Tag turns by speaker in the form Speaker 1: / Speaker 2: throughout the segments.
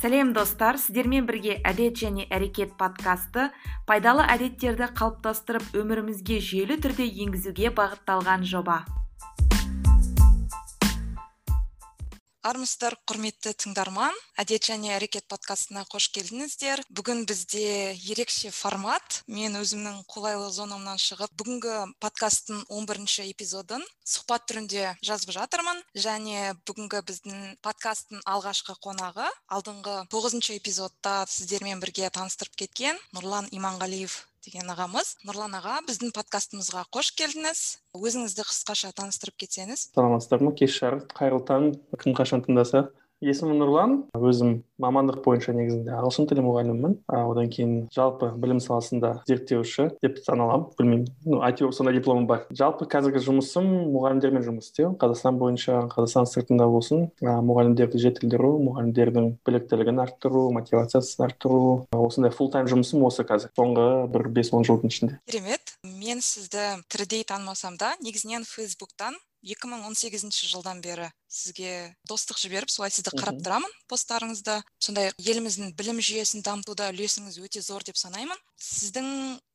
Speaker 1: сәлем достар. Сіздермен бірге әдет және әрекет подкасты пайдалы әдеттерді қалыптастырып өмірімізге жүйелі түрде енгізуге бағытталған жоба.
Speaker 2: Армысыздар құрметті тыңдарман. Әдет және әрекет подкастына қош келдіңіздер. Бүгін бізде ерекше формат. Мен өзімнің қолайлы зонамнан шығып бүгінгі подкасттың 11 бірінші эпизодын сұхбат түрінде жазып жатырмын. Және бүгінгі біздің подкасттың алғашқы қонағы алдыңғы тоғызыншы эпизодта сіздермен бірге таныстырып кеткен нұрлан иманғалиев. Деген ағамыз. Нұрлан аға біздің подкастымызға қош келдіңіз. Өзіңізді қысқаша таныстырып кетсеңіз.
Speaker 3: Саламатсыздар ма кеш жарық қайырлы таң кім қашан тыңдаса. Есімім нұрлан өзім мамандық бойынша негізінде ағылшын тілі мұғалімімін одан кейін жалпы білім саласында зерттеуші деп саналамын білмеймін. Ну әйтеуір сондай дипломым бар. Жалпы қазіргі жұмысым мұғалімдермен жұмыс істеу. Қазақстан бойынша қазақстан сыртында болсын. Мұғалімдерді жетілдіру мұғалімдердің біліктілігін арттыру мотивациясын арттыру. Осындай фулл тайм жұмысым осы қазір. Соңғы бір бес он жылдың ішінде.
Speaker 2: Керемет. Мен сізді тірідей танымасам да негізінен фейсбуктан 2018 жылдан бері сізге достық жіберіп солай сізді қарап тұрамын посттарыңызды сондай еліміздің білім жүйесін дамытуда үлесіңіз өте зор деп санаймын. Сіздің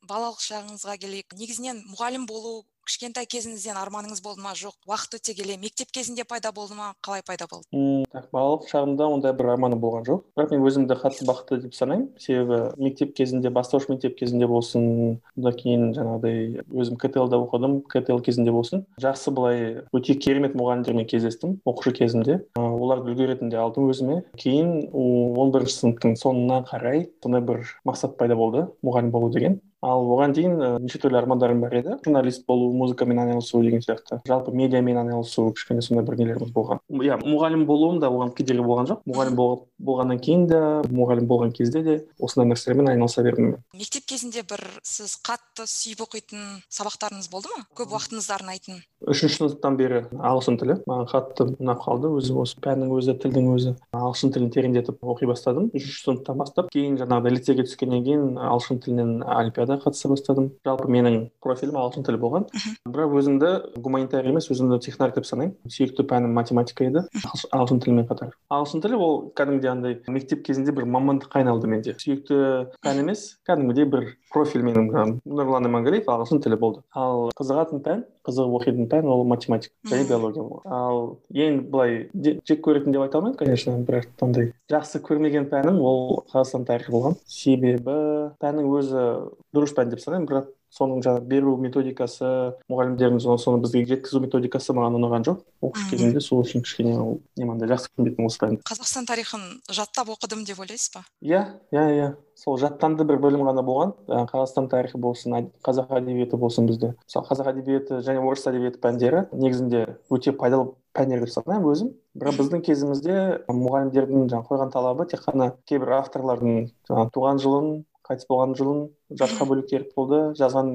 Speaker 2: балалық шағыңызға келейік. Негізінен мұғалім болу кішкентай кезіңізден арманыңыз болды ма? Жоқ. Уақыт өте келе. Мектеп кезінде пайда болды ма? Қалай пайда болды?
Speaker 3: Мм так балалық шағымда ондай бір арманым болған жоқ. Бірақ мен өзімді қатты бақытты деп санаймын. Себебі мектеп кезінде бастауыш мектеп кезінде болсын одан кейін жаңағыдай өзім ктл да оқыдым. Ктл кезінде болсын. Жақсы былай өте керемет мұғалімдермен кездестім оқушы кезімде. Оларды үлгі ретінде алдым өзіме. Кейін он бірінші сыныптың соңына қарай сондай бір мақсат пайда болды. Мұғалім болу деген. Ал оған дейін неше түрлі армандарым бар еді. Журналист болу музыкамен айналысу деген сияқты. Жалпы медиамен айналысу кішкене сондай бір нелеріміз болған. Иә мұғалім болуым да оған кедергі болған жоқ. Мұғалім болғаннан кейін де мұғалім болған кезде де осындай нәрселермен айналыса бердім
Speaker 2: мектеп кезінде бір сіз қатты сүйіп оқитын сабақтарыңыз болды ма? Көп уақытыңызды арнайтын?
Speaker 3: Үшінші сыныптан бері ағылшын тілі. Маған қатты ұнап қалды. Өзі осы пәннің өзі тілдің өзі. Ағылшын тілін тереңдетіп оқи бастадым. Үшінші сыныптан бастап кейін жаңағыдай лицейге түскеннен кейін ағылшын тілінен олимпиадаға қатыса бастадым. Жалпы менің профилім ағылшын тілі болған. Бірақ өзімді гуманитарий емес өзімді технарь деп санаймын. Сүйікті пәнім математика еді. Ағылшын тілімен қатар. Ағылшын тілі ол кәдімгідей андай мектеп кезінде бір мамандыққа айналды менде. Сүйікті пән емес кәдімгідей бір профиль менің нұрлан иманғалиев ағылшын тілі болды ал қызығатын пән қызығып оқитын пән ол математика және биология болған. Ал ең былай жек көретін деп айта алмаймын конечно. Бірақ андай жақсы көрмеген пәнім ол қазақстан тарихы болған. Себебі пәннің өзі дұрыс пән деп санаймын бірақ соның жаңағы беру методикасы мұғалімдердің соны бізге жеткізу методикасы маған ұнаған жоқ. Оқушы кезімде сол үшін кішкене немандай жақсы көрмейтінмін осы пәнді
Speaker 2: қазақстан тарихын жаттап оқыдым деп ойлайсыз ба?
Speaker 3: Иә иә иә. Сол жаттанды бір бөлім ғана болған. Қазақстан тарихы болсын қазақ әдебиеті болсын бізде. Мысалы қазақ әдебиеті және орыс әдебиеті пәндері негізінде өте пайдалы пәндер деп санаймын өзім. Бірақ біздің кезімізде мұғалімдердің жаңағы қойған талабы тек қана кейбір авторлардың жаңағы туған жылын қайтыс болған жылын жатқа бөлу керек болды. Жазған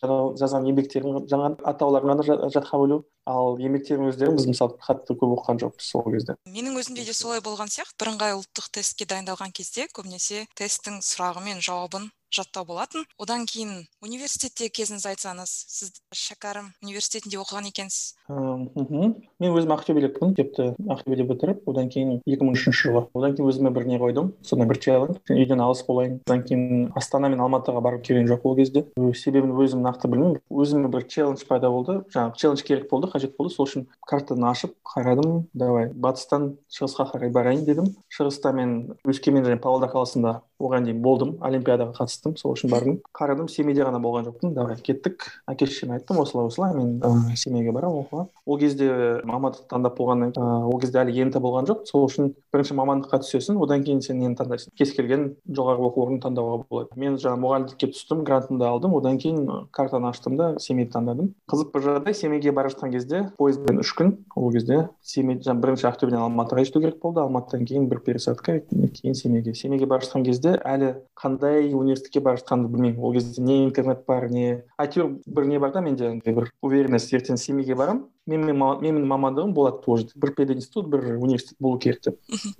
Speaker 3: жазған еңбектерін жаңа атауларын ғана жатқа бөлу. Ал еңбектердің өздерін біз мысалы қатты көп оқыған жоқпыз сол кезде.
Speaker 2: Менің өзімде де солай болған сияқты. бірыңғай ұлттық тестке дайындалған кезде көбінесе тесттің сұрағы мен жауабын жаттау болатын. Одан кейін университетте кезіңіз айтсаңыз сіз шәкәрім университетінде оқыған екенсіз.
Speaker 3: Мхм. Мен өзім ақтөбелікпін мектепті ақтөбеде бітіріп одан кейін екі мың үшінші жылы. Одан кейін өзіме бір не қойдым сондай бір челлендж үйден алыс болайын. Одан кейін астана мен алматыға барып келген жоқ ол кезде. Себебін өзім нақты білмеймін. Өзіме бір челлендж пайда болды. Жаңағы челлендж керек болды қажет болды. Сол үшін картаны ашып қарадым. Давай батыстан шығысқа қарай барайын дедім. Шығыста мен өскемен және павлодар қаласында оған дейін болдым олимпиадаға қатыстым сол үшін бардым. Қарадым семейде ғана болған жоқпын. Давай кеттік. Әке шешеме айттым осылай осылай мен семейге барамын оқуға. Ол кезде мамандық таңдап болғаннан кейін ол кезде әлі ент болған жоқ. Сол үшін бірінші мамандыққа түсесің одан кейін сен нені таңдайсың. Кез келген жоғарғы оқу орнын таңдауға болады. Мен жаңағы мұғалімдікке түстім грантымды алдым. Одан кейін картаны аштым да семейді таңдадым. Қызық бір жағдай семейге бара жатқан кезде пойызбен үш күн ол кезде семей жаңағы бірінші ақтөбеден алматыға жету керек болды. Алматыдан кейін бір пересадка кейін семейге. Семейге бара жатқан кезде әлі қандай университетке бара жатқанымды білмеймін. Ол кезде не интернет бар не әйтеуір бір не бар да менде бір уверенность. Ертең семейге барамын менің менің мамандығым болады тоже бір пединститут бір университет болу керек деп.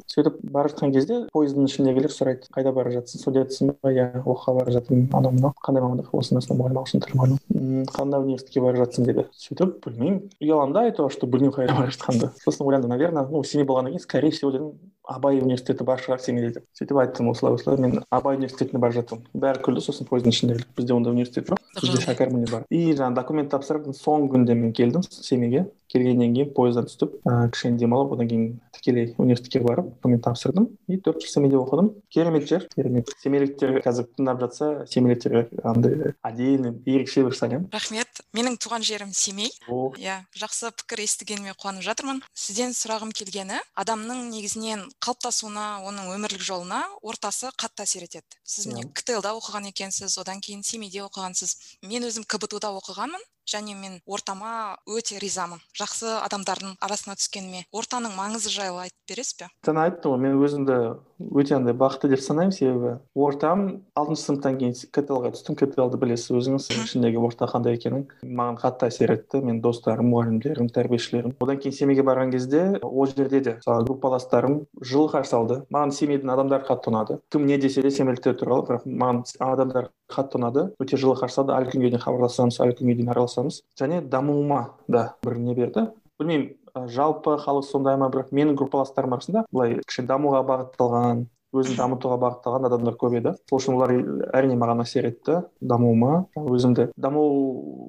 Speaker 3: Сөйтіп бара жатқан кезде пойыздың ішіндегілер сұрайды. Қайда бара жатсың студентсің ба? Иә оқуға бара жатырмын анау мынау. Қандай мамандық осындай осындай мұғалім ағылшын тілі мұғалімі қандай университетке бара жатсың деді. Сөйтіп білмеймін. Ұяламын да айтуға что білмеймін қайда бара жатқанымды. Сосын ойландым наверное ну семей болғаннан кейін скорее всего дедім абай университеті бар шығар семейде деп сөйтіп айттым осылай осылай мен абай университетіне бара жатырмын. Бәрі күлді сосын пойыздың ішіндегілер бізде ондай университет жоқ бізде шәкәріміне бар. И жаңағы документ тапсырып соңғы күнде мен келдім семейге. себе, келгеннен кейін пойыздан түсіп ыыы кішкене демалып одан кейін тікелей университетке барып документ тапсырдым. И төрт жыл семейде оқыдым. Керемет жер керемет. Семейліктер қазір тыңдап жатса семейліктерге андай отдельный ерекше бір сәлем.
Speaker 2: Рахмет. Менің туған жерім семей. Иә жақсы пікір естігеніме қуанып жатырмын. Сізден сұрағым келгені адамның негізінен қалыптасуына оның өмірлік жолына ортасы қатты әсер етеді. Сіз міне ктл да оқыған екенсіз одан кейін семейде оқығансыз. Мен өзім кбту да оқығанмын және мен ортама өте ризамын. Жақсы адамдардың арасына түскеніме ортаның маңызы жайлы айтып бересіз бе?
Speaker 3: Жаңа айттым ғой мен өзімді өте андай бақытты деп санаймын. Себебі ортам алтыншы сыныптан кейін ктлға түстім. Ктлды білесіз өзіңіз. Ішіндегі орта қандай екенін. Маған қатты әсер етті. Менің достарым мұғалімдерім тәрбиешілерім. Одан кейін семейге барған кезде ол жерде де мысалы группаластарым жылы қарсы алды. Маған семейдің адамдары қатты ұнады. Кім не десе де семейліктер туралы. Бірақ маған адамдар қатты ұнады. Өте жылы қарсы алды. Әлі күнге дейін хабарласамыз әлі күнге дейін араласамыз. Және дамуыма да бір не берді. Білмеймін жалпы халық сондай ма бірақ менің группаластарым арасында былай кішкене дамуға бағытталған өзін дамытуға бағытталған адамдар көп еді. Сол үшін олар әрине маған әсер етті. Дамуыма. Өзімді даму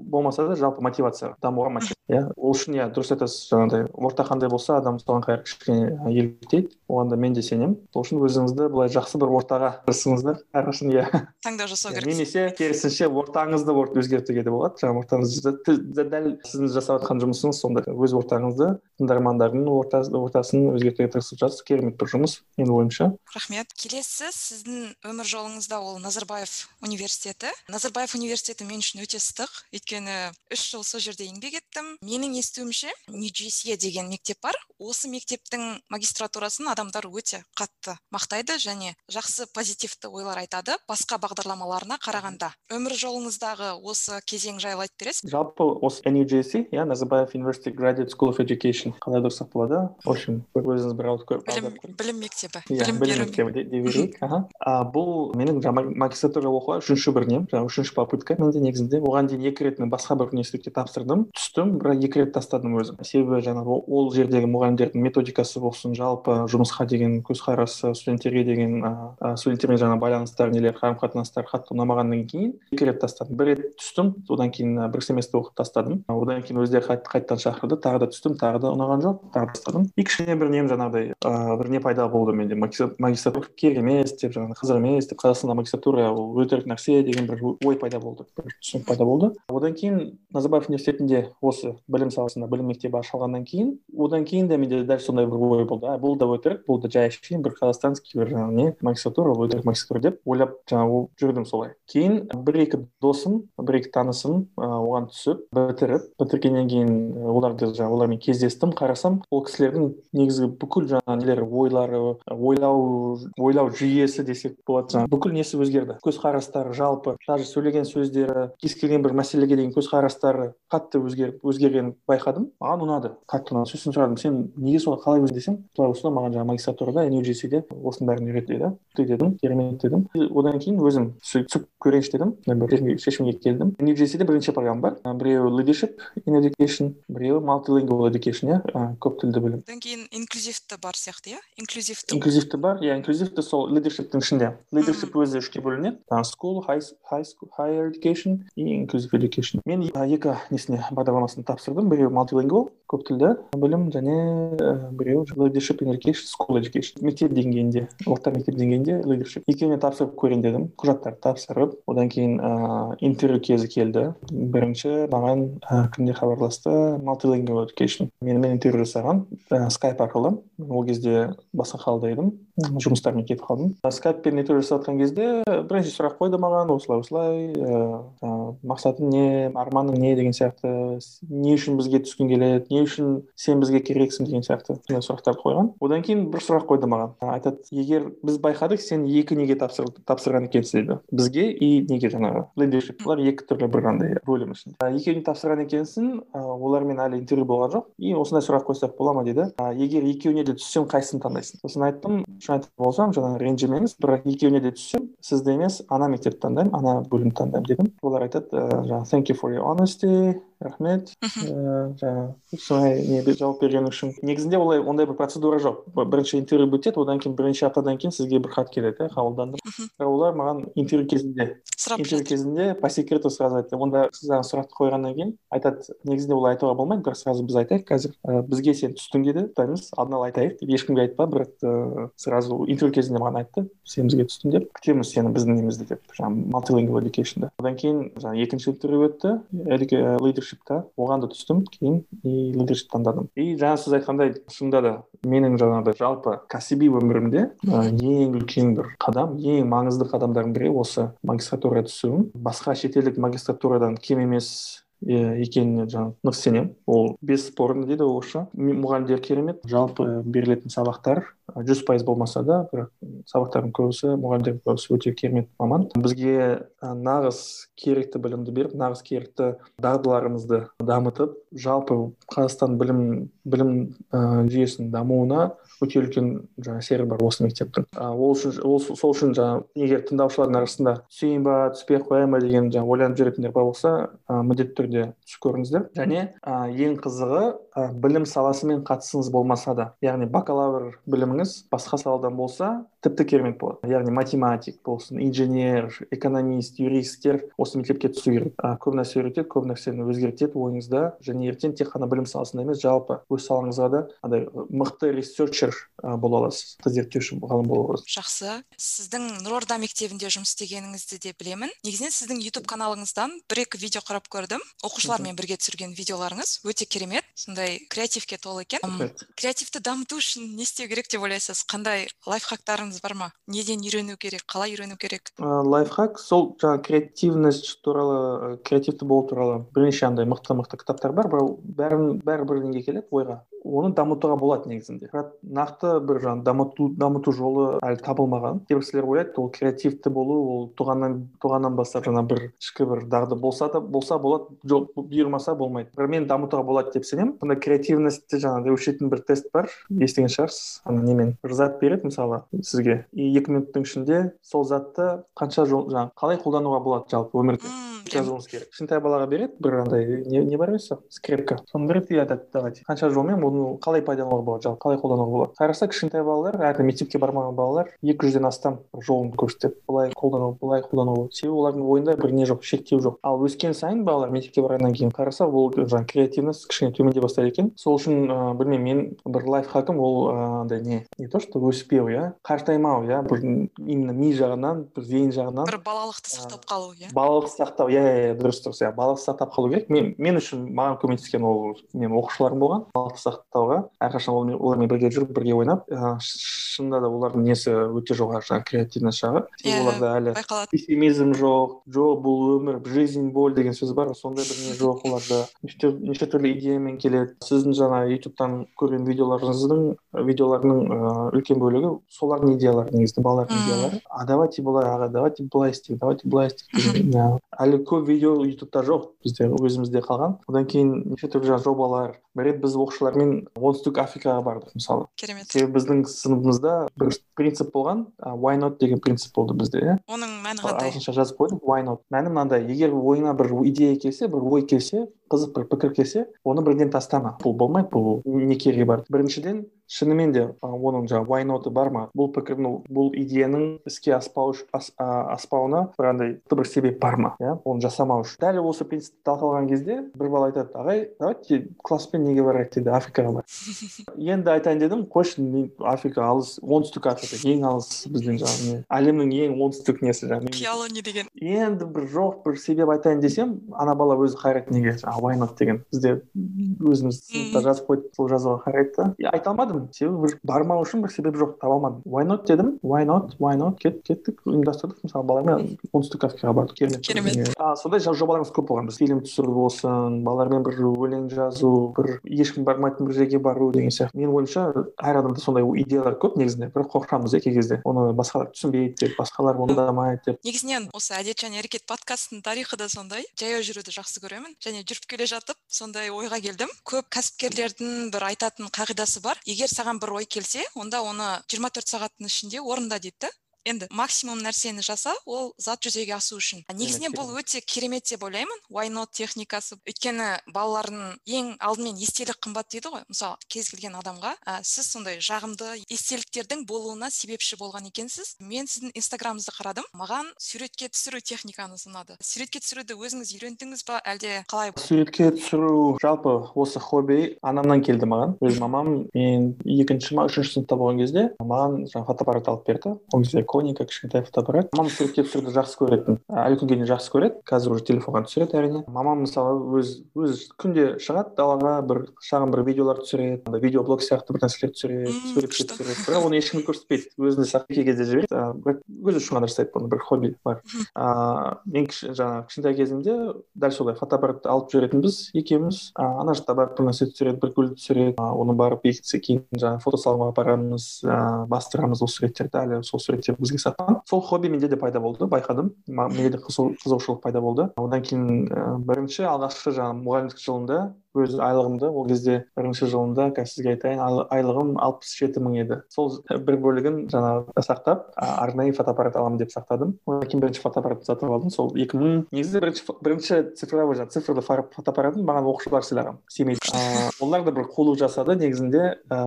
Speaker 3: болмаса да жалпы мотивация дамуға иә ол үшін иә дұрыс айтасыз. Жаңағыдай орта қандай болса адам соған қарай кішкене еліктейді. Оған да мен де сенемін. Сол үшін өзіңізді былай жақсы бір ортаға тырысыңыздар әрқашан иә.
Speaker 2: Таңдау жасау керек.
Speaker 3: немесе керісінше ортаңызды өзгертуге де болады. Жаңағы ортаңызды дәл сіздің жасап жатқан жұмысыңыз сондай өз ортаңызды тыңдармандардың ортасын өзгертуге тырысып жатсыз. Керемет бір жұмыс менің ойымша.
Speaker 2: Рахмет. Келесі сіздің өмір жолыңызда ол назарбаев университеті. Назарбаев университеті мен үшін өте ыстық. Өйткені үш жыл сол жерде еңбек еттім. Менің естуімше нью деген мектеп бар. Осы мектептің магистратурасын адамдар өте қатты мақтайды және жақсы позитивті ойлар айтады басқа бағдарламаларына қарағанда. Өмір жолыңыздағы осы кезең жайлы айтып бересіз?
Speaker 3: Бе жалпы осы нью-джерси иә назарбаев University Graduate School of Education. Қалай дұрыстап болады в общем өзіңіз бір ауыз
Speaker 2: білім мектебі.
Speaker 3: Иә білім мектебі. Дей берейік аха. Бұл менің жаңағы магистратура оқуға үшінші бір нем жаңағы үшінші попытка. Менде негізінде оған дейін екі рет мен басқа бір университетке тапсырдым. Түстім бірақ екі рет тастадым өзім. Себебі жаңағы ол жердегі мұғалімдердің методикасы болсын жалпы жұмысқа деген көзқарасы студенттерге деген ыыы студенттермен жаңағы байланыстар нелер қарым қатынастар қатты ұнамағаннан кейін екі рет тастадым. Бір рет түстім одан кейін бір семестр оқып тастадым. Одан кейін өздері қайтадан шақырды. Тағы да түстім тағы да ұнаған жоқ тағы тастадым. И кішкене бір нем жаңағыдай ыыы бір не пайда болды менде. Магистратура керек емес деп жаңағы қызық емес деп қазақстанда магистратура ол өтірік нәрсе деген бір ой пайда болды бір түсінік пайда болды одан кейін назарбаев университетінде осы білім саласында білім мектебі ашылғаннан кейін одан кейін де менде дәл сондай бір ой болды а бұл да өтірік бұл да жай әшейін бір казахстанский бір жаңағы не магистратура ол өтірік магистратура деп ойлап жаңағы жүрдім солай. Кейін бір екі досым бір екі танысым оған түсіп бітіріп бітіргеннен кейін оларды жаңағы олармен кездестім қарасам ол кісілердің негізгі бүкіл жаңағы нелері ойлары ойлау ойлау жүйесі десек болады жаңағы бүкіл несі өзгерді? Көзқарастары жалпы даже сөйлеген сөздері кез келген бір мәселеге деген көзқарастары қатты өзгеріп өзгергенін байқадым. Маған ұнады. Қатты ұнады. Сосын сұрадым сен неге солай қалай өзің десем солай осылай маған жаңағы магистратурада нью-джерсиде осының бәрін үйрет деді дедім керемет дедім. Одан кейін өзім түсіп көрейінші дедім. Бір шешімге келдім. Нью-джерсиде бірнеше программа бар. Біреуі leadership in education біреуі multilingual education иә? Көп тілді білім.
Speaker 2: Одан кейін инклюзивті бар сияқты иә? Инклюзивті
Speaker 3: инклюзивті бар иә инклюзивті сол leadershipтің ішінде. Leadership өзі үшке бөлінеді. School high, high school, higher education и inclusive education. Мен екі несіне бағдарламасын тапсырдым. Біреуі multilingual көп тілді. Білім және leadership in education school education мектеп деңгейінде орта мектеп деңгейінде leadership. Екеуіне тапсырып көрейін дедім құжаттарды тапсырып одан кейін ыыы интервью кезі келді. Бірінші маған кімдер хабарласты multilingual education. Менімен интервью жасаған скайп арқылы. Ол кезде басқа қалада едім жұмыстармен кетіп қалдым. Скайппен интервью жасап жатқан кезде бірнеше сұрақ қойды маған осылай осылай ыыы мақсатың не арманың не деген сияқты не үшін бізге түскің келеді не үшін сен бізге керексің деген сияқты сондай сұрақтар қойған. Одан кейін бір сұрақ қойды маған. Айтады егер біз байқадық сен екі неге тапсыр, тапсырған екенсің деді. Бізге и неге жаңағы лидершип екі түрлі бір андай бөлім ішінде екеуіне тапсырған екенсің олармен әлі интервью болған жоқ. И осындай сұрақ қойсақ бола ма дейді егер екеуіне де түссем қайсысын таңдайсың? Сосын айттым шын айтар болсам жаңағы ренжімеңіз бірақ екеуіне де түссем сізді емес ана мектепті таңдаймын ана бөлімді таңдаймын дедім. Олар айтады жаңағы thank you for your honesty рахмет. Ііі жаңағы солай не жауап бергені үшін негізінде олай ондай бір процедура жоқ бірінші интервью өтеді одан кейін бірнеше аптадан кейін сізге бір хат келеді иә қабылдандым бірақ олар маған интервью кезінде
Speaker 2: сұрап
Speaker 3: интервью кезінде по секрету сразу айтты онда сіз ана сұрақты қойғаннан кейін айтады негізінде олай айтуға болмайды бірақ сразу біз айтайық қазір ә, бізге сен түстің деді айтамыз алдын ала айтайық деп ешкімге айтпа бірақ ә, сразу интервью кезінде маған айтты сен бізге түстің деп күтеміз сені біздің немізді деп жаңағы educationда одан кейін жаңағы екінші интервью өтті оған да түстім кейін и лидершip таңдадым и жаңа сіз айтқандай шынында да менің жаңағыдай жалпы кәсіби өмірімде ең үлкен бір қадам ең маңызды қадамдардың бірі осы магистратураға түсуім. Басқа шетелдік магистратурадан кем емес екеніне жаңағы нық сенемін. Ол бесспорно дейді орысша мұғалімдер керемет. Жалпы берілетін сабақтар жүз пайыз болмаса да бірақ сабақтардың көбісі мұғалімдердің көбісі өте керемет маман. Бізге нағыз керекті білімді беріп нағыз керекті дағдыларымызды дамытып жалпы қазақстан білім білім ә, жүйесінің дамуына өте үлкен жаңағы әсері бар осы мектептің. Ол үшін ол сол үшін жаңағы егер тыңдаушылардың арасында түсейін ба түспей ақ қояйын ба? деген жаңағы ойланып жүретіндер болса ә, міндетті түрде түсіп көріңіздер. Және ә, ең қызығы білім саласымен қатысыңыз болмаса да яғни бакалавр біліміңіз басқа саладан болса тіпті керемет болады. Яғни математик болсын инженер экономист юристтер осы мектепке түсу керек. Ә, көп нәрсе үйретеді көп нәрсені өзгертеді ойыңызда және ертең тек қана білім саласында емес жалпы өз салаңызға да андай мықты ресерчер бола аласыз зерттеуші ғалым бола аласыз.
Speaker 2: Жақсы. Сіздің нұрорда мектебінде жұмыс істегеніңізді де білемін. Негізінен сіздің ютуб каналыңыздан бір екі видео қарап көрдім. Оқушылармен бірге түсірген видеоларыңыз өте керемет. Сондай креативке толы екен. Креативті дамыту үшін не істеу керек деп ойлайсыз? Қандай лайфхактарыңыз бар ма? Неден үйрену керек қалай үйрену керек?
Speaker 3: Лайфхак сол жаңағы креативность туралы креативті болу туралы бірнеше андай мықты мықты кітаптар бар. Бірақ бәрін бәрі бірдеңеге келеді ойға. Оны дамытуға болады негізінде. Бірақ нақты бір жаңағы дамыту дамыту жолы әлі табылмаған. Кейбір кісілер ойлайды ол креативті болу ол туғаннан туғаннан бастап жаңа бір ішкі бір дағды болса да болса болады жоқ бұйырмаса болмайды. Бірақ мен дамытуға болады деп сенемін. Креативностьті жаңағыдай өлшейтін бір тест бар естіген шығарсыз. Ана немен? Бір зат береді мысалы сізге. И екі минуттың ішінде сол затты қанша жол жаңағы қалай қолдануға болады жалпы өмірде? Жазуыңыз керек. Кішкентай балаға береді бір андай не, не бар емес скрепка. Соны береді и айтады давайте. Қанша жолмен оны қалай пайдалануға болады жалпы қалай қолдануға болады? Қараса кішкентай балалар әлі мектепке бармаған балалар екі жүзден астам жолын көрсетеді. Былай қолдану былай қолдану себебі олардың ойында бір не жоқ шектеу жоқ. Ал өскен сайын балалар мектепке барғаннан кейін қараса ол жаңағы креативность кішкене төмендей бастайды екен. Сол үшін ыыы білмеймін мен бір лайфхакым ол андай не не то что өспеу иә? Қартаймау иә? Бір именно ми жағынан бір зейін жағынан.
Speaker 2: Бір балалықты сақтап қалу иә?
Speaker 3: балалық сақтау иә иә дұрыс дұрыс. иә балалық сақтап қалу керек. Мен мен үшін маған көмектескен ол менің оқушыларым болған. Балалық сақтауға әрқашан олармен бірге жүріп бірге ойнап шынында да олардың несі өте жоғары жаңағы креативность жағы
Speaker 2: иә
Speaker 3: оларда әлі
Speaker 2: байқалады.
Speaker 3: пессимизм жоқ жоқ бұл өмір жизнь боль деген сөз бар сондай бір не жоқ оларда. Неше түрлі идеямен келеді. Сіздің жаңа ютубтан көрген видеоларыңыздың видеоларының ыыы үлкен бөлігі солардың идеялары негізі балалардың идеялары. А давайте былай аға давайте былай істейік давайте былай істейік. Әлі көп видео ютубта жоқ бізде өзімізде қалған. Одан кейін неше түрлі жобалар бір рет біз оқушылармен оңтүстік африкаға бардық мысалы.
Speaker 2: Керемет.
Speaker 3: Себебі біздің сыныбымызда бір принцип болған why not деген принцип болды бізде иә.
Speaker 2: Оның мәні қандай?
Speaker 3: ағылшынша жазып қойдым why not? Мәні мынандай егер ойыңа бір идея келсе бір ой келсе қызық бір пікір келсе оны бірден тастама. Бұл болмайды бұл не керегі бар. Біріншіден шынымен де оның жаңағы why not бар ма? Бұл пікірдің бұл идеяның іске аспау ас, аспауына бір андай бір себеп бар ма? Иә оны жасамау үшін дәл осы принципті талқылаған кезде бір бала айтады ағай давайте класспен неге барайық дейді африкаға барайық енді айтайын дедім қойшы африка алыс оңтүстік африка ең алыс біздің жаңағы не? Әлемнің ең оңтүстік несі жаңағы
Speaker 2: қиялы не деген.
Speaker 3: Енді бір жоқ бір себеп айтайын десем ана бала өзі қайрайды неге? Жаңағы not деген. Бізде өзіміз сыныпта жазып қойдық сол жазуға қарайды да айта алмадым себебі бір бармау үшін бір себеп жоқ таба алмадым. Why not дедім why not why not кет кеттік ұйымдастырдық. Мысалы балалармен оңтүстік африкаға бардық керемет.
Speaker 2: Керемет.
Speaker 3: Сондай жобаларымыз көп болған. Біз фильм түсіру болсын балалармен бір өлең жазу бір ешкім бармайтын бір жерге бару деген сияқты. Менің ойымша әр адамда сондай идеялар көп негізінде. Бірақ қорқамыз иә кей кезде. Оны басқалар түсінбейді деп басқалар орындамайды деп.
Speaker 2: Негізінен осы әдет және әрекет подкасттың тарихы да сондай. Жаяу жүруді жақсы көремін және жүріп келе жатып сондай ойға келдім. Көп кәсіпкерлердің бір айтатын қағидасы бар. Егер саған бір ой келсе онда оны 24 сағаттың ішінде орында дейді енді максимум нәрсені жаса ол зат жүзеге асу үшін. Негізінен бұл өте керемет деп ойлаймын. Why not техникасы. Өйткені балалардың ең алдымен естелік қымбат дейді ғой мысалы кез келген адамға. Ә, сіз сондай жағымды естеліктердің болуына себепші болған екенсіз. Мен сіздің инстаграмыңызды қарадым. Маған суретке түсіру техникаңыз ұнады. Суретке түсіруді өзіңіз үйрендіңіз ба әлде қалай?
Speaker 3: Суретке түсіру жалпы осы хобби анамнан келді маған. Өз мамам мен екінші ма үшінші сыныпта болған кезде маған жаңағы фотоаппарат алып берді. Ол кезде коника кішкентай фотоаппарат мамам суретке түсіруді жақсы көретін әлі күнге дейін жақсы көреді қазір уже телефонға түсіреді әрине мамам мысалы өз өз күнде шығады далаға бір шағын бір видеолар түсіреді андай видеоблог сияқты бір нәрселер түсіреді суретке түсіреді бірақ оны ешкімге көрсетпейді өзіне сақтап кезде жібереді бірақ өзі үшін ғана жасайды бұны бір хобби бар. Ыыы мен жаңағы кішкентай кезімде дәл солай фотоаппаратты алып жүретінбіз екеуміз. Ана жақта барып бір нәрсе түсіреді бір гүл түсіреді оны барып бекітсе кейін жаңағы фотосалонға апарамыз ыыы бастырамыз ол суреттерді әлі сол суреттер. Бізге сатқан. Сол хобби менде де пайда болды байқадым. Менде де қызығушылық пайда болды. Одан кейін бірінші алғашқы жаңағы мұғалімдік жылында өз айлығымды ол кезде бірінші жылында қазір сізге айтайын айлығым алпыс жеті мың еді. Сол бір бөлігін жаңағы сақтап арнайы фотоаппарат аламын деп сақтадым. Одан кейін бірінші фотоаппаратты сатып алдым. Сол екі мың негізі бірінші бірінші цифровой жаңағы цифрлы фотоаппаратын маған оқушылар сыйлаған семейде олар да бір қулық жасады негізінде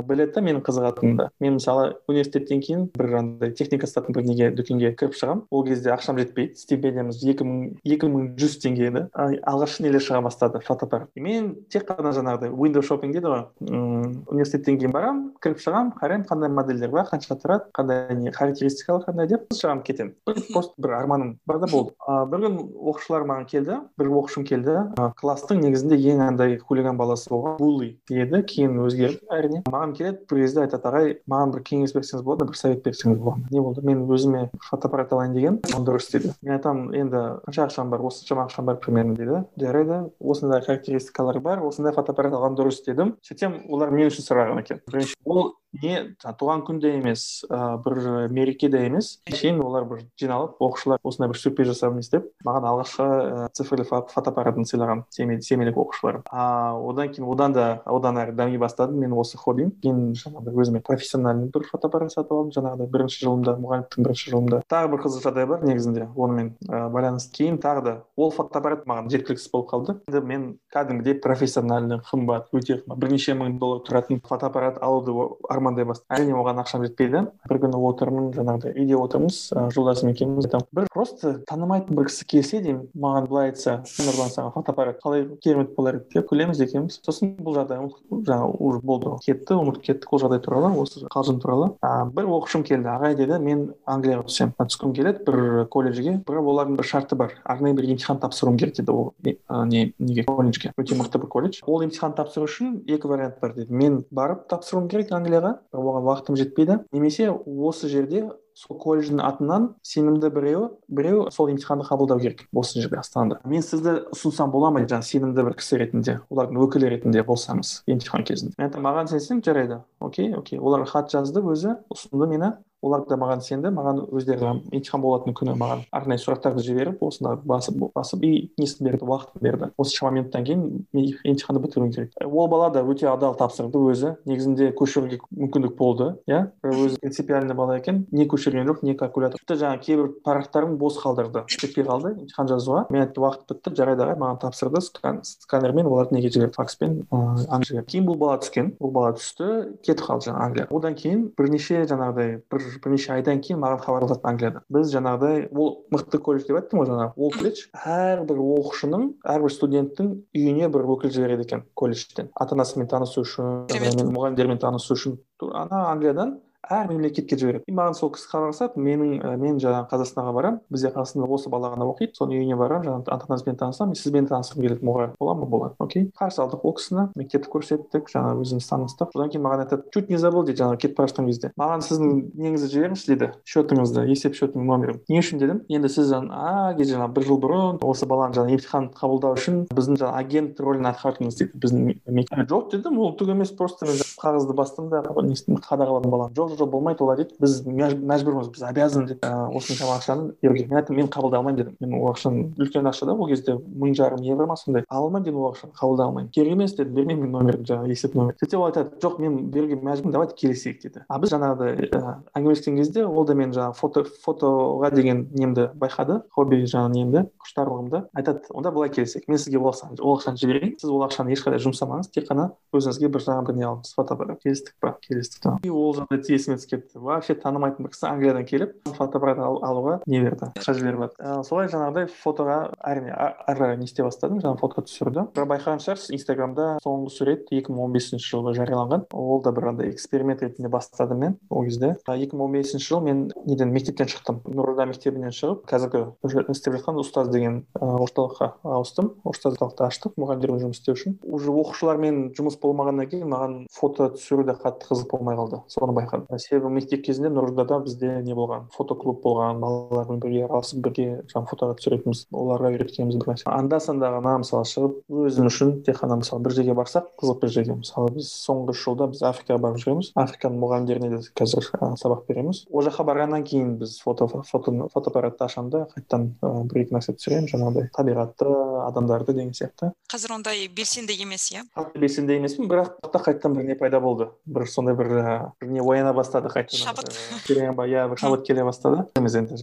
Speaker 3: біледі да менің қызығатынымды мен мысалы университеттен кейін бір андай техника сататын бір неге дүкенге кіріп шығамын ол кезде ақшам жетпейді стипендиямыз екі мың екі мың жүз теңге еді. Алғашқы нелер шыға бастады фотоаппарат? Мен тек қана жаңағыдай window shopping дейді ғой. Мм университеттен кейін барамын кіріп шығамын қараймын қандай модельдер бар қанша тұрады қандай не характеристикалар қандай деп шығамын кетемін. Просто бір арманым бар да болды. А бір күні оқушылар маған келді бір оқушым келді. Класстың негізінде ең андай хулиган баласы болған булли еді кейін өзгерді әрине. Маған келеді бір кезде айтады ағай маған бір кеңес берсеңіз болады бір совет берсеңіз болады. Не болды? Мен өзіме фотоаппарат алайын дегенмін ол дұрыс дейді мен айтамын енді қанша ақшам бар осыншама ақшам бар примерно дейді жарайды осындай характеристикалары бар осындай фотоаппарат алған дұрыс дедім. Сөйтсем олар мен үшін сұраған екен. Ол не туған күнде емес ә, бір мерекеде емес. Кейін олар бір жиналып оқушылар осындай бір сюрприз жасаймыз деп маған алғашқы ә, цифрлы фотоаппаратын сыйлаған семейлік оқушылар. А одан кейін одан да одан әрі дами бастадым мен осы хоббим кейін жаңағыдай өзіме профессиональный бір фотоаппарат сатып алдым жаңағыдай бірінші жылымда мұғалімдіктің бірінші жылымда. Тағы бір қызық жағдай бар негізінде онымен ә, байланысты кейін тағы да ол фотоаппарат маған жеткіліксіз болып қалды. Енді мен кәдімгідей профессиональный қымбат өте қымбат. Бірнеше мың доллар тұратын фотоаппарат алуды армандай бастадым әрине оған ақшам жетпейді. Бір күні отырмын жаңағыдай үйде отырмыз жолдасым екеуміз айтамын. Бір просто танымайтын бір кісі келсе деймін маған былай айтса нұрлан саған фотоаппарат қалай керемет болар еді? деп күлеміз екеуміз. Сосын бұл жағдай жаңағы уже болды кетті ұмытып кеттік ол жағдай туралы осы қалжың туралы. Бір оқушым келді ағай деді мен англияға түсемін түскім келеді бір колледжге. Бірақ олардың бір шарты бар арнайы бір емтихан тапсыруым керек деді ол не неге колледжге. Өте мықты бір колледж. Ол емтихан тапсыру үшін екі вариант бар деді. Мен барып тапсыруым керек англияға оған уақытым жетпейді. Немесе осы жерде сол колледждің атынан сенімді біреу біреу сол емтиханды қабылдау керек осы жерде астанада. Мен сізді ұсынсам бола ма жаңағы сенімді бір кісі ретінде олардың өкілі ретінде болсаңыз емтихан кезінде? Мен айтамын маған сенсең жарайды окей окей. Олар хат жазды өзі ұсынды мені. Олар да маған сенді маған өздері емтихан болатын күні маған арнайы сұрақтарды жіберіп осыны басып басып и несін берді уақытын берді. Осы шама минуттан кейін мен емтиханды бітіруім керек. Ол бала да өте адал тапсырды өзі. Негізінде көшіруге мүмкіндік болды иә. Өзі принципиальный бала екен. Не көшірген жоқ не калькулятор. Тіпті жаңағы кейбір парақтарын бос қалдырды. Жетпей қалды емтихан жазуға. Мен айттым уақыт бітті жарайды ағай маған тапсырды сканермен оларды неге жіберді факспен ыыы кейін бұл бала түскен. Бұл бала түсті кетіп қалды жаңағы англияға. Одан кейін бірнеше жаңағыдай бір бірнеше айдан кейін маған хабарласады англияда. Біз жаңағыдай ол мықты колледж деп айттым ғой жаңағы ол колледж әрбір оқушының әрбір студенттің үйіне бір өкіл жібереді екен колледжден. Ата анасымен танысу үшін мұғалімдермен танысу үшін. Ана англиядан әр мемлекетке жібереді. И маған сол кісі хабарласады менің мен жаңағы қазақстанға барамын бізде қазақстанда осы бала ғана оқиды соның үйіне барамын жаңағы ата анасымен танысамын сізбен танысқым келеді мұғалім бола ма болады окей. Қарсы алдық ол кісіні мектепті көрсеттік жаңағы өзіміз таныстық. Одан кейін маған айтады чуть не забыл дейді жаңағы кетіп бара жатқан кезде. Маған сіздің неңізді жіберіңізші дейді счетыңызды есеп счетының номерін не үшін? дедім. Енді сіз а кезде жаңағы бір жыл бұрын осы баланы жаңағы емтихан қабылдау үшін біздің жаңағы агент рөлін атқардыңыз дейді біздің жоқ дедім ол түк емес просто мен қағазды бастым да қадағаладым баланы. Жоқ жоқ болмайды олай дейді біз мәжбүрміз. Біз обязаны деп осыншама ақшаны беруге мен айттым мен қабылдай алмаймын дедім. Мен ол ақшаны үлкен ақша да ол кезде мың жарым евро ма сондай. Ала алмаймын дедім ол ақшаны қабылдай алмаймын. Керек емес дедім бермеймін мен номерімді жаңағы есеп номер сөйтсе ол айтады жоқ мен беруге мәжбүрмін давайте келісейік дейді а біз жаңағыдай әңгімелескен кезде ол да мен жаңағы фото фотоға деген немді байқады хобби жаңағы немді құштарлығымды. Айтады онда былай келісейік мен сізге ол ақшаны ол ақшаны жіберейін сіз ол ақшаны ешқайда жұмсамаңыз тек қана өзіңізге бір жаңағы бір не алыңыз фотоаппарат келістік па келістік ол жағдай есіме түсіп кетті. Вообще танымайтын бір кісі англиядан келіп фотоаппарат алуға не берді ақша жіберіп жатыр солай жаңағыдай фотоға әрине ары не істей бастадым жаңағы фото түсіруді бір байқаған шығарсыз инстаграмда соңғы сурет екі мың он бесінші жылы жарияланған. Ол да бір андай эксперимент ретінде бастадым мен ол кезде. Екі мың он бесінші жылы мен неден мектептен шықтым. Нұрда мектебінен шығып қазіргі істеп жатқан ұстаз деген орталыққа ауыстым. Ұстаз орталықты аштық мұғалімдермен жұмыс істеу үшін. Уже оқушылармен жұмыс болмағаннан кейін маған фото түсіру де қатты қызық болмай қалды. Соны байқадым. Себебі мектеп кезінде нұрдада бізде не болған? Фотоклуб болған балалармен бірге араласып бірге жаңағы фотоға түсіретінбіз оларға үйреткеніміз бір нәрсе. Анда санда ғана мысалы шығып өзім үшін тек қана мысалы бір жерге барсақ қызық бір жерге. Мысалы біз соңғы үш жылда біз африкаға барып жүреміз. Африканың мұғалімдеріне де қазір сабақ береміз. Ол жаққа барғаннан кейін біз фото фото фотоаппаратты ашамын да қайтадан бір екі нәрсе түсіремін жаңағыдай табиғатты адамдарды деген сияқты.
Speaker 2: Қазір ондай белсенді емес иә?
Speaker 3: Қатты белсенді емеспін бірақ қайтадан бір не пайда болды. Бір сондай бір бір не ояна бастады қайтадан
Speaker 2: шабыт.
Speaker 3: Иә шабыт келе бастады. Енді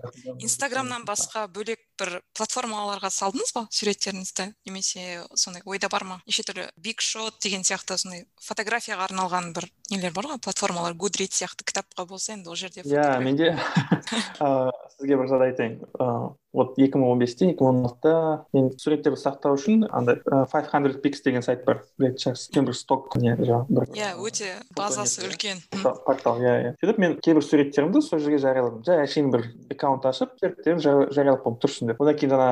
Speaker 2: инстаграмнан басқа бөлек бір платформаларға салдыңыз ба суреттеріңізді немесе сондай ойда бар ма? Неше түрлі биг шот деген сияқты сондай фотографияға арналған бір нелер бар ғой платформалар гудрит сияқты кітапқа болса енді ол жерде
Speaker 3: иә менде сізге бір жайды айтайын. Вот екі мың он бесте екі мың он алтыда мен суреттерді сақтау үшін андай five hundred pics деген сайт бар. Білетін шығарсыз үлкен бір сток не жаңағы
Speaker 2: бір иә өте базасы үлкен.
Speaker 3: Портал иә иә. Сөйтіп мен кейбір суреттерімді сол жерге жарияладым. Жай әшейін бір аккаунт ашып суреттерімді жариялап қойдым тұрсын деп одан кейін жаңа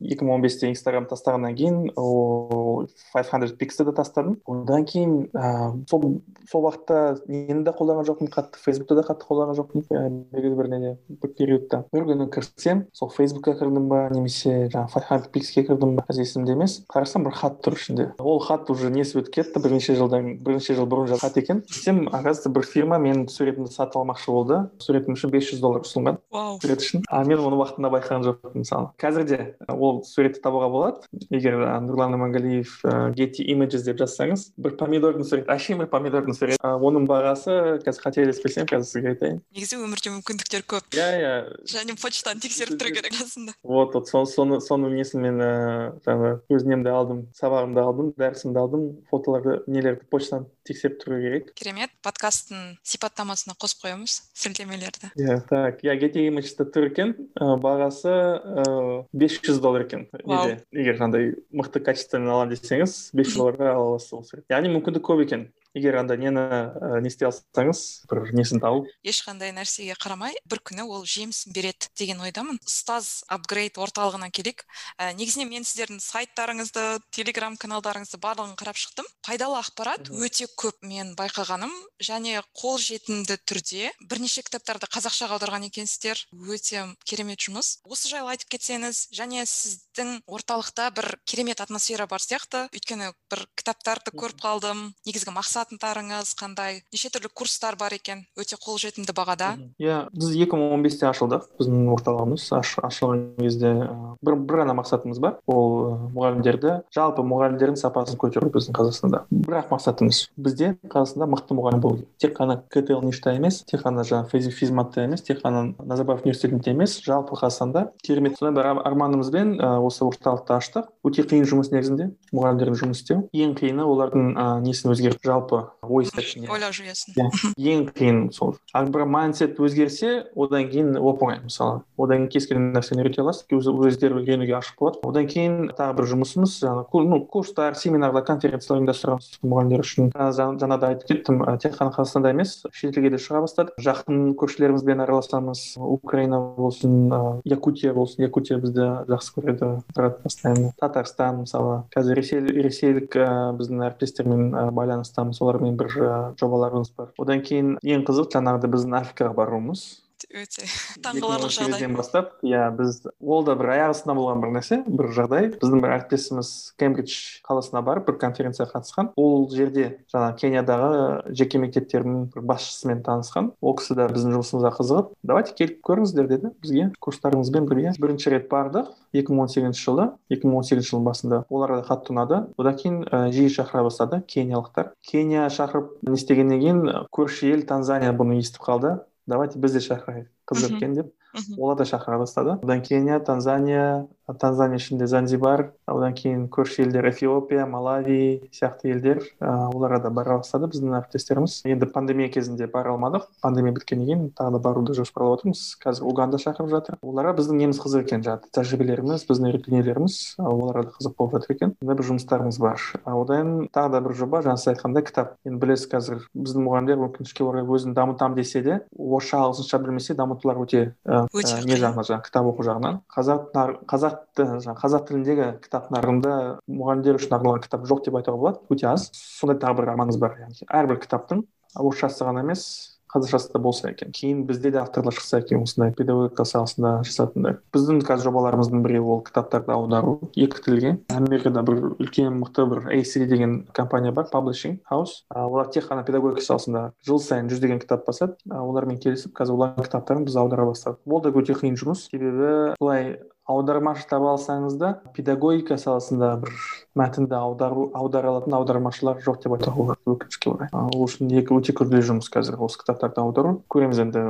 Speaker 3: екі мың он бесте инстаграм тастағаннан кейін ол five hundred пиксті де тастадым. Одан кейін ыыы сол сол уақытта нені де қолданған жоқпын қатты фейсбукты да қатты қолданған жоқпын белгілі бір неде бір периодта. Бір күні кірсем сол фейсбукқа кірдім ба немесе жаңағы five пикске кірдім ба қазір есімде емес. Қарасам бір хат тұр ішінде. Ол хат уже несі өтіп кетті бірнеше жылдан бірнеше жыл бұрын хат екен. Сөйтсем оказывается бір фирма менің суретімді сатып алмақшы болды. Суретім үшін бес жүз доллар ұсынған.
Speaker 2: Вау.
Speaker 3: Сурет үшін. А мен оны уақытында байқаған жоқпын. Мысалы. Қазір де ол суретті табуға болады. Егер нұрлан имангалиев гети images деп жазсаңыз бір помидордың суреті әшейін бір помидордың суреті оның бағасы қазір қателеспесем қазір сізге айтайын.
Speaker 2: Негізі өмірде мүмкіндіктер көп.
Speaker 3: Иә иә.
Speaker 2: Және почтаны тексеріп тұру керек расында
Speaker 3: вот вот соны соның несін мен ііі жаңағы өз немді алдым сабағымды алдым дәрісімді алдым фотоларды нелерді почтаны тексеріп тұру керек.
Speaker 2: Керемет. Подкасттың сипаттамасына қосып қоямыз сілтемелерді.
Speaker 3: Иә так иә гети имиджде тұр екен. Бағасы ыыы бес жүз доллар екен. Неде егер жаңағыдай мықты качествомен аламын десеңіз бес жүз долларға ала аласыз яғни мүмкіндік көп екен. Егер андай нені ә, не істей алсаңыз бір несін тауып.
Speaker 2: Ешқандай нәрсеге қарамай бір күні ол жемісін береді деген ойдамын. Ұстаз апгрейд орталығына келейік. Ә, негізінен мен сіздердің сайттарыңызды телеграм каналдарыңызды барлығын қарап шықтым. Пайдалы ақпарат өте көп мен байқағаным. Және қолжетімді түрде бірнеше кітаптарды қазақшаға аударған екенсіздер. Өте керемет жұмыс. Осы жайлы айтып кетсеңіз және сіздің орталықта бір керемет атмосфера бар сияқты. Өйткені бір кітаптарды көріп қалдым. Негізгі мақсат мақсаттарыңыз қандай? Неше түрлі курстар бар екен? Өте қолжетімді бағада.
Speaker 3: Иә біз екі мың он бесте ашылдық. Біздің орталығымыз ашылған кезде бір бір ғана мақсатымыз бар. Ол мұғалімдерді жалпы мұғалімдердің сапасын көтеру біздің қазақстанда. Бір ақ мақсатымыз. Бізде қазақстанда мықты мұғалім болу тек қана ктл ништа емес тек қана жаңағы физматта емес тек қана назарбаев университетінде емес жалпы қазақстанда керемет. Сондай бір арманымызбен осы орталықты аштық. Өте қиын жұмыс негізінде мұғалімдердің жұмыс істеу. Ең қиыны олардың несін өзгерту жалпы ой
Speaker 2: ойлау жүйесін
Speaker 3: иә ең қиын сол. Ал бір майндсет өзгерсе одан кейін оп оңай мысалы. Одан кейін кез келген нәрсені үйрете аласыз өздері үйренуге ашық болады. Одан кейін тағы бір жұмысымыз жаңағы ну курстар семинарлар конференциялар ұйымдастырамыз мұғалімдер үшін. Жаңа да айтып кеттім тек қана қазақстанда емес шетелге де шыға бастадық. Жақын көршілерімізбен араласамыз. Украина болсын якутия болсын. Якутия бізді жақсы көреді тұрады постоянно. Татарстан мысалы қазір ресей ресейлік біздің әріптестермен байланыстамыз. Олармен бір жобаларымыз бар одан кейін ең қызық жаңағыдай біздің африкаға баруымыз
Speaker 2: өте таңғаларлық жағдай.
Speaker 3: бастап иә біз ол да бір аяқ астынан болған бір нәрсе бір жағдай. Біздің бір әріптесіміз кембридж қаласына барып бір конференцияға қатысқан. Ол жерде жаңағы кениядағы жеке мектептердің бір басшысымен танысқан. Ол кісі де біздің жұмысымызға қызығып давайте келіп көріңіздер деді. Бізге курстарыңызбен бірге бірінші рет бардық. Екі мың он сегізінші жылы екі мың он сегізінші жылдың басында оларға да қатты ұнады одан кейін жиі шақыра бастады кениялықтар. Кения шақырып не істегеннен кейін көрші ел танзания бұны естіп қалды. Давайте біз де шақырайық. Екен деп. Олар да шақыра бастады. Одан кения танзания танзания ішінде занзибар одан кейін көрші елдер эфиопия малави сияқты елдер ыыы оларға да бара бастады. Біздің әріптестеріміз. Енді пандемия кезінде бара алмадық. Пандемия біткеннен кейін тағы да баруды жоспарлап отырмыз. Қазір уганда шақырып жатыр. Оларға біздің неміз қызық екен жаңағы тәжірибелеріміз біздің дүниелеріміз оларға да қызық болып жатыр екен. Сондай бір жұмыстарымыз бар. Одан тағы да бір жоба жаңа сіз айтқандай кітап. Енді білесіз қазір біздің мұғалімдер өкінішке орай өзін дамытамын десе де орысша ағылшынша білмесе дамытулар өте
Speaker 2: өте
Speaker 3: не жағынан жаңағы кітап оқу жағынан. Қазақ қазақ қазақ тіліндегі кітап нарығында мұғалімдер үшін арналған кітап жоқ деп айтуға болады өте аз. Сондай тағы бір арманымыз бар яғни әрбір кітаптың орысшасы ғана емес қазақшасы да болса екен. Кейін бізде де авторлар шықса екен осындай педагогика саласында жасайтындай біздің қазір жобаларымыздың бірі ол кітаптарды аудару екі тілге америкада бір үлкен мықты бір ACD деген компания бар publishing house. Олар тек қана педагогика саласында жыл сайын жүздеген кітап басады. Олармен келісіп қазір олардың кітаптарын біз аудара бастадық. Ол да өте қиын жұмыс. Себебі былай аудармашы таба алсаңыз да педагогика саласында бір мәтінді аудару аудара алатын аудармашылар жоқ деп айтуға болады өкінішке орай. Ол үшін екі өте күрделі жұмыс қазір осы кітаптарды аудару. Көреміз енді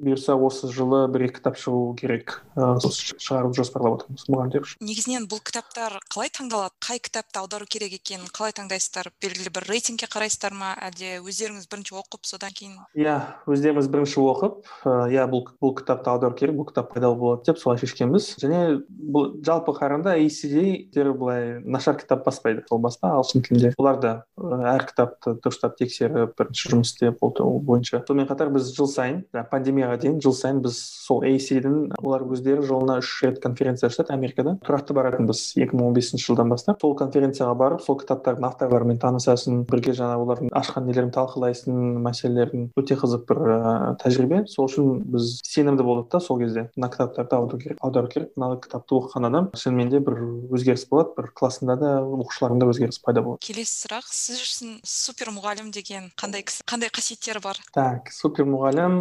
Speaker 3: бұйырса осы жылы бір екі кітап шығу керек. Шығаруды жоспарлап отырмыз. Мұғалімдер үшін
Speaker 2: негізінен бұл кітаптар қалай таңдалады? Қай кітапты аудару керек екенін қалай таңдайсыздар? Белгілі бір рейтингке қарайсыздар ма? Әлде өздеріңіз бірінші оқып содан кейін?
Speaker 3: Иә өздеріміз бірінші оқып иә бұл бұл кітапты аудару керек бұл кітап пайдалы болады деп солай шешкенбіз. Және бұл жалпы қарағанда былай нашар кітап баспайды. Ол баспа ағылшын тілінде. Олар да әр кітапты дұрыстап тексеріп бірінші жұмыс істеп ол бойынша. Сонымен қатар біз жыл сайын пандемияға дейін жыл сайын біз сол acd олар өздері жылына үш рет конференция ашады америкада. Тұрақты баратынбыз екі мың он бесінші жылдан бастап. Сол конференцияға барып сол кітаптардың авторларымен танысасың бірге жаңағы олардың ашқан нелерін талқылайсың мәселелерін. Өте қызық бір ыыы тәжірибе. Сол үшін біз сенімді болдық та сол кезде. Мына кітаптарды аудару керек аудару керек. Мына кітапты оқыған адам шынымен де бір өзгеріс болады бір классында да оқушыларында өзгеріс пайда болады.
Speaker 2: Келесі сұрақ сіз үшін супер мұғалім деген қандай кісі қандай қасиеттері бар?
Speaker 3: Так супер мұғалім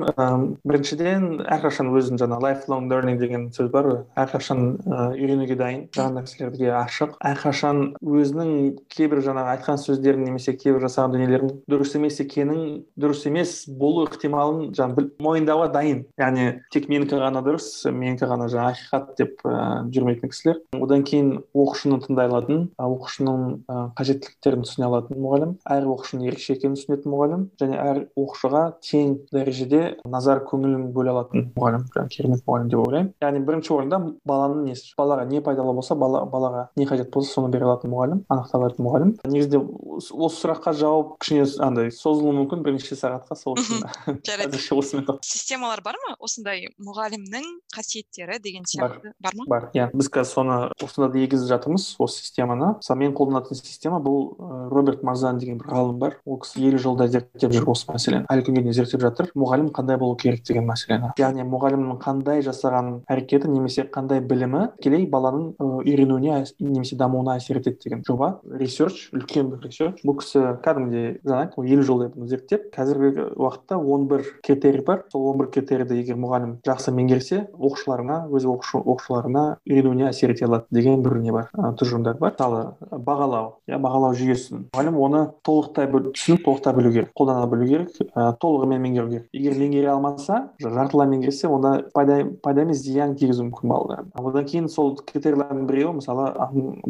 Speaker 3: біріншіден әрқашан өзін жаңа lifelong learning деген сөз бар ғой. Әрқашан үйренуге дайын жаңа нәрселерге ашық. Әрқашан өзінің кейбір жаңағы айтқан сөздерін немесе кейбір жасаған дүниелерін дұрыс емес екенін дұрыс емес болу ықтималын жаңағы мойындауға дайын. Яғни тек менікі ғана дұрыс менікі ғана жаңағы ақиқат деп ыыы жүрмейтін кісілер. Одан кейін оқушыны тыңдай алатын оқушының қажеттіліктерін түсіне алатын мұғалім әр оқушының ерекше екенін түсінетін мұғалім және әр оқушыға тең дәрежеде назар көңілін бөле алатын мұғалім керемет мұғалім деп ойлаймын. Яғни бірінші орында баланың несі? Балаға не пайдалы болса бала балаға не қажет болса соны бере алатын мұғалім анықталатын мұғалім. Негізінде осы сұраққа жауап кішкене андай созылуы мүмкін бірнеше сағатқа сол үшін.
Speaker 2: Жарайды. Осымен системалар бар ма? Осындай мұғалімнің қасиеттері деген сияқты бар ма?
Speaker 3: Бар иә. Біз қазір соны осында да егізіп жатырмыз осы системаны. Мысалы мен қолданатын система бұл роберт марзан деген бір ғалым бар. Ол кісі елу жылда зерттеп жүр осы мәселені. Әлі күнге дейін зерттеп жатыр. Мұғалім қандай болу керек деген мәселені. Яғни мұғалімнің қандай жасаған әрекеті немесе қандай білімі тікелей баланың үйренуіне немесе дамуына әсер етеді деген жоба. Ресерч үлкен бір ресерч. Бұл кісі кәдімгідей жаңа елу жылдай бұны зерттеп қазіргі уақытта он бір критерий бар. Сол он бір критерийді егер мұғалім жақсы меңгерсе оқушыларына өз оқушыларына үйренуіне әсер ете алады деген бір не бар тұжырымдар бар. Мысалы бағалау иә бағалау жүйесін. Мұғалім оны толықтай түсініп толықтай білу керек қолдана білу керек толығымен меңгеру керек. Егер меңгере алмаса жартылай меңгерсе онда пайда пайда емес зиян тигізуі мүмкін балаларға. Одан кейін сол критерийлердің біреуі мысалы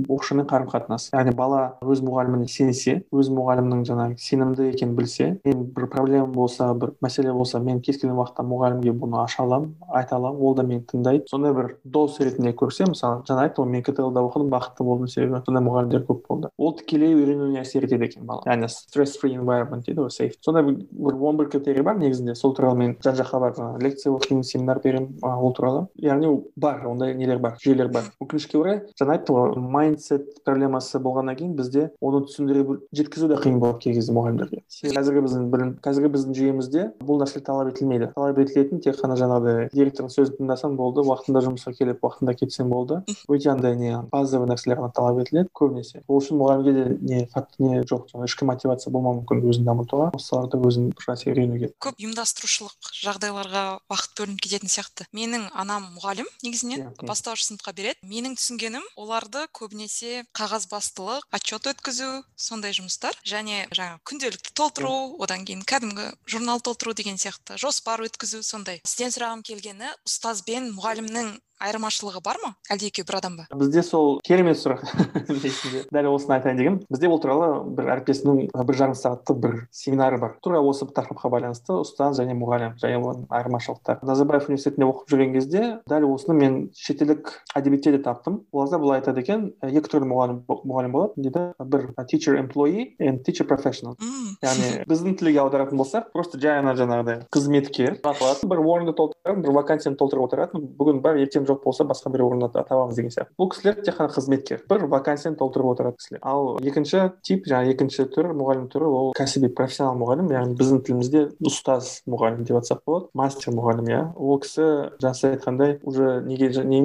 Speaker 3: оқушымен қарым қатынас яғни бала өз мұғаліміне сенсе өз мұғалімнің жаңағы сенімді екенін білсе мен бір проблема болса бір мәселе болса мен кез келген уақытта мұғалімге бұны аша аламын айта аламын ол да мені тыңдайды. Сондай бір дос ретінде көрсе мысалы жаңа айттым ғой мен ктл да оқыдым бақытты болдым себебі сондай мұғалімдер көп болды ол тікелей үйренуіне әсер етеді екен бала яғни стресс фри environment дейді ғой сейф сондай бір он бір критерий бар негізінде сол туралы мен жан жаққа барып лекция оқимын семинар беремін ол туралы яғни бар ондай нелер бар жүйелер бар. Өкінішке орай жаңа айттым ғой майндсет проблемасы болғаннан кейін бізде оны түсіндіре жеткізу де қиын болады кей кезде мұғалімдерге қазіргі біздің білім қазіргі біздің жүйемізде бұл нәрсе талап етілмейді талап етілетін тек қана жаңағыдай директордың сөзін тыңдасаң болды уақытында жұмысқа келіп уақытында кетсең болды өте андай не базовый нәрселер ғана талап етіледі көбінесе. Ол үшін мұғалімге де не қатты не жоқ. Ішкі мотивация болмауы мүмкін өзін дамытуға. Осы салада өзін бір нәрсе үйренуге
Speaker 2: көп ұйымдастырушылық жағдайларға уақыт бөлініп кететін сияқты. Менің анам мұғалім негізінен yeah, бастауыш сыныпқа береді. Менің түсінгенім оларды көбінесе қағазбастылық отчет өткізу сондай жұмыстар. Және жаңа күнделікті толтыру одан кейін кәдімгі журнал толтыру деген сияқты. Жоспар өткізу сондай. Сізден сұрағым келгені ұстаз бен мұғалімнің айырмашылығы бар ма? Әлде екеуі бір адам ба?
Speaker 3: Бізде сол керемет сұрақ дәл осыны айтайын дегенмін бізде бұл туралы бір әріптесімнің бір жарым сағаттық бір семинары бар. Тура осы тақырыпқа байланысты ұстаз және мұғалім және оның айырмашылықтары назарбаев университетінде оқып жүрген кезде дәл осыны мен шетелдік әдебиетте де таптым. Оларда былай айтады екен екі түрлі мұғалім мұғалім болады дейді бір teacher employee and teacher professional. Яғни біздің тілге аударатын болсақ просто жай ғана жаңағыдай қызметкер. Бір орынды толтыратын бір вакансияны толтырып отыратын. Бүгін бар ертең жоқ болса басқа бір орында табамыз деген сияқты. Бұл кісілер тек қана қызметкер. Бір вакансияны толтырып отырады кісілер. Ал екінші тип жаңағы екінші түр мұғалім түрі ол кәсіби профессионал мұғалім яғни біздің тілімізде ұстаз мұғалім деп айтсақ болады мастер мұғалім иә. Ол кісі жаңа сіз айтқандай уже неге не,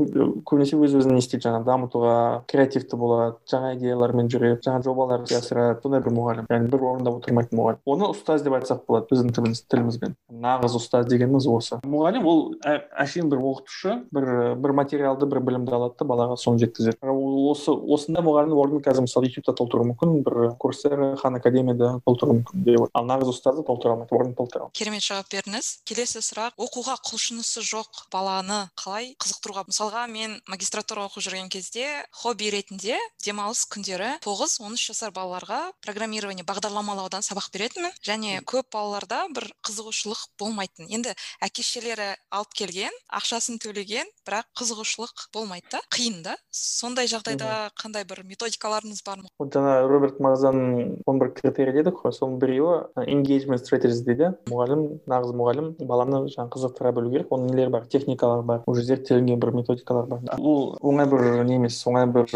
Speaker 3: көбінесе өз өзін не істейді жаңағы дамытуға креативті болады жаңа идеялармен жүреді жаңа жобалар іске асырады. Сондай бір мұғалім яғни бір орында отырмайтын мұғалім. Оны ұстаз деп айтсақ болады біздің тіліміз тілімізбен. Нағыз ұстаз дегеніміз осы. Мұғалім ол әшейін бір оқытушы бір бір материалды бір білімді алады да балаға соны жеткізеді. Осы осында мұғалімнің орнын қазір мысалы ютубта толтыруы мүмкін бір курсера хан академияда толтыруы мүмкін деп ал нағыз ұстазды толтыра алмайды орнын толтыра алмайды.
Speaker 2: Керемет жауап бердіңіз. Келесі сұрақ. Оқуға құлшынысы жоқ баланы қалай қызықтыруға? Мысалға мен магистратура оқып жүрген кезде хобби ретінде демалыс күндері тоғыз он үш жасар балаларға программирование бағдарламалаудан сабақ беретінмін. Және көп балаларда бір қызығушылық болмайтын. Енді әке шешелері алып келген ақшасын төлеген бірақ қызығушылық болмайды да қиын да. Сондай жағдайда қандай бір методикаларыңыз бар ма?
Speaker 3: Жаңа роберт мырзаның он бір критерий дедік қой соның біреуі engagement strategies дейді. Мұғалім нағыз мұғалім баланы жаңағы қызықтыра білу керек. Оның нелері бар? Техникалар бар уже зерттелінген бір методикалар бар бұл оңай бір не емес оңай бір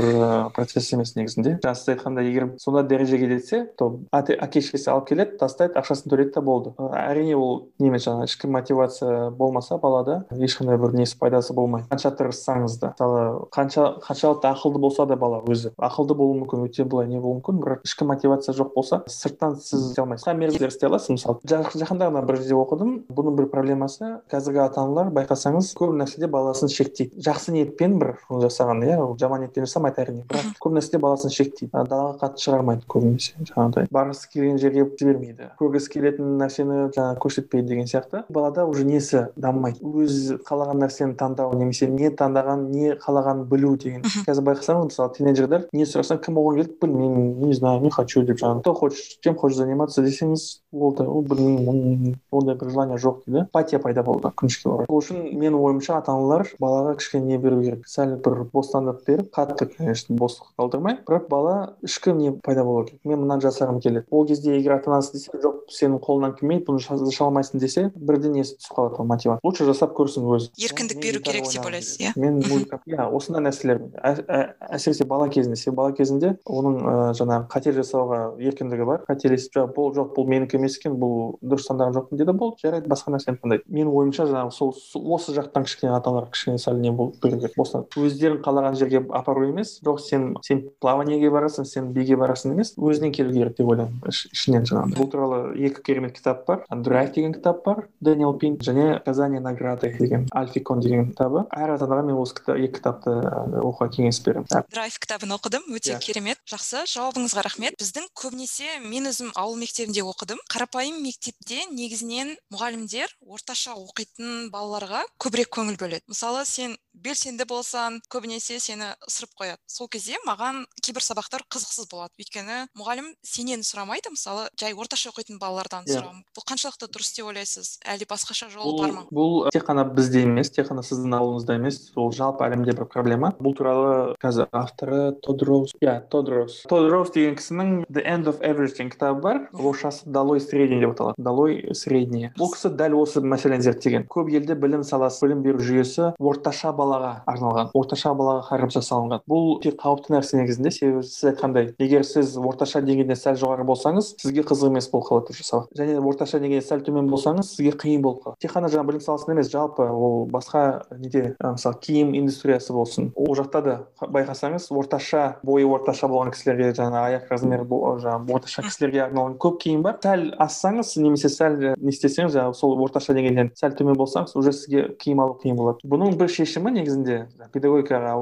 Speaker 3: процесс емес негізінде. Жаңа сіз айтқандай егер сондай дәрежеге жетсе то әке шешесі алып келеді тастайды ақшасын төлейді да болды. Әрине ол не емес жаңағы ішкі мотивация болмаса балада ешқандай бір несі пайдасы болмайды. Қанша тырыссаңыз да мысалы қанша қаншалықты ақылды болса да бала өзі. Ақылды болуы мүмкін өте былай не болуы мүмкін бірақ ішкі мотивация жоқ болса сырттан сіз істей алмайсыз. Қысқа мерзімде істей аласыз? Мысалы жақында ғана бір жерде оқыдым бұның бір проблемасы қазіргі ата аналар байқасаңыз көп нәрседе баласын шектейді. Жақсы ниетпен бір жасаған иә жаман ниетпен жасамайды әрине бірақ көп нәрседе баласын шектейді. Далаға қатты шығармайды көбінесе жаңағыдай. Барғысы келген жерге жібермейді. Көргісі келетін нәрсені жаңағы көрсетпейді деген сияқты. Балада уже несі дамымайды? Өзі қалаған нәрсені таңдау немесе не таңдаған не қалағанын білу деген. Қазір байқасаңыз мысалы тинейджерлер не сұрасаң кім оған келіп білмеймін не знаю не хочу деп жаңағы. Кто хочешь чем хочешь заниматься десеңіз болды ол білмеймін ондай бір желание жоқ дейді. Апатия пайда болды өкінішке орай. Сол үшін менің ойымша ата аналар балаға кішкене не беру керек. Сәл бір бостандық беріп қатты конечно бостық қалдырмай бірақ бала ішкі не пайда болу керек. Мен мынаны жасағым келеді. Ол кезде егер ата анасы десе жоқ сенің қолыңнан келмейді бұны жаса алмайсың десе бірден несі түсіп қалады ол мотивация. Лучше жасап көрсін өзі.
Speaker 2: Еркіндік беру керек деп ойлайсыз иә
Speaker 3: мен музыка иә осындай нәрселер әсіресе бала кезінде себебі бала кезінде оның ыыы жаңағы қате жасауға еркіндігі бар. Қателесіп бұл жоқ бұл менікі емес екен бұл дұрыс таңдаған жоқпын дейді болды жарайды басқа нәрсені таңдайды менің ойымша жаңағы сол осы жақтан кішкене ата аналар кішкене сәл не болу керек бостан өздерің қалаған жерге апару емес жоқ сен сен плаваниеге барасың сен биге барасың емес өзінен келу керек деп ойлаймын ішінен жаңағыдай. Бұл туралы екі керемет кітап бар. Драйв деген кітап бар. Дэниел пин және наказание награды деген альфикон деген кітабы. Әр адамға мен осы екі кітапты оқуға кеңес беремін.
Speaker 2: Драйв кітабын оқыдым. Өте yeah. Керемет. Жақсы. Жауабыңызға рахмет. Біздің көбінесе мен өзім ауыл мектебінде оқыдым. Қарапайым мектепте негізінен мұғалімдер орташа оқитын балаларға көбірек көңіл бөледі. Мысалы сен белсенді болсаң көбінесе сені ысырып қояды. Сол кезде маған кейбір сабақтар қызықсыз болады. Өйткені мұғалім сенен сұрамайды. Мысалы жай орташа оқитын балалардан yeah. Бұл қаншалықты дұрыс деп ойлайсыз? Әлде басқаша жол бар ма?
Speaker 3: бұл тек қана бізде емес тек қана сіздің ауылыңызда емес ол жалпы әлемде бір проблема. Бұл туралы қазір авторы тодроус иә тодроус тодроус деген кісінің the end of everything кітабы бар. Орысшасы долой средний деп аталады долой средний бұл кісі дәл осы мәселені зерттеген көп елде білім саласы білім беру жүйесі орташа балаға арналған орташа балаға қарап жасалынған бұл өте қауіпті нәрсе негізінде себебі сіз айтқандай егер сіз орташа деңгейден сәл жоғары болсаңыз сізге қызық емес болып қалады сабақ және орташа деңгейден сәл төмен болсаңыз сізге қиын болып қалады тек қана жаңағы білім саласында емес жалпы ол басқа неде мысалы киім индустриясы болсын. Ол жақта да байқасаңыз орташа бойы орташа болған кісілерге жаңағы аяқ размері жаңағы орташа кісілерге арналған көп киім бар. Сәл ассаңыз немесе сәл не істесеңіз жаңағы сол орташа деңгейден сәл төмен болсаңыз уже сізге киім алу қиын болады. Бұның бір шешімі негізінде педагогикаға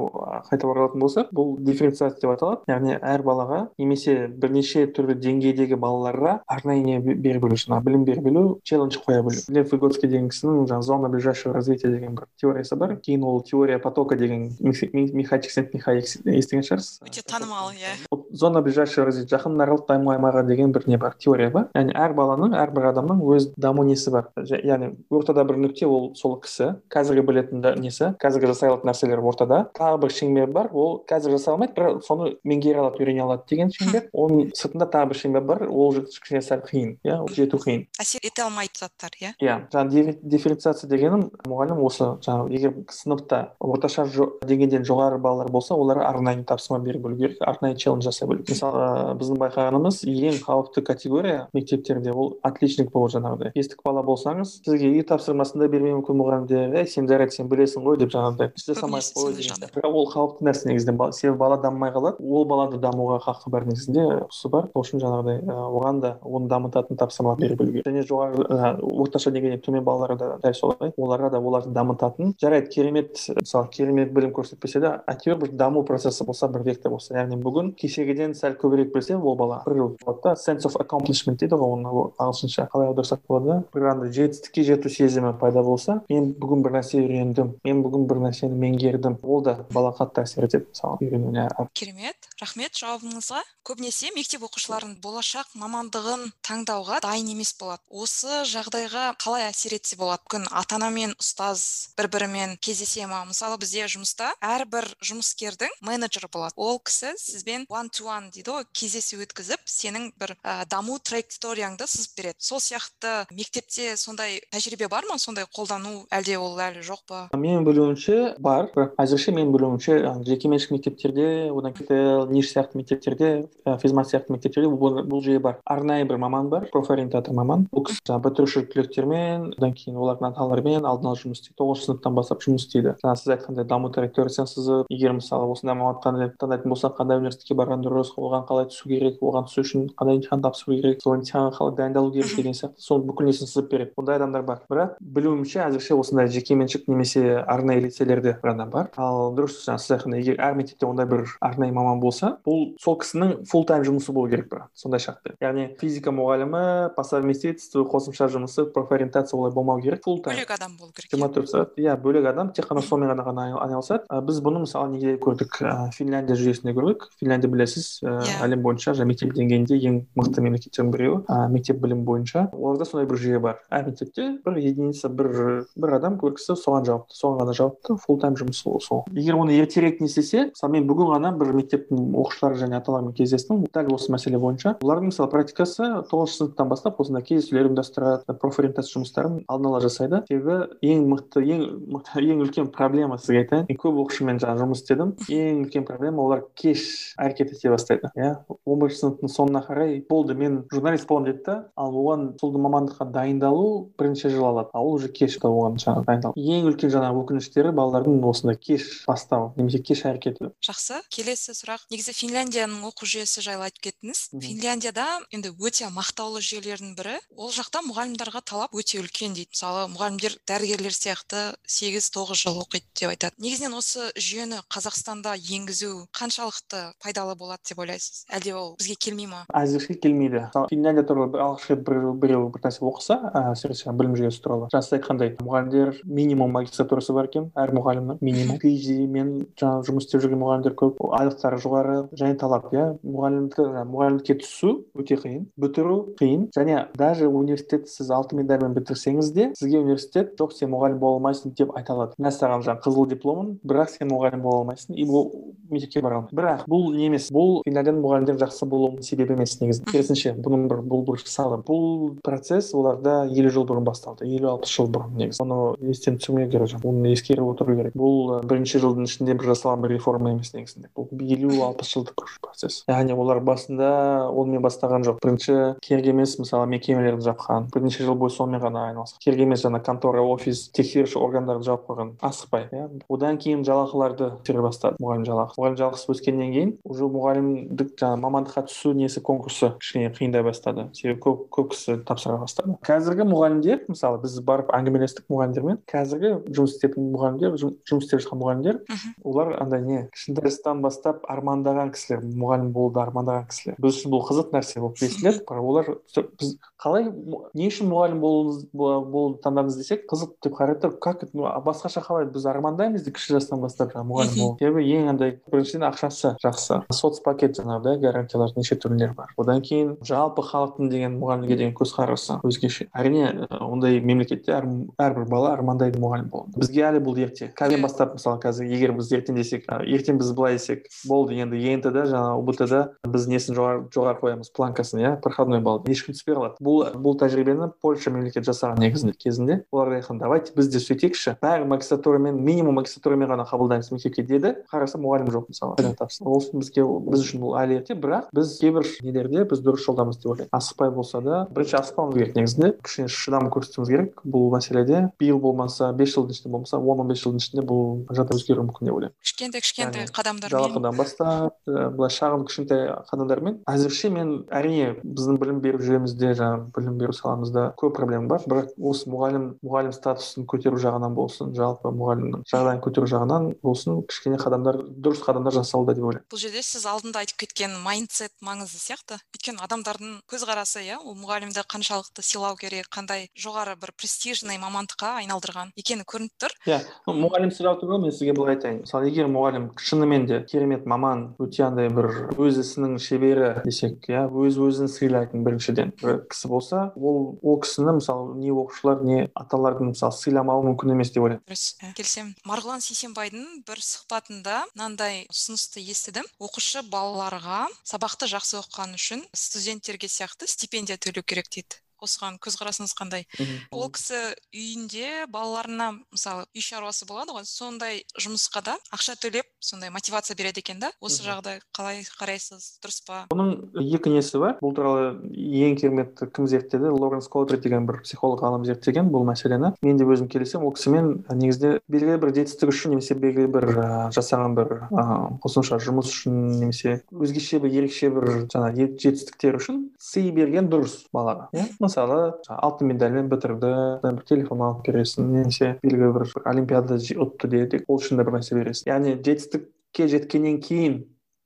Speaker 3: қайта оралатын болсақ бұл дифференциация деп аталады. Яғни әр балаға немесе бірнеше түрлі деңгейдегі балаларға арнайы не бере білу жаңағы білім бере білу челлендж қоя білу лев выгодский деген кісінің жаңағы зона ближайшего развития деген бір теориясы бар. Кейін ол теория потока деген михай чиксентмихай естіген шығарсыз
Speaker 2: өте танымал иә
Speaker 3: зона ближайшего развития. Жақын аралық даму аймағы деген бір не бар теория бар яғни әр баланың әрбір адамның өз даму несі бар яғни ортада бір нүкте ол сол кісі қазіргі білетін несі қазіргі жасай алатын нәрселер ортада тағы бір шеңбер бар. Ол қазір жасай алмайды бірақ соны меңгере алады үйрене алады деген шеңбер. Оның сыртында тағы бір шеңбер бар. Ол кішкене сәл қиын. Иә жету қиын.
Speaker 2: Әсер ете алмайтын заттар иә?
Speaker 3: Иә жаңағы дифференциация дегенім мұғалім осы жаңағы егер сыныпта орташа деңгейден жоғары балалар болса оларға арнайы тапсырма беріп білу керек арнайы челлендж жасай білу мысалы біздің байқағанымыз ең қауіпті категория мектептерде ол отличник болу жаңағыдай бестік бала болсаңыз сізге үй тапсырмасын да бермеуі мүмкін мұғалімдер ей сен жарайды сен білесің ғой деп жаңағыдай жасамай қой бірақ ол қауіпті нәрсе негізінде. Себебі бала дамымай қалады. Ол балада дамуға хақы бар негізінде құқысы бар. Сол үшін жаңағыдай оған да оны дамытатын тапсырма бере білу керек және жоғары орташа деңгейден төмен балаларға да дәл солай. Оларға да оларды дамытатын. Жарайды керемет мысалы керемет білім көрсетпесе де әйтеуір бір даму процесі болса бір вектор болса. Яғни бүгін кешегіден сәл көбірек білсе ол бала бір болады да sense of accomplishment дейді ғой оны ағылшынша қалай аударсақ болады? Бір андай жетістікке жету сезімі пайда болса мен бүгін бір нәрсе үйрендім мен бүгін бір нәрсені меңгердім ол да балаға қатты әсер етеді мысалы үйренуіне
Speaker 2: керемет. Рахмет жауабыңызға. Көбінесе мектеп оқушыларының болашақ мамандығын таңдауға дайын емес болады. Осы жағдайға қалай әсер етсе болады? Мүмкін ата ана мен ұстаз бір бірімен кездесе ма мысалы бізде жұмыста әрбір жұмыскердің менеджері болады. Ол кісі сізбен one to one дейді ғой кездесу өткізіп сенің бір ә, даму траекторияңды сызып береді. Сол сияқты мектепте сондай тәжірибе бар ма? Сондай қолдану әлде ол әлі жоқ па?
Speaker 3: Менің білуімше бар бірақ әзірше менің білуімше жекеменшік мектептерде одан кейін ниш сияқты мектептерде физмат сияқты мектептерде бұл, бұл жүйе бар. Арнайы бір маман бар профориентатор маман. Бұл кісі бітіруші түлектермен одан кейін олардың ата аналармен алдын ала жұмыс істейді. Тоғызыншы сыныптан бастап істейді жаңа сіз айтқандай даму траекториясын сызып егер мысалы осындай мамандық таңдайтын болсақ қандай университетке барған дұрыс оған қалай түсу керек оған түсу үшін қандай емтихан тапсыру керек сол емтиханға қалай дайындалу керек деген сияқты. Соның бүкіл несін сызып береді. Ондай адамдар бар. Бірақ білуімше әзірше осындай жекеменшік немесе арнайы лицейлерде ғана бар. Ал дұрыс жаңа сіз айтқандай егер әр мектепте ондай бір арнайы маман болса бұл сол кісінің фул тайм жұмысы болу керек бір сондай шартта. Яғни физика мұғалімі по совместительству қосымша жұмысы профориентация олай болмау керек. Фул тайм
Speaker 2: бөлек адам болу керек
Speaker 3: жиырма төрт сағат. Иә бөлек адам. Тек қана сонымен ғана ғана айналысады. Біз бұны мысалы неде көрдік? Финляндия жүйесінде көрдік. Финляндия білесіз yeah. әлем бойынша жаңағы мектеп деңгейінде ең мықты мемлекеттердің біреуі мектеп білім бойынша. Оларда сондай бір жүйе бар. Әр мектепте бір единица бір бір адам бір кісі соған жауапты соған ғана жауапты фул тайм жұмысы сол. Егер оны ертерек не істесе мысалы мен бүгін ғана бір мектептің оқушылары және ата аналарымен кездестім. Дәл осы мәселе бойынша. Олардың мысалы практикасы тоғызыншы сыныптан бастап осындай кездесулер ұйымдастырады профориентация жұмыстарын алдын ала жасайды. Себебі ең мықты ең мықты ең үлкен проблема сізге айтайын. Мен көп оқушымен жаңағы жұмыс істедім. Ең үлкен проблема олар кеш әрекет ете бастайды иә. он бірінші сыныптың соңына қарай болды мен журналист боламын деді да. Ал оған сол мамандыққа дайындалу бірнеше жыл алады. Ал ол уже кеш оған жаңағы дайындалу ең үлкен жаңағы өкініштері балалардың осындай кеш бастау немесе кеш әрекет. Ету
Speaker 2: жақсы. Келесі сұрақ. Негізі финляндияның оқу жүйесі жайлы айтып кеттіңіз. Финляндияда енді өте мақтау жасаулы жүйелердің бірі. Ол жақта мұғалімдарға талап өте үлкен дейді. Мысалы мұғалімдер дәрігерлер сияқты сегіз тоғыз жыл оқиды деп айтады. Негізінен осы жүйені қазақстанда енгізу қаншалықты пайдалы болады деп ойлайсыз? Әлде ол бізге келмей ма?
Speaker 3: Әзірше келмейді. Мысалы финляндия туралы алғаш рет бір біреу бір нәрсе оқыса әсіресе білім жүйесі туралы. Жаңа сіз айтқандай мұғалімдер минимум магистратурасы бар екен әр мұғалімнің. Минимум phd мен жаңағы жұмыс істеп жүрген мұғалімдер көп. Айлықтары жоғары және талап иә. Мұғалімдікті мұғалімдікке түсу өте қиын бітіру қиын. Және даже университет сіз алтын медальмен бітірсеңіз де сізге университет жоқ сен мұғалім бола алмайсың деп айта алады. Мә саған жаңағы қызыл дипломың бірақ сен мұғалім бола алмайсың и ол мектепке бара алмайсың. Бірақ бұл не емес бұл финляндияның мұғалімдері жақсы болуының себебі емес негізі. Керісінше бұның бір бұл бір салым. Бұл процесс оларда елу жыл бұрын басталды елу алпыс жыл бұрын негізі. Оны естен түсірмеу керек оны ескеріп отыру керек. Бұл бірінші жылдың ішінде бір жасалған бір реформа емес негізінде. Бұл елу алпыс жылдық процесс. Яғни олар басында онымен бастаған жоқ. Бірінші керек емес мысалы мекемелерді жапқан. Бірнеше жыл бойы сонымен ғана айналысқан. Керек емес жаңа контора офис тексеруші органдарды жауып қойған. Асықпай иә. Одан кейін жалақыларды көтере бастады мұғалім жалақысы мұғалім жалақысы өскеннен кейін уже мұғалімдік жаңағы мамандыққа түсу несі конкурсы кішкене қиындай бастады. Себебі көп көп кісі тапсыра бастады. Қазіргі мұғалімдер мысалы біз барып әңгімелестік мұғалімдермен қазіргі жұмыс істейтін мұғалімдер жұмыс істеп жатқан мұғалімдер олар андай не жастан бастап армандаған кісілер мұғалім болуды армандаған кісілер. Біз үшін бұл қызық нәрсе болып естіледі бірақ олар біз қалай не үшін мұғалім болуды таңдадыңыз десек қызық деп қарайды да как басқаша қалай біз армандаймыз дейді кіші жастан бастап жаңағы мұғалім болу себебі ең андай біріншіден ақшасы жақсы. Соцпакет жаңағы да гарантиялар неше түрлері бар. Одан кейін жалпы халықтың деген мұғалімге деген көзқарасы өзгеше. Әрине ондай мемлекетте әр, әрбір бала армандайды мұғалім болуды бізге әлі бұл ерте. Қазірден бастап мысалы қазір егер біз ертең десек ертең біз былай десек болды енді ент да жаңағы ұбт да біз несін жоғары жоғары қоямыз планкасын иә проходной баллды ешкім түспей қалады. Бұл бұл тәжірибені польша мемлекеті жасаған негізінде кезінде. Олар айтқан давайте біз де сөйтейікші бәрі магистратурамен минимум магистратурамен ғана қабылдаймыз мектепке деді. Қараса мұғалім жоқ мысалы. Ол бізге біз үшін бұл әлі ерте. Бірақ біз кейбір нелерде біз дұрыс жолдамыз деп ойлаймын. Асықпай болса да бірінші асықпауымыз керек негізінде. Кішкене шыдам көрсетуіміз керек бұл мәселеде. Биыл болмаса бес жылдың ішінде болмаса он он бес жылдың ішінде бұл жағдай өзгеруі мүмкін деп ойлаймын.
Speaker 2: Кішкентай кішкентай қадамдармен.
Speaker 3: жалақыдан бастап былай шағын кішкентай қадамдармен. Әзірше мен әрине біздің білім беру жүйемізде жаңағы білім беру саламызда көп проблема бар. Бірақ осы мұғалім мұғалім статусын көтеру жағынан болсын жалпы мұғалімнің жағдайын көтеру жағынан болсын кішкене қадамдар дұрыс қадамдар жасалуда деп ойлаймын.
Speaker 2: Бұл жерде сіз алдында айтып кеткен майндсет маңызды сияқты. Өйткені адамдардың көзқарасы иә ол мұғалімді қаншалықты сыйлау керек қандай жоғары бір престижный мамандыққа айналдырған екені көрініп тұр.
Speaker 3: Иә мұғалім сыйлау туралы мен сізге былай айтайын. Мысалы егер мұғалім шынымен де керемет маман өте андай бір өз ісінің шебері десек иә өз өзін сыйлайтын біріншіден бір кісі болса ол ол кісіні мысалы не оқушылар не ата аналардың мысалы сыйламауы мүмкін емес деп ойлаймын.
Speaker 2: Дұрыс келісемін марғұлан сейсенбайдың бір сұхбатында мынандай ұсынысты естідім. Оқушы балаларға сабақты жақсы оқығаны үшін студенттерге сияқты стипендия төлеу керек дейді. Осыған көзқарасыңыз қандай? Ол кісі үйінде балаларына мысалы үй шаруасы болады ғой сондай жұмысқа да ақша төлеп сондай мотивация береді екен да? Осы жағдай қалай қарайсыз дұрыс па?
Speaker 3: Бұның екі несі бар. Бұл туралы ең керемет кім зерттеді? Лоренс колберт деген бір психолог ғалым зерттеген бұл мәселені. Мен де өзім келісемін ол кісімен негізінде белгілі бір жетістік үшін немесе белгілі бір жасаған бір қосымша жұмыс үшін немесе өзгеше бір ерекше бір жаңағы жетістіктер үшін сый берген дұрыс балаға иә? Мысалы алтын медальмен бітірді бір телефон алып бересің немесе белгілі бір олимпиада ұтты де ол үшін де бір нәрсе бересің. Яғни жетістікке жеткеннен кейін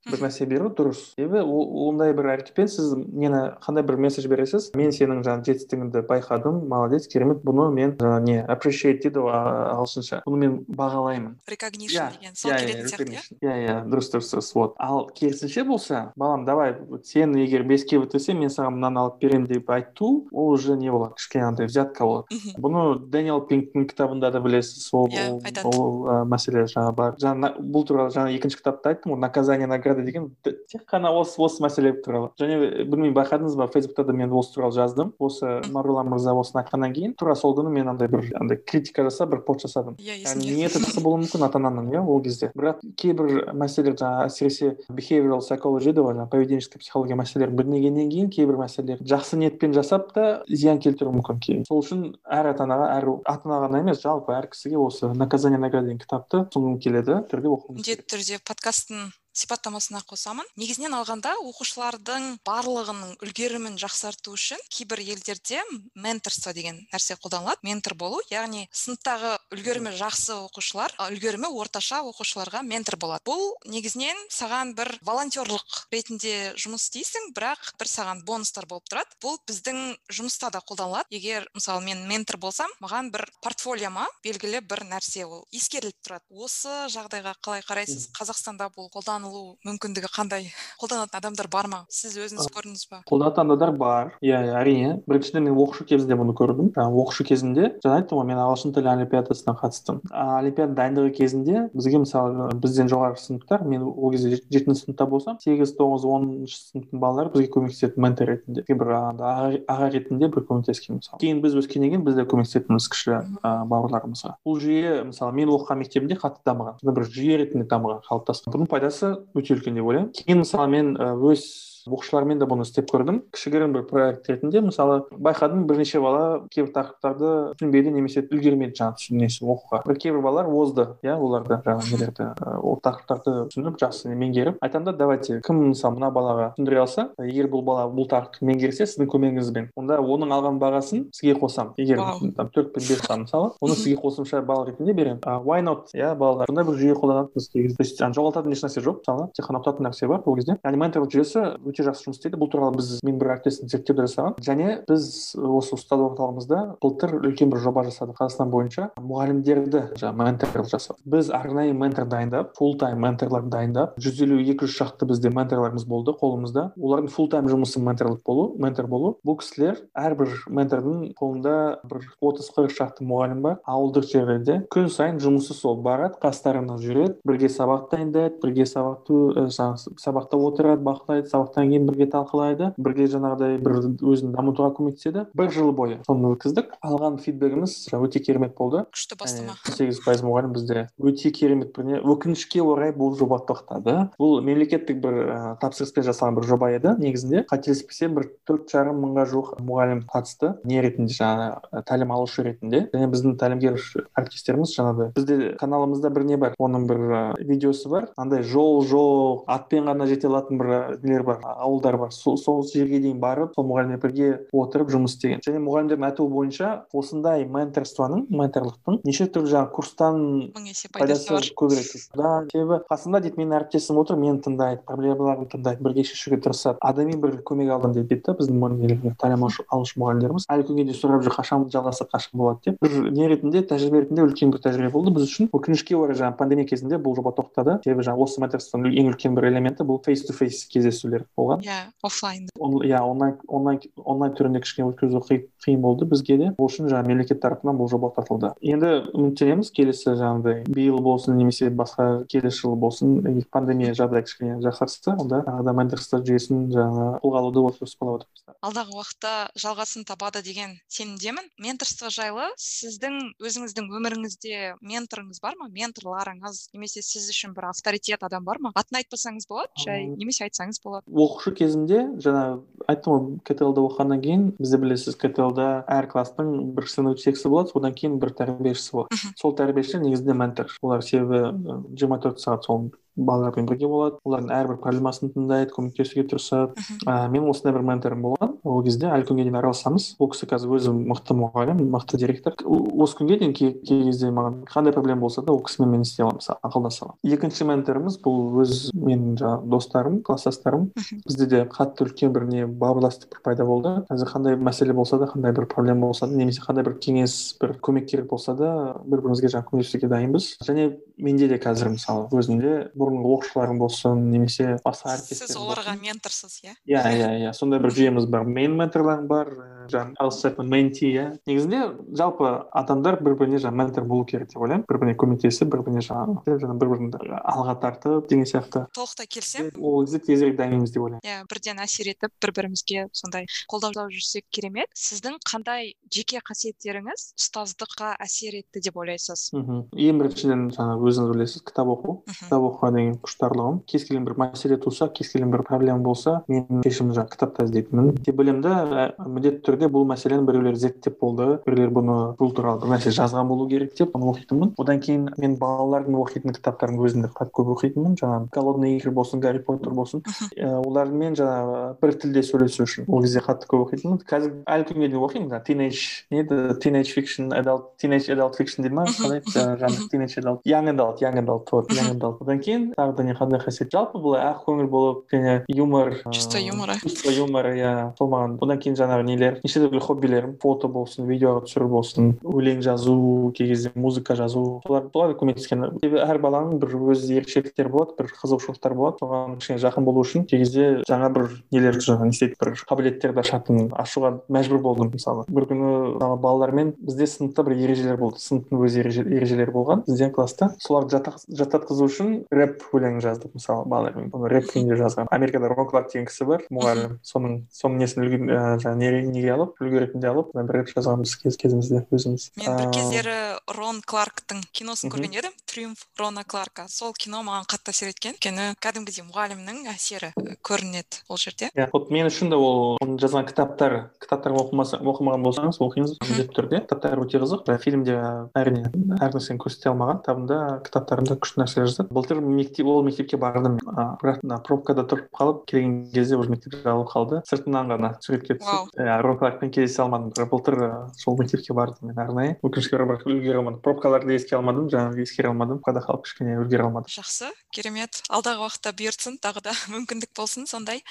Speaker 3: бір нәрсе беру дұрыс. Себебі ондай бір әрекетпен сіз нені қандай бір месседж бересіз? Мен сенің жаңағы жетістігіңді байқадым молодец керемет бұны мен жаңағы не appreciate дейді ғой ағылшынша. Бұны мен бағалаймын.
Speaker 2: Recognition деген сол келетін сияқты
Speaker 3: иә иә дұрыс дұрыс дұрыс вот. Ал керісінше болса балам давай сен егер беске бітірсең мен саған мынаны алып беремін деп айту ол уже не болады. Кішкене андай взятка болады. Бұны дэниел пинктің кітабында да білесіз. Ол ол мәселе жаңағы бар. Жаңа бұл туралы жаңа екінші кітапта айттым ғой наказание награда деген тек қана осы осы мәселе туралы. Және білмеймін байқадыңыз ба фейсбукта да мен осы туралы жаздым. Осы марғұлан мырза осыны айтқаннан кейін тура сол күні мен андай бір андай критика жасап бір пост жасадым.
Speaker 2: Иә
Speaker 3: яғни ниеті жақсы болуы мүмкін ата ананың иә ол кезде. Бірақ кейбір мәселелер жаңағы әсіресе behavioral psychology дейді ғой жаңағы поведенческий психология мәселелерін білмегеннен кейін кейбір мәселелер жақсы ниетпен жасап та зиян келтіруі мүмкін кейін. Сол үшін әр ата анаға әр ата ана ғана емес жалпы әр кісіге осы наказание награда деген кітапты ұсынғым келеді түрде оқу
Speaker 2: міндетті түрде подкасттың сипаттамасына қосамын. Негізінен алғанда оқушылардың барлығының үлгерімін жақсарту үшін кейбір елдерде менторство деген нәрсе қолданылады. Ментор болу яғни сыныптағы үлгерімі жақсы оқушылар үлгерімі орташа оқушыларға ментор болады. Бұл негізінен саған бір волонтерлық ретінде жұмыс істейсің бірақ бір саған бонустар болып тұрады. Бұл біздің жұмыста да қолданылады. Егер мысалы мен ментор болсам маған бір портфолиома белгілі бір нәрсе ол ескеріліп тұрады. Осы жағдайға қалай қарайсыз? Қазақстанда бұл қолданылу мүмкіндігі қандай? Қолданатын адамдар бар ма? Сіз өзіңіз көрдіңіз ба
Speaker 3: қолданатын адамдар бар. Иә иә әрине. Біріншіден мен оқушы кезінде бұны көрдім. Жаңағы оқушы кезінде жаңа айттым ғой мен ағылшын тілі олимпиадасына қатыстым. Олимпиада дайындығы кезінде бізге мысалы бізден жоғары сыныптар мен ол кезде жетінші сыныпта болсам сегіз тоғыз оныншы сыныптың балалары бізге көмектеседі ментор ретінде. Бір аға ретінде бір көмектескен мысалы. Кейін біз өскеннен кейін біз де көмектесетінбіз кіші бауырларымызға. Бұл жүйе мысалы мен оқыған мектебімде қатты дамыған бір жүйе ретінде дамыған қалыптасқан. Бұның пайдасы өте үлкен деп ойлаймын. Кейін мысалы мен өз оқушылармен де бұны істеп көрдім. Кішігірім бір проект ретінде мысалы байқадым бірнеше бала кейбір тақырыптарды түсінбеді немесе үлгермеді жаңағы несі оқуға. Бір кейбір балалар озды иә олар да жаңағы нелерді ол тақырыптарды түсініп жақсы меңгеріп. Айтамын да давайте кім мысалы мына балаға түсіндіре алса егер бұл бала бұл тақырыпты меңгерсе сіздің көмегіңізбен. Онда оның алған бағасын сізге қосамын. Егер там төрт пен бес мысалы оны сізге қосымша балл ретінде беремін. Why not иә балалар? Сондай бір жүйе қолданатынбыз то есть жоғалтатын ешнәрсе жоқ мысалы тек қана ұтатын нәрсе бар ол кезде. Яғни менторлық жүйесі өте жақсы жұмыс істейді. Бұл туралы біз мен бір әріптесім зерттеулер жасаған және біз осы ұстаз орталығымызда былтыр үлкен бір жоба жасадық қазақстан бойынша. Мұғалімдерді жаңағы ментор жасау біз арнайы ментор дайындап фулл тайм менторлар дайындап жүз елу екі жүз шақты бізде менторларымыз болды қолымызда. Олардың фулл тайм жұмысы менторлық болу ментор болу. Бұл кісілер әрбір ментордың қолында бір отыз қырық шақты мұғалім бар. Ауылдық жерлерде күн сайын жұмысы сол. Барады қастарында жүреді бірге сабақ дайындайды бірге сабақты сабақта отырады бақылайды сабақтан содан кейін бірге талқылайды бірге жаңағыдай бір өзін дамытуға көмектеседі. Бір жыл бойы соны өткіздік. Алған фидбегіміз өте керемет болды.
Speaker 2: Күшті бастама.
Speaker 3: Сегіз пайыз мұғалім бізде. Өте керемет бір өкінішке орай бұл жоба тоқтады. Бұл мемлекеттік бір ә, тапсырыспен жасалған бір жоба еді негізінде. Қателеспесем бір төрт жарым мыңға жуық мұғалім қатысты не ретінде жаңағы тәлім алушы ретінде. Және біздің тәлімгер әріптестеріміз жаңағыдай. Бізде каналымызда бір не бар? Оның бір видеосы бар. Андай жол жоқ атпен ғана жете алатын бір нелер бар. Ауылдар бар. Сол, сол жерге дейін барып сол мұғаліммен бірге отырып жұмыс істеген. Және мұғалімдердің айтуы бойынша осындай менторствоның менторлықтың неше түрлі жаңағы курстан
Speaker 2: мың есе пайдасы
Speaker 3: көбірек да себебі қасымда дейді менің әріптесім отыр мені тыңдайды проблемаларымды тыңдайды бірге шешуге тырысады. Адами бір көмек алдым деп дейді да біздің тәлім алушы мұғалімдеріміз әлі күнге дейін сұрап жүр қашан жалғасы қашан болады деп. Бір не ретінде тәжірибе ретінде үлкен бір тәжірибе болды. Біз үшін өкінішке орай жаңағы пандемия кезінде бұл жоба тоқтады. Себебі жаңағы осы менторствоның ең үлкен бір элементі бұл фейс to фейс кездесулер. Болған
Speaker 2: иә офлайн
Speaker 3: иә онлайн онлайн онлайн түрінде кішкене өткізу қиын болды бізге де ол үшін жаңағы мемлекет тарапынан бұл жоба тоқтатылды енді үміттенеміз келесі жаңағыдай биыл болсын немесе басқа келесі жылы болсын пандемия жағдайы кішкене жақсарса онда тағы да менторство жүйесін жаңағы қолға алуды жоспарлап отырмыз
Speaker 2: алдағы уақытта жалғасын табады деген сенімдемін менторство жайлы сіздің өзіңіздің өміріңізде менторыңыз бар ма менторларыңыз немесе сіз үшін бір авторитет адам бар ма атын айтпасаңыз болады жай немесе айтсаңыз болады
Speaker 3: оқушы кезімде жаңағы айттым ғой ктл да оқығаннан кейін бізде білесіз ктл да әр класстың бір сынып жетекшісі болады содан кейін бір тәрбиешісі болады. Сол тәрбиеші негізінде ментор. Олар себебі жиырма төрт сағат сол балалармен бірге болады. Олардың әрбір проблемасын тыңдайды көмектесуге тырысады. Ә, мен осындай бір менторым болған ол кезде әлі күнге дейін араласамыз. Ол кісі қазір өзі мықты мұғалім мықты директор. Осы күнге дейін кей, кезде маған қандай проблема болса да ол кісімен мен істей аламын ақылдаса аламын екінші менторымыз бұл өз менің жаңағы достарым класстастарым. Бізде де қатты үлкен бір не бауырластық бір пайда болды. Қазір қандай мәселе болса да қандай бір проблема болса да немесе қандай бір кеңес бір көмек керек болса да бір бірімізге жаңағы көмектесуге дайынбыз. Және менде де қазір мысалы өзімде бұрынғы оқушыларым болсын немесе басқа әріптестер
Speaker 2: сіз оларға менторсыз иә?
Speaker 3: Иә иә иә. Сондай бір жүйеміз бар. Мен менторларым бар жаңағы айтқанда менти иә. Негізінде жалпы адамдар бір біріне жаңағы ментор болу керек деп ойлаймын. Бір біріне көмектесіп бір біріне жаңағы бір бірін алға тартып деген сияқты.
Speaker 2: Толықтай келісемін
Speaker 3: ол кезде тезірек дамимыз деп ойлаймын.
Speaker 2: Иә бірден әсер етіп бір бірімізге сондай қолдау жүрсек керемет. Сіздің қандай жеке қасиеттеріңіз ұстаздыққа әсер етті деп ойлайсыз?
Speaker 3: Мхм. Ең біріншіден жаңағы өзіңіз білесіз кітап оқу. Кітап оқуға деген құштарлығым. Кез келген бір мәселе туса кез келген бір проблема болса мен шешімін жаңағы кітапта іздейтінмін. Да міндетті түрде мектептерде бұл мәселені біреулер зерттеп болды біреулер бұны бұл туралы бір нәрсе жазған болу керек деп оны оқитынмын. Одан кейін мен балалардың оқитын кітаптарын өзімде қатты көп оқитынмын. Жаңағы голодные игры болсын гарри поттер болсын. Олармен жаңағы бір тілде сөйлесу үшін ол кезде қатты көп оқитынмын. Қазір әлі күнге дейін оқимын да. Тинейдж не еді? Тинейдж фикшн адалт тинейдж адалт фикшн дейді ма? Қалай? жанр тинейдж адалт янг адалт янг адалт вот янг адалт одан кейін тағы да не қандай қасиет? Жалпы былай ақкөңіл болып және юмор
Speaker 2: чувство юмора.
Speaker 3: чувство юмора иә сол маған одан кейін жаңағы нелер? Неше түрлі хоббилерім фото болсын видеоға түсіру болсын өлең жазу кей кезде музыка жазу солар солар көмектескен әр баланың бір өз ерекшеліктері болады бір қызығушылықтары болады соған кішкене жақын болу үшін кей кезде жаңа бір нелер жаңағы не істейді бір қабілеттерді ашатын ашуға мәжбүр болдым мысалы бір күні балалармен бізде сыныпта бір ережелер болды сыныптың өз ережелері болған бізден класста соларды жаттатқызу үшін рэп өлең жаздық мысалы балалармен оны рэп күйінде жазған америкада кларк деген кісі бар мұғалім соның соның несін үлгі жаңағы неге алып үлгі ретінде алып бір рэп жазғанбыз кез кезімізде өзіміз.
Speaker 2: Мен бір кездері рон кларктың киносын көрген едім. Триумф рона кларка. Сол кино маған қатты әсер еткен. Өйткені кәдімгідей мұғалімнің әсері көрінеді ол жерде.
Speaker 3: Иә вот мен үшін де ол оның жазған кітаптары кітаптарын оқымаса оқымаған болсаңыз оқыңыз міндетті түрде. Кітаптары өте қызық. Фильмде әрине әр нәрсені көрсете алмаған кітабында кітаптарында күшті нәрселер жазады. Былтыр мектеп ол мектепке бардым бірақ мына пробкада тұрып қалып келген кезде уже мектеп жабылып қалды. Сыртынан ғана суретке түсіп кларкпен кездесе алмадым. Бірақ былтыр сол мектепке бардым мен арнайы. Өкінішке орай бірақ үлгере алмадым. Пробкаларды еске алмадым жаңағы ескере алмадым. Пробкада қалып кішкене үлгере алмадым.
Speaker 2: Жақсы керемет. Алдағы уақытта бұйыртсын тағы да мүмкіндік болсын сондай.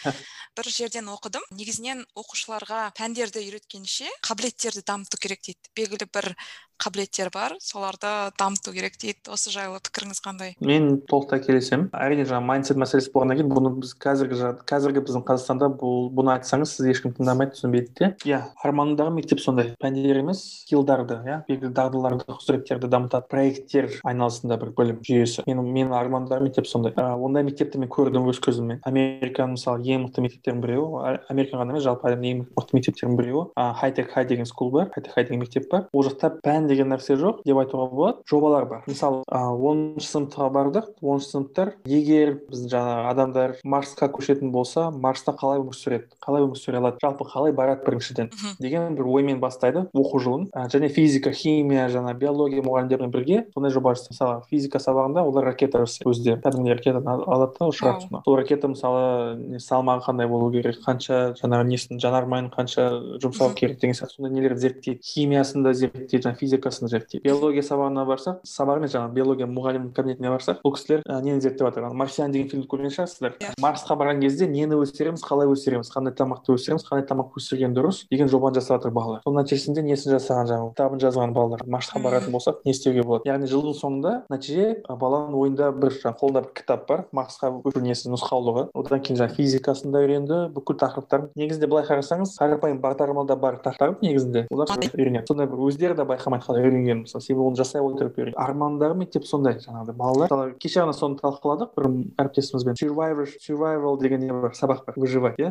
Speaker 2: Бір жерден оқыдым. Негізінен оқушыларға пәндерді үйреткенше қабілеттерді дамыту керек дейді. Белгілі бір қабілеттер бар соларды дамыту керек дейді. Осы жайлы пікіріңіз қандай?
Speaker 3: Мен толықтай келісемін. Әрине жаңағы майндсет мәселесі болғаннан кейін бұны біз қазіргі қазіргі біздің қазақстанда бұл бұны айтсаңыз сізді ешкім тыңдамайды түсінбейді де. Иә арманымдағы мектеп сондай пәндер емес скиллдарды иә белгілі дағдыларды құзыреттерді дамытады. Проекттер айналасында бір білім жүйесі. Менің менің арманымдағы мектеп сондай. Ондай мектепті мен көрдім өз көзіммен. Американың мысалы ең мықты мектептердің біреуі америка ғана емес жалпы әлемнің ең мықты мектептерінің біреуі. Хайтек хай деген скул бар. Хайтек хай деген мектеп бар. Ол жақта пән деген нәрсе жоқ деп айтуға болады. Жобалар бар. Мысалы оныншы сыныпқа бардық. Оныншы сыныптар егер біз жаңағы адамдар марсқа көшетін болса марста қалай өмір сүреді? Қалай өмір сүре алады? Жалпы қалай барады біріншіден деген бір оймен бастайды оқу жылын. Және физика химия жаңа биология мұғалімдерімен бірге сондай жоба жасайды мысалы физика сабағында олар ракета жасайды өздері кәдімгідей ракетаны алады да ұшырады соны. Сол ракета мысалы салмағы қандай болу керек қанша жаңағы несін жанармайын қанша жұмсау керек деген сияқты. Сондай нелерді зерттейді химиясын да зерттейді жаңағы физикасын зерттейді. Биология сабағына барсақ сабақ емес жаңағы биология мұғалімінің кабинетіне барсақ бұл кісілер нені зерттеп жатыр? Марсиан деген фильмді көрген шығарсыздар? Марсқа барған кезде нені өсіреміз қалай өсіреміз қандай тамақты өсіреміз қандай тамақ өсірген дұрыс деген жобаны жасап жатыр балалар. Соның нәтижесінде несін жасаған жаңағы кітабын жазған балалар марсқа баратын болсақ не істеуге болады? Яғни жылдың соңында нәтиже баланың ойында бір жаңағы қолында бір кітап бар марсқа өту несі нұсқаулығы. Одан кейін жаңағы физикасын да үйренді бүкіл тақырыптарын. Негізінде былай қарасаңыз қарапайым бағдарламада бар тақырып негізінде. Олар үйренеді. Сондай бір өздері де байқамайды қалай үйренгенін мысалы себебі оны жасай отырып үйренеді. Армандағы мектеп сондай жаңағыдай балалар. Мысалы кеше ғана соны талқыладық бір әріптесімізбен. Survivor survival деген не бар сабақ бар выживать иә?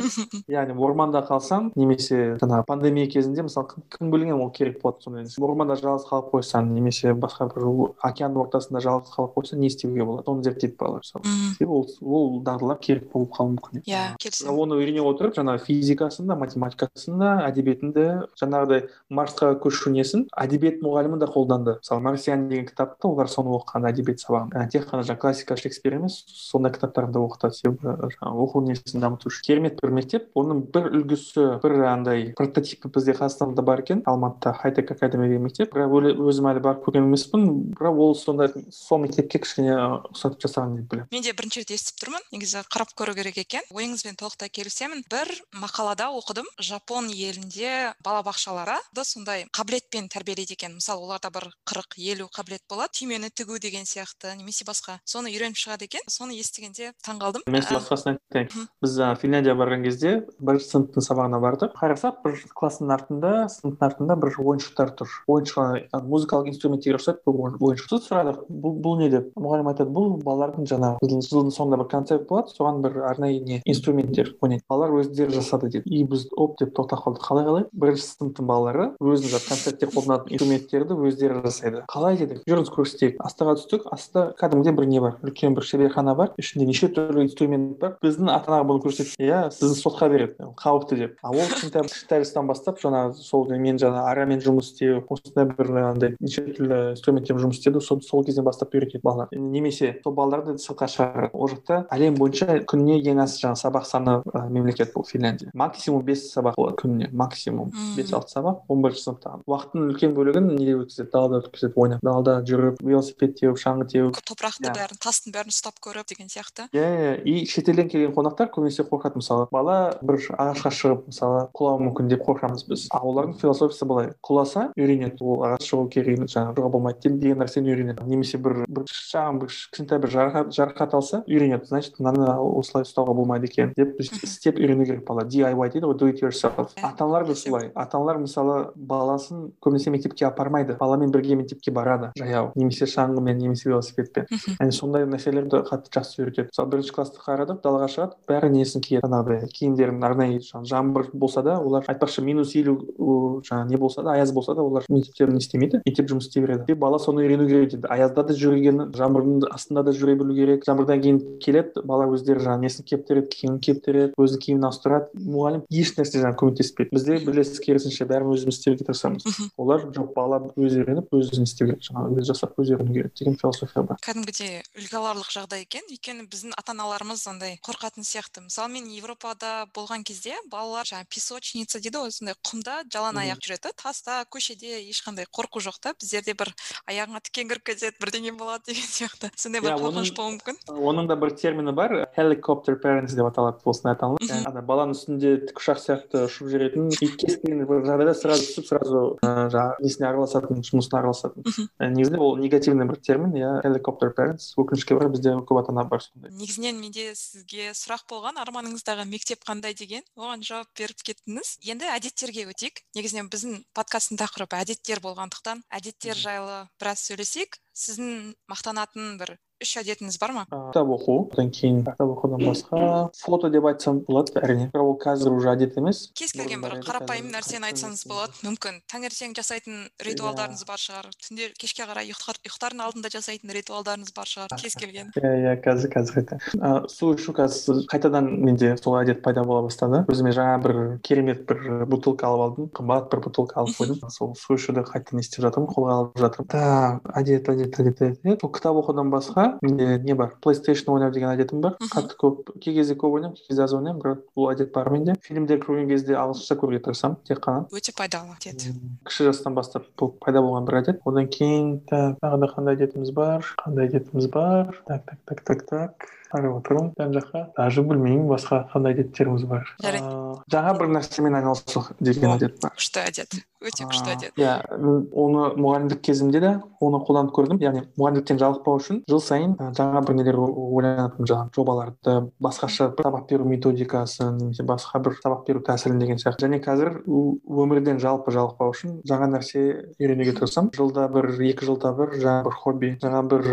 Speaker 3: Яғни орманда қалсаң немесе жаңағы пандемия кезінде мысалы кім білген ол керек болады сондай орманда жалғыз қалып қойсаң немесе басқа бір океанның ортасында жалғыз қалып қойсаң не істеуге болады? Соны зерттейді балалар мысалы себебі ол ол дағдылар керек болып қалуы мүмкін.
Speaker 2: Иә келісемін
Speaker 3: оны үйрене отырып жаңағы физикасын да математикасын да әдебиетін де жаңағыдай марсқа көшу несін әдебиет мұғалімі де қолданды. Мысалы марсиан деген кітапты олар соны оқыған әдебиет сабағын тек қана жаңағы классика шекспир емес сондай кітаптарды да оқытады. Себебі жаңағы оқу несін дамыту үшін. Керемет бір мектеп оның бір үлгісі бір андай прототипі бізде қазақстанда бар екен алматыда хайтек академия деген мектеп бірақ өзім әлі барып көрген емеспін бірақ ол сондай сол мектепке кішкене ұқсатып жасаған деп білемін
Speaker 2: мен де бірінші рет естіп тұрмын негізі қарап көру керек екен ойыңызбен толықтай келісемін бір мақалада оқыдым жапон елінде балабақшалары сондай қабілетпен тәрбиелейді екен мысалы оларда бір қырық елу қабілет болады түймені тігу деген сияқты немесе басқа соны үйреніп шығады екен соны естігенде таңқалдым
Speaker 3: мен басқасын айтайын біз финляндияға барған кезде бірінші сыныптың сабағына бардық қарасақ бір класстың артында сыныптың артында бір ойыншықтар тұр. Ойыншық музыкалық инструменттерге ұқсайды бір ойыншық сосын сұрадық. Бұл бұл не деп? Мұғалім айтады бұл балалардың жаңағы жылдың соңында бір концерт болады соған бір арнайы не инструменттер ойнайды. Балалар өздері жасады деді и біз оп деп тоқтап қалдық. Қалай қалай? Бірінші сыныптың балалары өзінің концертте қолданатын эксперименттерді өздері жасайды. Қалай дедік жүріңіз көрсетейік. Астыға түстік астта кәдімгідей бір не бар? Үлкен бір шеберхана бар ішінде неше түрлі инструмент бар. Біздің ата анаға бұны көрсетіп иә сізді сотқа береді. Қауіпті деп. А ол кішкентай кішкентай жастан бастап жаңағы сол мен жаңағы арамен жұмыс істеу осындай бір андай неше түрлі инструменттермен жұмыс істеуді сол, сол кезден бастап үйретеді балалар. Немесе сол балаларды сыртқа шығарады ол жақта әлем бойынша күніне ең аз жаңағы сабақ саны ә, мемлекет бұл финляндия. Максимум бес сабақ болады күніне максимум бес алты сабақ он бірінші сыныпта уақыттың үлкен бөлігін неде өткізеді? Далада өткізеді ойнап далада жүріп велосипед теуіп шаңғы теуіп.
Speaker 2: Топырақты бәрін тастың бәрін ұстап көріп деген сияқты.
Speaker 3: Иә иә и шетелден келген қонақтар көбінесе қорқады мысалы. Бала бір ағашқа шығып мысалы құлауы мүмкін деп қорқамыз біз. Ал олардың философиясы былай. Құласа үйренеді. Ол ағаш шығу керек жаңағы ұруға болмайды деген нәрсені үйренеді. Немесе бір бір шағын бір кішкентай бір жарақат алса үйренеді. Значит мынаны осылай ұстауға болмайды екен деп істеп үйрену керек бала diy дейді ғой do it yourself. Ата аналар да солай. Ата аналар мысалы баласын көбінесе мектепке апармайды. Баламен бірге мектепке барады. Жаяу. Немесе шаңғымен немесе велосипедпен. Яғни сондай нәрселерді қатты жақсы үйретеді. Мысалы бірінші класты қарадық далаға шығады бәрі несін киеді. Жаңағыдай киімдерін арнайы жаңбыр болса да олар айтпақшы минус елу жаңағы не болса да аяз болса да олар мектептерін не істемейді мектеп жұмыс істей береді и бала соны үйрену керек дейді аязда да жүрген жаңбырдың астында да жүре білу керек жаңбырдан кейін келеді бала өздері жаңағы несін кептіреді киімін кептіреді өзінің киімін ауыстырады мұғалім еш нәрсе жаңағы көмектеспейді бізде білесіз керісінше бәрін өзіміз істеуге тырысамыз олар жоқ бала өзі үйреніп өзі істеу керек жаңағы өзі жасап өзі үйрену керек деген философия бар.
Speaker 2: Кәдімгідей үлгі аларлық жағдай екен. Өйткені біздің ата аналарымыз андай қорқатын сияқты. Мысалы мен европада болған кезде балалар жаңағы песочница дейді ғой сондай құмда жалаң аяқ жүреді таста көшеде ешқандай қорқу жоқ та біздерде бір аяғыңа тікен кіріп кетеді бірдеңе болады деген сияқты. Сондай бір қорқыныш болуы мүмкін.
Speaker 3: оның да бір термині бар helicopter parents деп аталады осындай аталынып ана баланың үстінде тікұшақ сияқты ұшып жүретін и кез келген бір жағдайда сразу түсіп сразу жаңағы несіне араласатын жұмысына араласатын. Негізінде ол негативный бір термин иә helicopter parents. Өкінішке орай бізде көп ата ана бар сондай.
Speaker 2: Негізінен менде сізге сұрақ болған арманыңыздағы мектеп қандай деген? оған жауап беріп кеттіңіз. Енді әдеттерге өтейік. Негізінен біздің подкасттың тақырыбы әдеттер болғандықтан әдеттер жайлы біраз сөйлесейік. Сіздің мақтанатын бір үш әдетіңіз бар ма
Speaker 3: кітап оқу одан кейін кітап оқудан басқа фото деп айтсам болады әрине бірақ ол қазір уже әдет емес
Speaker 2: кез келген бір қарапайым нәрсені айтсаңыз болады мүмкін. Таңертең жасайтын ритуалдарыңыз бар шығар. Түнде кешке қарай ұйықтардың алдында жасайтын ритуалдарыңыз бар шығар. Кез келген.
Speaker 3: Иә иә қазір қазір айтайын су ішу қазір қайтадан менде сол әдет пайда бола бастады. Өзіме жаңа бір керемет бір бутылка алып алдым. Қымбат бір бутылка алып қойдым. Сол су ішуді қайтадан не істеп жатырмын қолға алып жатырмын. Так әдет әдет әдет әдет. Сол кітап оқудан басқа менде не бар. Плейстейшн ойнау деген әдетім бар. Қатты көп. Кей кезде көп ойнаймын кей кезде аз ойнаймын. Бірақ бұл әдет бар менде. Фильмдер көрген кезде ағылшынша көруге тырысамын тек қана.
Speaker 2: Өте пайдалы әдет.
Speaker 3: Кіші жастан бастап бұл пайда болған бір әдет. Одан кейін так тағы да қандай әдетіміз бар? Қандай әдетіміз бар? Так так так так так. Қарап отырмын жан жаққа даже білмеймін басқа қандай әдеттеріміз бар? Жаңа бір нәрсемен айналысу деген әдет бар.
Speaker 2: күшті әдет? Өте күшті әдет.
Speaker 3: иә оны мұғалімдік кезімде де оны қолданып көрдім. Яғни мұғалімдіктен жалықпау үшін жыл сайын жаңа бір нелер ойланатынмын. Жаңағы жобаларды басқаша сабақ беру методикасын немесе басқа бір сабақ беру тәсілін деген сияқты. Және қазір өмірден жалпы жалықпау үшін жаңа нәрсе үйренуге тырысамын. Жылда бір екі жылда бір жаңа бір хобби жаңа бір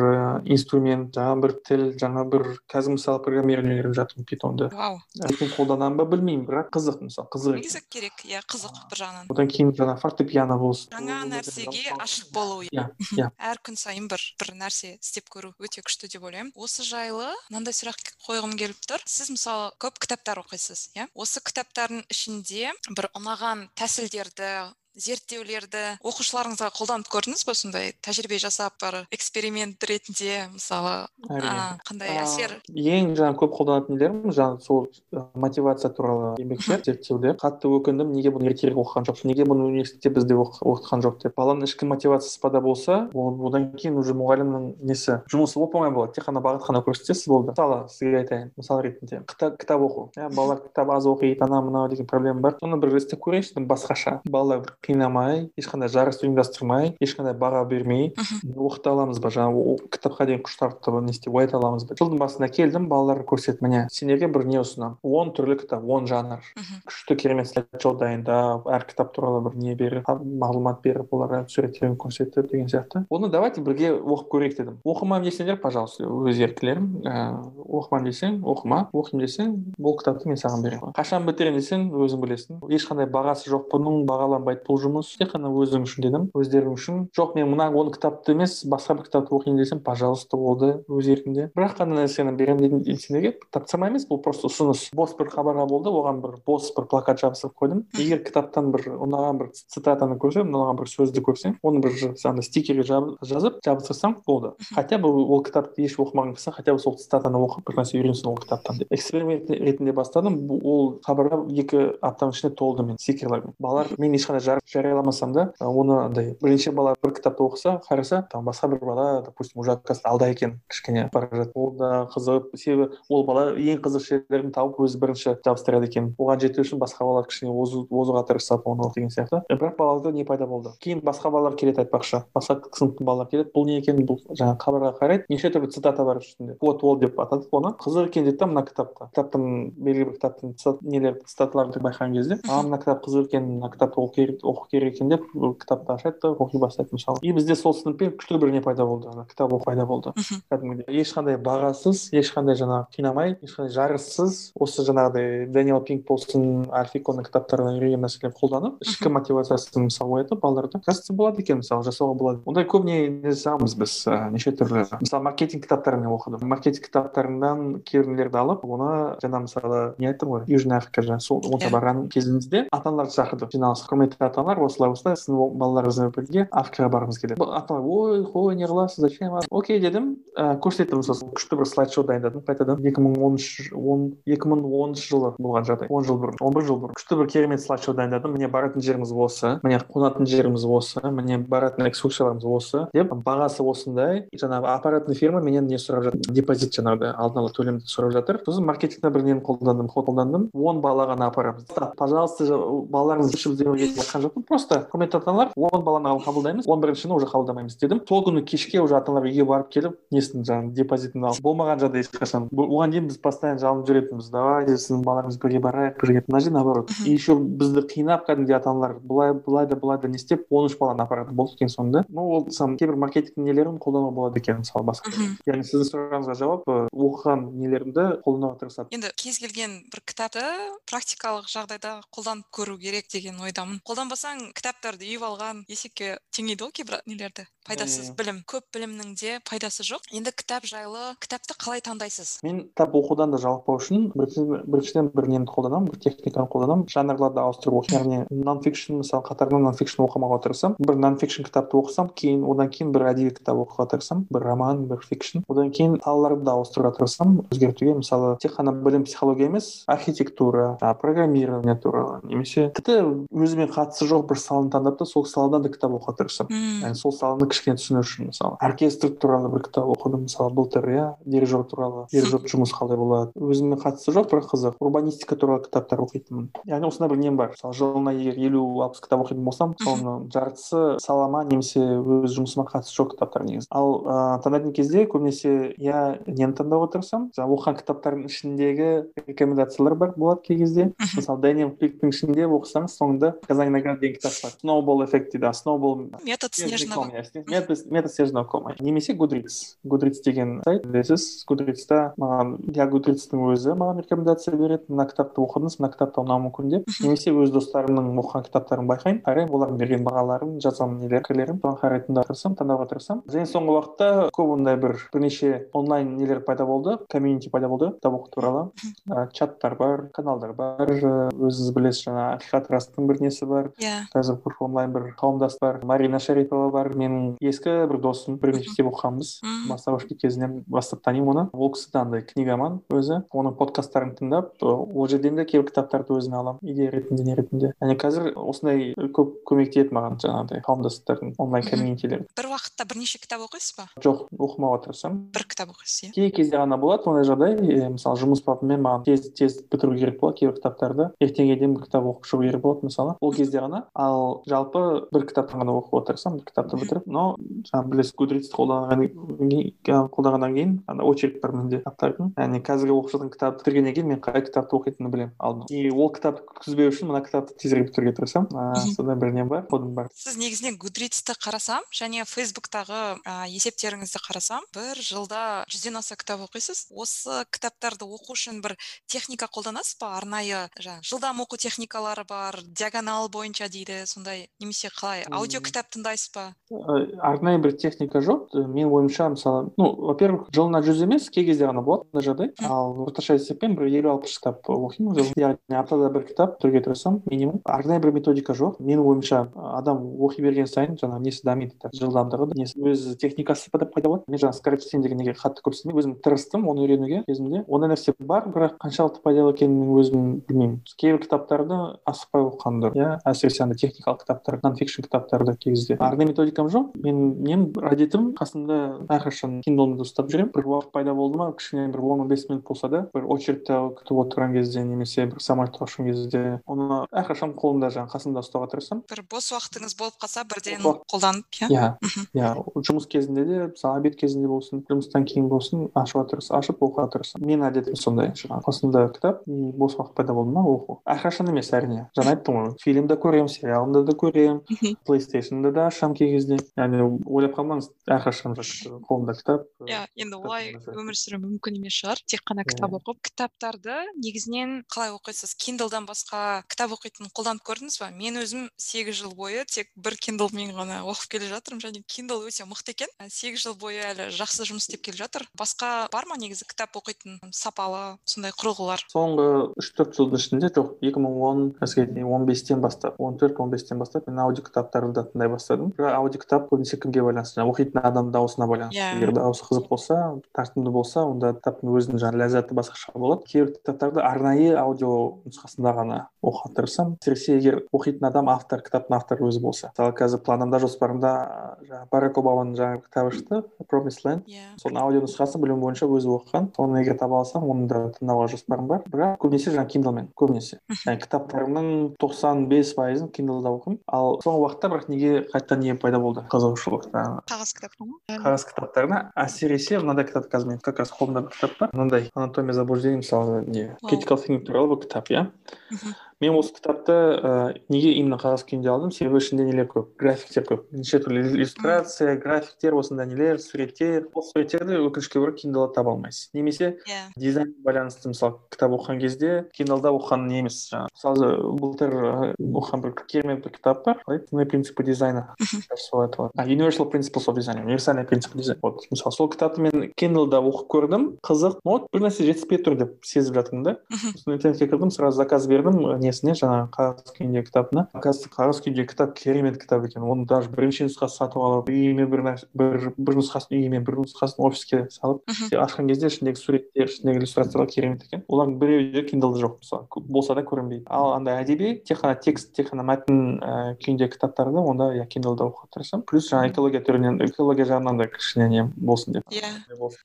Speaker 3: инструмент жаңа бір тіл жаңа бір қазір мысалы программирование үйреніп жатырмын питонды.
Speaker 2: Вау.
Speaker 3: Ертең қолданамын ба білмеймін бірақ қызық мысалы қызық
Speaker 2: негізі керек? Иә қызық бір жағынан.
Speaker 3: Одан кейін жаңа фортепиано болсын.
Speaker 2: Жаңа нәрсеге ашық болу
Speaker 3: иә. иә.
Speaker 2: Әр күн сайын бір бір нәрсе істеп көру өте күшті деп ойлаймын. Осы жайлы мынандай сұрақ қойғым келіп тұр. Сіз мысалы көп кітаптар оқисыз иә? Осы кітаптардың ішінде бір ұнаған тәсілдерді зерттеулерді оқушыларыңызға қолданып көрдіңіз ба сондай тәжірибе жасап бір эксперимент ретінде мысалы? Қандай әсер?
Speaker 3: ең жаңағы көп қолданатын нелерім жаңағы сол мотивация туралы еңбектер зерттеулер. Қатты өкіндім неге бұны ертерек оқыған жоқпын неге бұны университетте бізде оқытқан жоқ деп. Баланың ішкі мотивациясы пайда болса одан кейін уже мұғалімнің несі? Жұмысы оп оңай болады. Тек қана бағыт қана көрсетесіз болды. Мысалы сізге айтайын мысал ретінде. Кітап оқу. Иә балалар кітап аз оқиды анау мынау деген проблема бар. Соны бір істеп көрейінші басқаша. Балалар қинамай ешқандай жарыс ұйымдастырмай ешқандай баға бермей оқыта аламыз ба жаңағы кітапқа деген құштарлықты не істеп оята аламыз ба жылдың басында келдім балаларға көрсеттім міне сендерге бір не ұсынамын он түрлі кітап он жанр күшті керемет слайд дайындап әр кітап туралы бір не беріп мағлұмат беріп оларға суреттерін көрсетіп деген сияқты. Оны давайте бірге оқып көрейік дедім оқымаймын десеңдер пожалуйста өз еркілерің ііі оқымаймын десең оқыма оқимын десең бұл кітапты мен саған беремін қашан бітіремін десең өзің білесің ешқандай бағасы жоқ бұның бағаланбайды бұл бұл жұмыс тек қана өзім үшін дедім. Өздерің үшін. Жоқ мен мына он кітапты емес басқа бір кітапты оқиын десем пожалуйста болды өз еркіңде бірақ қана нәрсені беремін дедің сендерге тапсырма емес бұл просто ұсыныс. Бос бір хабарға болды оған бір бос бір плакат жабыстырып қойдым. Егер кітаптан бір ұнаған бір цитатаны көрсем ұнаған бір сөзді көрсем оны бір андай стикерге жазып жабыстырсам болды. Хотя бы ол кітапты еш оқымаған кісі хотя бы сол цитатаны оқып бір нәрсе үйренсін ол кітаптан деп. Эксперимент ретінде бастадым. Ол хабарға екі аптаның ішінде толды мен стикерлермен балалар мен ешқандай жарияламасам да оны андай бірінші бала бір кітапты оқыса қараса там басқа бір бала допустим уже оказывается алда екен кішкене бара жатыр ол да қызығып себебі ол бала ең қызық жерлерін тауып өзі бірінші жабыстырады екен. Оған жету үшін басқа балалар кішкене озуға тырысады оны деген сияқты. Бірақ балаларда не пайда болды. Кейін басқа балалар келеді айтпақшы. Басқа сыныптың балалары келеді. Бұл не екен? Бұл жаңағы хабарға қарайды неше түрлі цитата бар үстінде. Вот ол деп атады. Оны қызық екен дейді да мына кітапта. Кітаптың белгілі бір кітаптың нелер цитаталарды байқаған кезде а мына кітап қызық екен мына кітапты оқу керек оқу керек екен деп кітапты ашады да оқи бастайды мысалы. И бізде сол сыныппен күшті бір не пайда болды ана кітап оқу пайда болды. Кәдімгідей. Ешқандай бағасыз ешқандай жаңағы қинамай ешқандай жарыссыз осы жаңағыдай дэниел пинк болсын альфиконың кітаптарынан үйренген нәрселерді қолданып ішкі мотивациясын мысалы оятып балаларды кажется болады екен мысалы жасауға болады. Ондай көбіне жасағанбыз біз неше түрлі. Мысалы маркетинг кітаптарын мен оқыдым. Маркетинг кітаптарынан кейбіреулерді алып оны жаңа мысалы не айттым ғой южный африка жаңағы сол онда барған кезімізде ата аналарды шақырдық жиналыс құрметті ата аналар осылай осылай сіздің балаларыңызбен бірге африкаға барғымыз келеді. Ата аналар ой ой не қыласыз зачем окей дедім. Ііі көрсеттім сосын күшті бір слайд шоу дайындадым қайтадан. Екі мың он үш он екі мың оныншы жылы болған жағдай. он жыл бұрын он бір жыл бұрын. Күшті бір керемет слайд шоу дайындадым. Міне баратын жеріміз осы міне қонатын жеріміз осы міне баратын экскурсияларымыз осы деп бағасы осындай. Жаңағы аппаратный фирма менен не сұрап жатыр? Депозит жаңағыдай алдын ала төлемді сұрап жатыр. Сосын маркетингте бір нені қолдандым қолдандым. он бала ғана апарамыз. Пожалуйста балаларыңыз жоқпын просто құрметті ата аналар он баланы қабылдаймыз. он біріншіні уже қабылдамаймыз дедім. Сол күні кешке уже ата аналар үйге барып келіп несін жаңағы депозитін алып болмаған жағдай ешқашан. Оған дейін біз постоянно жалынып жүретінбіз. Давайте сіздің балаларыңыз бірге барайық бірге мына жерде наоборот. И еще бізді қинап кәдімгідей ата аналар былай былай да былай да не істеп он үш баланы апаратын болды екен соңында ну ол кейбір маркетинг нелерін қолдануға болады екен мысалы басқа. Яғни сіздің сұрағыңызға жауап оқыған нелерімді қолдануға тырысады.
Speaker 2: Енді кез келген бір кітапты практикалық жағдайда қолданып көру керек деген ойдамын. Қолданбасаң кітаптарды үйіп алған есекке теңейді ғой кейбір нелерді. Пайдасыз білім. Көп білімнің де пайдасы жоқ. Енді кітап жайлы кітапты қалай таңдайсыз?
Speaker 3: Мен кітап оқудан да жалықпау үшін біріншіден бір немді қолданамын? Бір техниканы қолданамын. Жанрларды ауыстырып яғни нон фикшн мысалы қатарынан нон фикшн оқымауға тырысамын бір нон фикшн кітапты оқысам кейін одан кейін бір әдеби кітап оқуға тырысамын бір роман бір фикшн. Одан кейін салаларды да ауыстыруға тырысамын өзгертуге мысалы тек қана білім психология емес архитектура программирование туралы немесе тіпті өзіме қатысы жоқ бір саланы таңдап та сол саладан да кітап оқуға тырысамын яғни сол саланы кішкене түсіну үшін мысалы. Оркестр туралы бір кітап оқыдым мысалы былтыр иә дирижер туралы. Дирижер жұмыс қалай болады? Өзіме қатысы жоқ бірақ қызық. Урбанистика туралы кітаптар оқитынмын. Яғни осындай бір нем бар. Мысалы жылына егер елу алпыс кітап оқитын болсам соның жартысы салама немесе өз жұмысыма қатысы жоқ кітаптар негізі. Ал ыыы таңдайтын кезде көбінесе я нені таңдауға тырысамын жаңағы оқыған кітаптардың ішіндегі рекомендациялар бар болады кей кезде. Мысалы дэниел пиктің ішінде оқысаңыз соңында сказание кітап бар сноубол эффект дейді сноубол
Speaker 2: метод снежного
Speaker 3: метод снежного кома. Немесе гудриц. Гудриц деген сайт. Білесіз гудрицта маған я гудрицтің өзі маған рекомендация береді. Мына кітапты оқыдыңыз мына кітапты ұнауы мүмкін деп. Немесе өз достарымның оқыған кітаптарын байқаймын. Қараймын олардың берген бағаларын жазамын нелер пікірлерін соған қарай тыңдауға тырысамын таңдауға тырысамын және соңғы уақытта көп ондай бір бірнеше онлайн нелер пайда болды. Комьюнити пайда болды. Кітап оқу туралы. Чаттар бар каналдар бар. Өзіңіз білесіз жаңағы ақиқат растың бір несі бар.
Speaker 2: Иә.
Speaker 3: Қазір бір онлайн бір қауымдас бар. Марина шарипова бар. Менің ескі бір досым бірге мектеп оқығанбыз бастауыш кезінен бастап танимын оны. Ол кісі де андай книгаман өзі. Оның подкасттарын тыңдап ол жерден де кейбір кітаптарды өзіме аламын идея ретінде не ретінде. Және қазір осындай көп көмек тиеді маған жаңағыдай қауымдастықтардың онлайн комьюнитилер
Speaker 2: бір уақытта бірнеше кітап оқисыз ба?
Speaker 3: Жоқ оқымауға тырысамын.
Speaker 2: Бір кітап оқисыз иә.
Speaker 3: Кей кезде ғана болады ондай жағдай. Мысалы жұмыс бабымен маған тез тез бітіру керек болады кейбір кітаптарды. Ертеңге дейін бір кітап оқып шығу керек болады мысалы. Ол кезде ғана ал жалпы бір кітаптан ғана оқуға тырысамын бір кітапты бітіріп но жаңағы білесіз гудрицті қолданғаннан қолданғаннан кейін ана очередь бар менде кітаптардың. Яғни қазіргі оқып жатқан кітапты бітіргеннен кейін мен қай кітапты оқитынымды білемін. Алдын и ол кітапты күткізбеу үшін мына кітапты тезірек бітіруге тырысамын. Сондай бір нем бар кодым бар.
Speaker 2: Сіз негізінен гудрицті қарасам және фейсбуктағы есептеріңізді қарасам бір жылда жүзден аса кітап оқисыз. Осы кітаптарды оқу үшін бір техника қолданасыз ба? Арнайы жаңағы жылдам оқу техникалары бар диагонал бойынша техника дейді сондай немесе қалай аудио кітап тыңдайсыз ба?
Speaker 3: Арнайы бір техника жоқ. Менің ойымша мысалы ну во первых жылына жүз емес кей кезде ғана болады ондай жағдай. Ал орташа есеппен бір елу алпыс кітап оқимын. Яғни аптада бір кітап бітіруге тырысамын минимум. Арнайы бір методика жоқ. Менің ойымша адам оқи берген сайын жаңағы несі дамиды жылдамдығы несі өз техникасы да пайда болады. Мен жаңағы скорочтение деген неге қатты көп өзім тырыстым оны үйренуге кезінде ондай нәрсе бар бірақ қаншалықты пайдалы екенін өзім білмеймін. Кейбір кітаптарды асықпай оқыған дұрыс иә әсіресе андай техникалық кітаптар нонфикшн кітаптарды кей кезде арнайы методикам жоқ. Мен менің бір әдетім қасымда әрқашан киндлымды ұстап жүремін. Бір уақыт пайда болды ма кішкене бір он он бес минут болса да бір очередьте күтіп отырған кезде немесе бір самолетқа ұшқан кезде оны әрқашан қолымда жаңағы қасымда ұстауға тырысамын.
Speaker 2: Бір бос уақытыңыз болып қалса бірден қолданып
Speaker 3: иә? Иә. Иә. Жұмыс кезінде де мысалы обед кезінде болсын жұмыстан кейін болсын ашуға тырыс ашып оқуға тырысамын. Менің әдетім сондай. Жаңағы қасымда кітап и бос уақыт пайда болды ма оқу. Әрқашан емес әрине. Жаңа айттым ғой. Фильмді көремін сериалымды да көремін плейстейшнды да ашамын кей кезде яғни ойлап қалмаңыз әрқашан қолымда кітап
Speaker 2: иә енді олай өмір сүру мүмкін емес шығар. Тек қана кітап оқып. Кітаптарды негізінен қалай оқисыз? Киндлдан басқа кітап оқитын қолданып көрдіңіз ба? Мен өзім сегіз жыл бойы тек бір киндлмен ғана оқып келе жатырмын. Және киндл өте мықты екен. Сегіз жыл бойы әлі жақсы жұмыс істеп келе жатыр. Басқа бар ма негізі кітап оқитын сапалы сондай құрылғылар?
Speaker 3: Соңғы үш төрт жылдың ішінде жоқ. екі мың он он бестен бастап он төрт он бестен бастап мен аудио кітаптарды да тыңдай бастадым. Бірақ аудио кітап көбінесе кімге байланысты? Жаңағы оқитын адамның дауысына байланысты. Yeah. егер дауысы қызық болса тартымды болса онда кітаптың өзінің жаңағы ләззаты басқаша болады. Кейбір кітаптарды арнайы аудио нұсқасында ғана оқуға тырысамын әсіресе егер оқитын адам автор кітаптың авторы өзі болса. Мысалы қазір планымда жоспарымда жаңағы барак обаманың жаңағы кітабы шықты промис ленд иә. Соның аудио нұсқасын білуім бойынша өзі оқыған. Соны егер таба алсам оны да тыңдауға жоспарым бар. Бірақ көбінесе жаңағы киндлмен көбінесе. Яғни кітаптарымның тоқсан бес пайызын киндлда оқимын. Ал соңғы уақытта бірақ неге қайтадан не пайда болды? Қызығушылық
Speaker 2: қағаз кітапқа ма
Speaker 3: қағаз кітаптарына. Әсіресе мынандай кітап қазір менің как раз қолымда бір кітап бар мынандай анатомия заблуждений мысалы не. Thinking туралы бір кітап иә мен осы кітапты ә, неге именно қағаз күйінде алдым? Себебі ішінде нелер көп? Графиктер көп. Неше түрлі иллюстрация графиктер осындай нелер суреттер. Ол суреттерді өкінішке орай киндалда таба алмайсыз. Немесе
Speaker 2: иә.
Speaker 3: дизайн байланысты мысалы кітап оқыған кезде киндалда оқыған не емес жаңағы. Мысалы былтыр оқыған бір керемет бір кітап бар. Қалай? Принципы дизайна солай аталады universal principles of design универсальный принцип дизайн. Вот мысалы сол кітапты мен киндлда оқып көрдім. Қызық. Но вот бір нәрсе жетіспей тұр деп сезіп жатырмын да. Сосын интернетке кірдім сразу заказ бердім. Несіне? жаңағы қағаз күйіндегі кітабына оказывается қағаз күйіндегі кітап керемет кітап екен. Оны даже бірінші нұсқасын сатып алып үйіме бір бір бір нұсқасын үйіме бір нұсқасын офиске салып ашқан кезде ішіндегі суреттер ішіндегі иллюстрациялар керемет екен. Олардың біреуі де киндлда жоқ мысалы. Болса да көрінбейді. Ал андай әдеби тек қана текст тек қана мәтін ііі күйіндегі кітаптарды онда иә киндлда оқуға тырысамын плюс жаңағы экология түрінен экология жағынан да кішкене не болсын деп.
Speaker 2: Иә.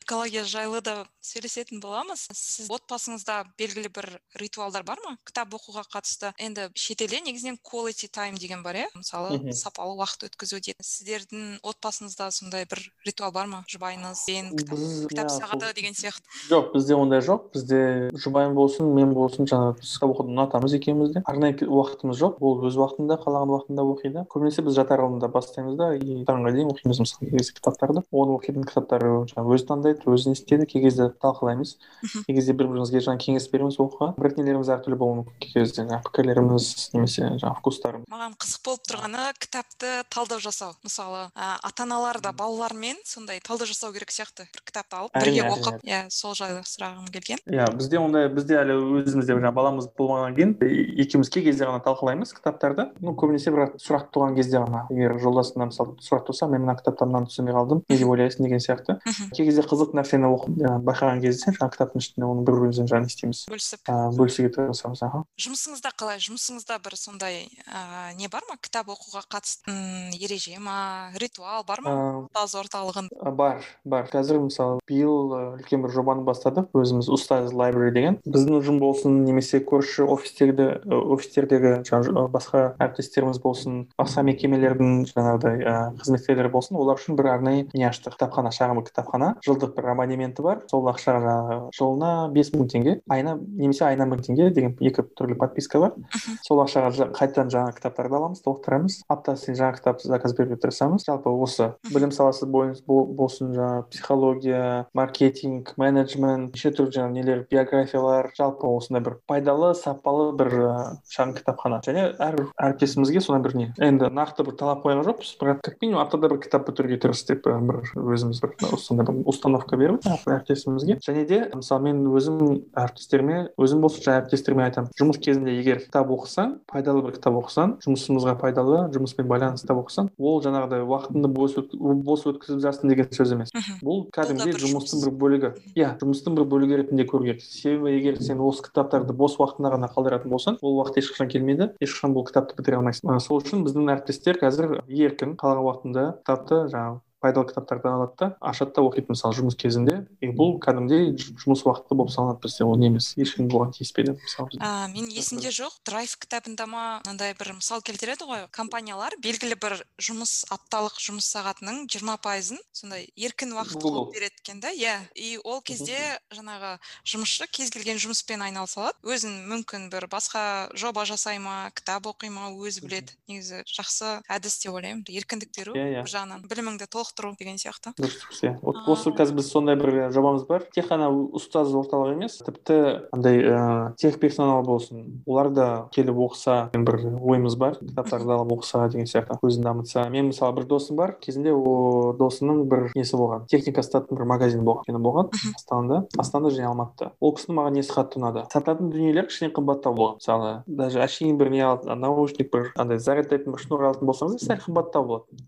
Speaker 2: Экология жайлы да сөйлесетін боламыз. Сіз отбасыңызда белгілі бір ритуалдар бар ма? Кітап оқуға қатысты. Енді шетелде негізінен quality time деген бар иә. Мысалы сапалы уақыт өткізу дейді сіздердің отбасыңызда сондай бір ритуал бар ма? Жұбайыңыз бен кітап сағаты деген сияқты.
Speaker 3: Жоқ бізде ондай жоқ. Бізде жұбайым болсын мен болсын жаңағы кітап оқуды ұнатамыз екеуміз де. Арнайы уақытымыз жоқ. Ол өз уақытында қалаған уақытында оқиды. Көбінесе біз жатар алдында бастаймыз да и таңға дейін оқимыз мысалы кезде кітаптарды. Оны оқитын кітаптарды жаңағы өзі таңдайды өзі не істейді. Кей кезде талқылаймыз. Кей кезде бір бірімізге жаңағы кеңес береміз оқуға. Бірақ нелеріміз әртүрлі болуы мүмкін. Кей кезде жаңағы пікірлеріміз немесе жаңағы вкустарым
Speaker 2: маған қызық болып тұрғаны кітапты талдау жасау. Мысалы ата аналар да балалармен сондай талдау жасау керек сияқты. Бір кітапты алып бірге оқып иә сол жайлы сұрағым келген.
Speaker 3: Иә бізде ондай бізде әлі өзімізде жаңағы баламыз болмағаннан кейін екеуміз кей кезде ғана талқылаймыз кітаптарды. Ну көбінесе бірақ сұрақ туған кезде ғана. Егер жолдасымнан мысалы сұрақ туса мен мына кітаптан мынаны түсінбей қалдым не деп ойлайсың деген сияқты. Кей кезде қызық нәрсені оқып байқаған кезде жаңағы кітаптың ішінде оны бір бірімізбен жаңағы не істейміз?
Speaker 2: Бөлісіп.
Speaker 3: Бөлісуге тырысамыз аха.
Speaker 2: Жұмысыңызда қалай жұмысыңызда бір сондай ә, не бар ма? Кітап оқуға қатысты ереже ма? Ритуал бар ма? Ұстаз орталығын?
Speaker 3: бар бар. Қазір мысалы биыл үлкен бір жобаны бастадық. Өзіміз ұстаз лайбрери деген. Біздің ұжым болсын немесе көрші офистерді офистердегі басқа әріптестеріміз болсын басқа мекемелердің жаңағыдай қызметкерлері болсын олар үшін бір арнайы не аштық? Кітапхана шағын кітапхана. Жылдық бір абонементі бар. Сол ақшаға жаңағы жылына бес мың теңге айына немесе айына мың теңге деген екі түрлі подписка подписка бар. Сол ақшаға қайтадан жаңа кітаптарды аламыз толықтырамыз. Аптасы сайын жаңа кітап заказ беруге тырысамыз жалпы осы білім саласы болсын жаңағы психология маркетинг менеджмент неше түрлі жаңағы нелер биографиялар жалпы осындай бір пайдалы сапалы бір шағын кітапхана. Және әр әріптесімізге сондай бір не енді нақты бір талап қойған жоқпыз бірақ как минимум аптада бір кітап бітіруге тырыс деп бір өзіміз бір сондай бір установка беріп әріптесімізге. Және де мысалы мен өзім әріптестеріме өзім болсын жаңағы әріптестеріме айтамын. Жұмыс кезінде егер кітап оқысаң пайдалы бір кітап оқысаң жұмысымызға пайдалы жұмыспен байланысты кітап оқысаң ол жаңағыдай уақытыңды бос, бос өткізіп жатсың деген сөз емес. Бұл кәдімгідей жұмыстың бір бөлігі. Иә жұмыстың бір бөлігі ретінде көру керек себебі егер сен осы кітаптарды бос уақытыңда ғана қалдыратын болсаң ол уақыт ешқашан келмейді ешқашан бұл кітапты бітіре алмайсың. Сол үшін біздің әріптестер қазір еркін қалаған уақытында кітапты жаңағы пайдалы кітаптарды алады да. Ашады да оқиды мысалы жұмыс кезінде. И бұл кәдімгідей жұмыс уақыты болып саналады бізде. Ол не емес. Ешкім бұған тиіспейді мысалы
Speaker 2: а мен есімде жоқ. Драйв кітабында ма мынандай бір мысал келтіреді ғой. Компаниялар белгілі бір жұмыс апталық жұмыс сағатының жиырма пайызын сондай еркін уақыт қылып береді екен да. Иә. И ол кезде жаңағы жұмысшы кез келген жұмыспен айналыса алады өзін мүмкін бір басқа жоба жасай ма кітап оқи ма өзі біледі. Негізі жақсы әдіс деп ойлаймын. Еркіндік беру
Speaker 3: иә иә.
Speaker 2: бір жағынан. Біліміңді толық толықтыру деген сияқты.
Speaker 3: Дұрыс иә. Осы қазір біз сондай бір жобамыз бар. Тек қана ұстаз орталық емес тіпті андай ыыы тех персонал болсын. Олар да келіп оқыса бір ойымыз бар. Кітаптарды алып оқыса деген сияқты өзін дамытса. Мен мысалы бір досым бар. Кезінде ол досының бір несі болған. Техника сататын бір магазин болған. Болған астанада. Астанада және алматыда. Ол кісінің маған несі қатты ұнады? Сататын дүниелер кішкене қымбаттау болған. Мысалы даже әшейін бір не наушник бір андай зарядтайтын бір шнур алатын болсаңыз сәл қымбаттау болады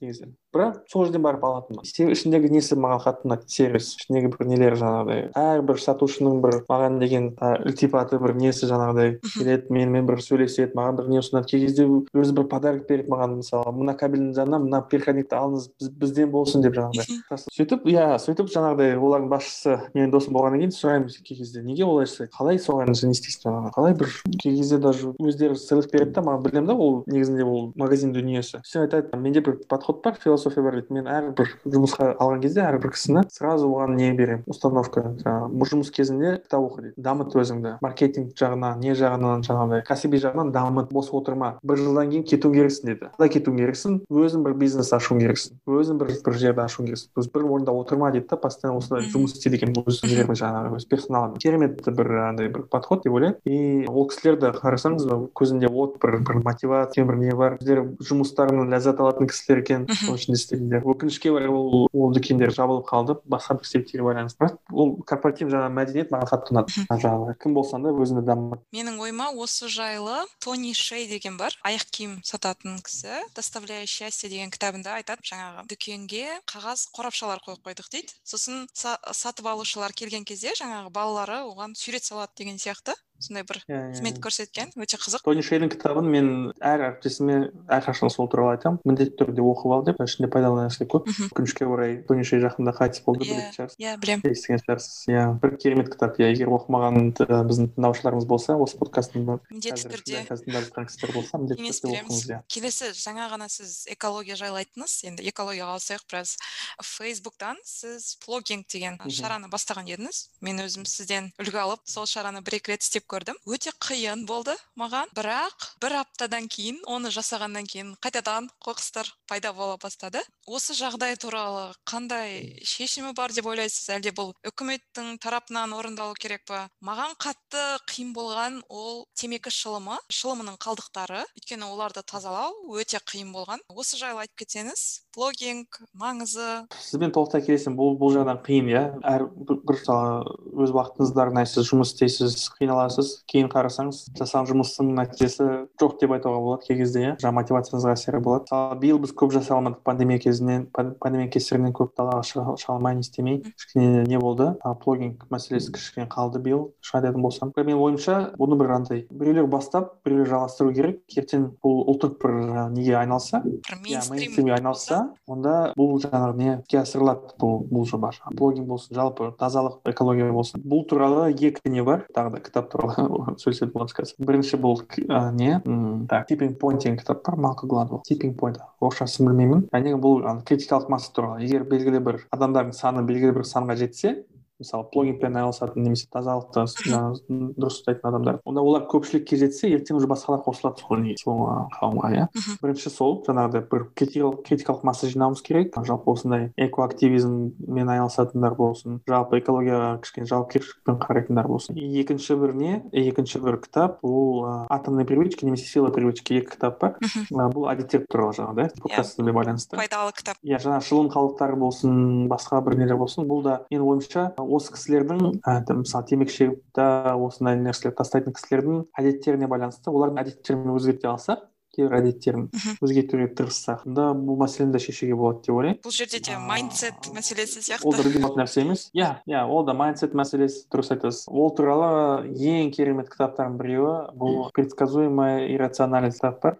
Speaker 3: негізі бірақ сол жерден барып алатынмын ішіндегі несі маған қатты ұнайды? Сервис. Ішіндегі бір нелер жаңағыдай. Әрбір сатушының бір маған деген ілтипаты бір несі жаңағыдай. Келеді менімен бір сөйлеседі маған бір не ұсынады. Кей кезде өзі бір подарок береді маған мысалы. Мына кабельдің жанына мына переходникті алыңыз бізден болсын деп жаңағыдай. Сөйтіп иә сөйтіп жаңағыдай олардың басшысы менің досым болғаннан кейін сұраймын кей кезде. Неге олай жасайды қалай соған не істейсің жаңағы. Қалай бір кей кезде даже өздері сыйлық береді да маған білемін да ол негізінде ол магазин дүниесі. Все айтады менде бір подход бар философия бар дейді мен әрбір жұмысқа алған кезде әрбір кісіні сразу оған не беремін? Установка жаңағы жұмыс кезінде кітап оқы дейді. Дамыт өзіңді. Маркетинг жағынан не жағынан жаңағыдай кәсіби жағынан дамыт. Бос отырма. Бір жылдан кейін кету керексің дейді. Қалай кетуің керексің? Өзің бір бизнес ашуың керексің. Өзің бір бір жерді ашуың керексің. Бір орында отырма дейді да постоянно осылай жұмыс істе деген өз жаңағы өз персоналымен керемет бір андай бір подход деп ойлаймын и ол кісілерді қарасаңыз көзінде от бір бір мотивация бір не бар. Өздері жұмыстарынан ләззат алатын кісілер екен. Істегендер өкінішке орай ол ол дүкендер жабылып қалды басқа бір себептерге байланысты. Бірақ ол корпоратив жаңағы мәдениет маған қатты ұнады жаңағы кім болсаң да өзіңді дамыт
Speaker 2: менің ойыма осы жайлы тони шей деген бар аяқ киім сататын кісі доставляя счастье деген кітабында айтады. Жаңағы дүкенге қағаз қорапшалар қойып қойдық дейді. Сосын сатып алушылар келген кезде жаңағы балалары оған сурет салады деген сияқты. Сондай бір
Speaker 3: иә, иә,
Speaker 2: қызмет
Speaker 3: иә.
Speaker 2: көрсеткен өте қызық.
Speaker 3: Тони шейдің кітабын мен әр әріптесіме әрқашан сол туралы айтамын. Міндетті түрде оқып ал деп ішінде пайдалы нәрсе көп. Өкінішке орай тони шей жақында қайтыс болды білетін шығарсыз.
Speaker 2: иә білемін.
Speaker 3: Естіген шығарсыз. Иә бір керемет кітап. Иә егер оқымаған біздің тыңдаушыларымыз болса осы подкасттың
Speaker 2: міндетті түрде
Speaker 3: қазір тыңдап жатқан кісілер болса міндетті түрде оқыңыз иә.
Speaker 2: Келесі жаңа ғана сіз экология жайлы айттыңыз енді экологияға ауысайық біраз. Фейсбуктан сіз плогинг деген шараны бастаған едіңіз. Мен өзім сізден үлгі алып сол шараны бір екі рет істеп көрдім. Өте қиын болды маған. Бірақ бір аптадан кейін оны жасағаннан кейін қайтадан қоқыстар пайда бола бастады. Осы жағдай туралы қандай шешімі бар деп ойлайсыз әлде бұл үкіметтің тарапынан орындалу керек па? Маған қатты қиын болған ол темекі шылымы шылымының қалдықтары. Өйткені оларды тазалау өте қиын болған. Осы жайлы айтып кетсеңіз блогинг маңызы.
Speaker 3: Сізбен толықтай келісемін. Бұл бұл жағынан қиын иә? Әр бір мысалы өз уақытыңызды арнайсыз жұмыс істейсіз қиналасыз. Кейін қарасаңыз жасаған жұмыстың нәтижесі жоқ деп айтуға болады кей кезде. иә жаңағы мотивацияңызға әсері болады. Мысалы биыл біз көп жасай алмадық. Пандемия кезінен пандемия кесірінен көп далаға шыға алмай не істемей кішкене не болды? Блогинг мәселесі кішкене қалды биыл. Шын айтатын болсам. Менің ойымша бұны бір андай біреулер бастап біреулер жалғастыру керек. Ертең бұл ұлттық бір неге айналса? Иә мейнстримге айналса онда бұл жаңағы не іске асырылады? Бұл бұл жоба. Блогинг болсын жалпы тазалық экология болсын. Бұл туралы екі не бар. Тағы да кітап туралы сөйлесетін боламыз қазір бірінші бұл ә, не так типпинг point деген кітап бар малко гладуэлл типпинг point орысшасын білмеймін яғни бұл критикалық масса туралы егер белгілі бір адамдардың саны белгілі бір санға жетсе. Мысалы блогингпен айналысатын немесе тазалықты жаңағы дұрыс ұстайтын адамдар. Онда олар көпшілікке жетсе ертең уже басқалар қосылады сол қауымға иә. Бірінші сол жаңағыдай бір критикалық масса жинауымыз керек. Жалпы осындай экоактивизммен айналысатындар болсын жалпы экологияға кішкене жауапкершілікпен қарайтындар болсын. Екінші бір не? Екінші бір кітап ол атомные привычки немесе сила привычки екі кітап бар. Бұл әдеттер туралы жаңағы да подкастпен байланысты.
Speaker 2: Пайдалы кітап.
Speaker 3: Иә жаңағы шылым қалдықтары болсын басқа бір нелер болсын бұл да менің ойымша осы кісілердің мысалы темекі шегіп осындай нәрселерді тастайтын кісілердің әдеттеріне байланысты олардың әдеттерін өзгерте алса кейбір әдеттерін өзгертуге тырыссақ онда бұл мәселені де шешуге болады деп ойлаймын.
Speaker 2: Бұл жерде де майндсет мәселесі сияқты.
Speaker 3: Ол да нәрсе емес. Иә иә ол да майндсет мәселесі дұрыс айтасыз. Ол туралы ең керемет кітаптардың біреуі бұл предсказуемая иррациональность кітап бар.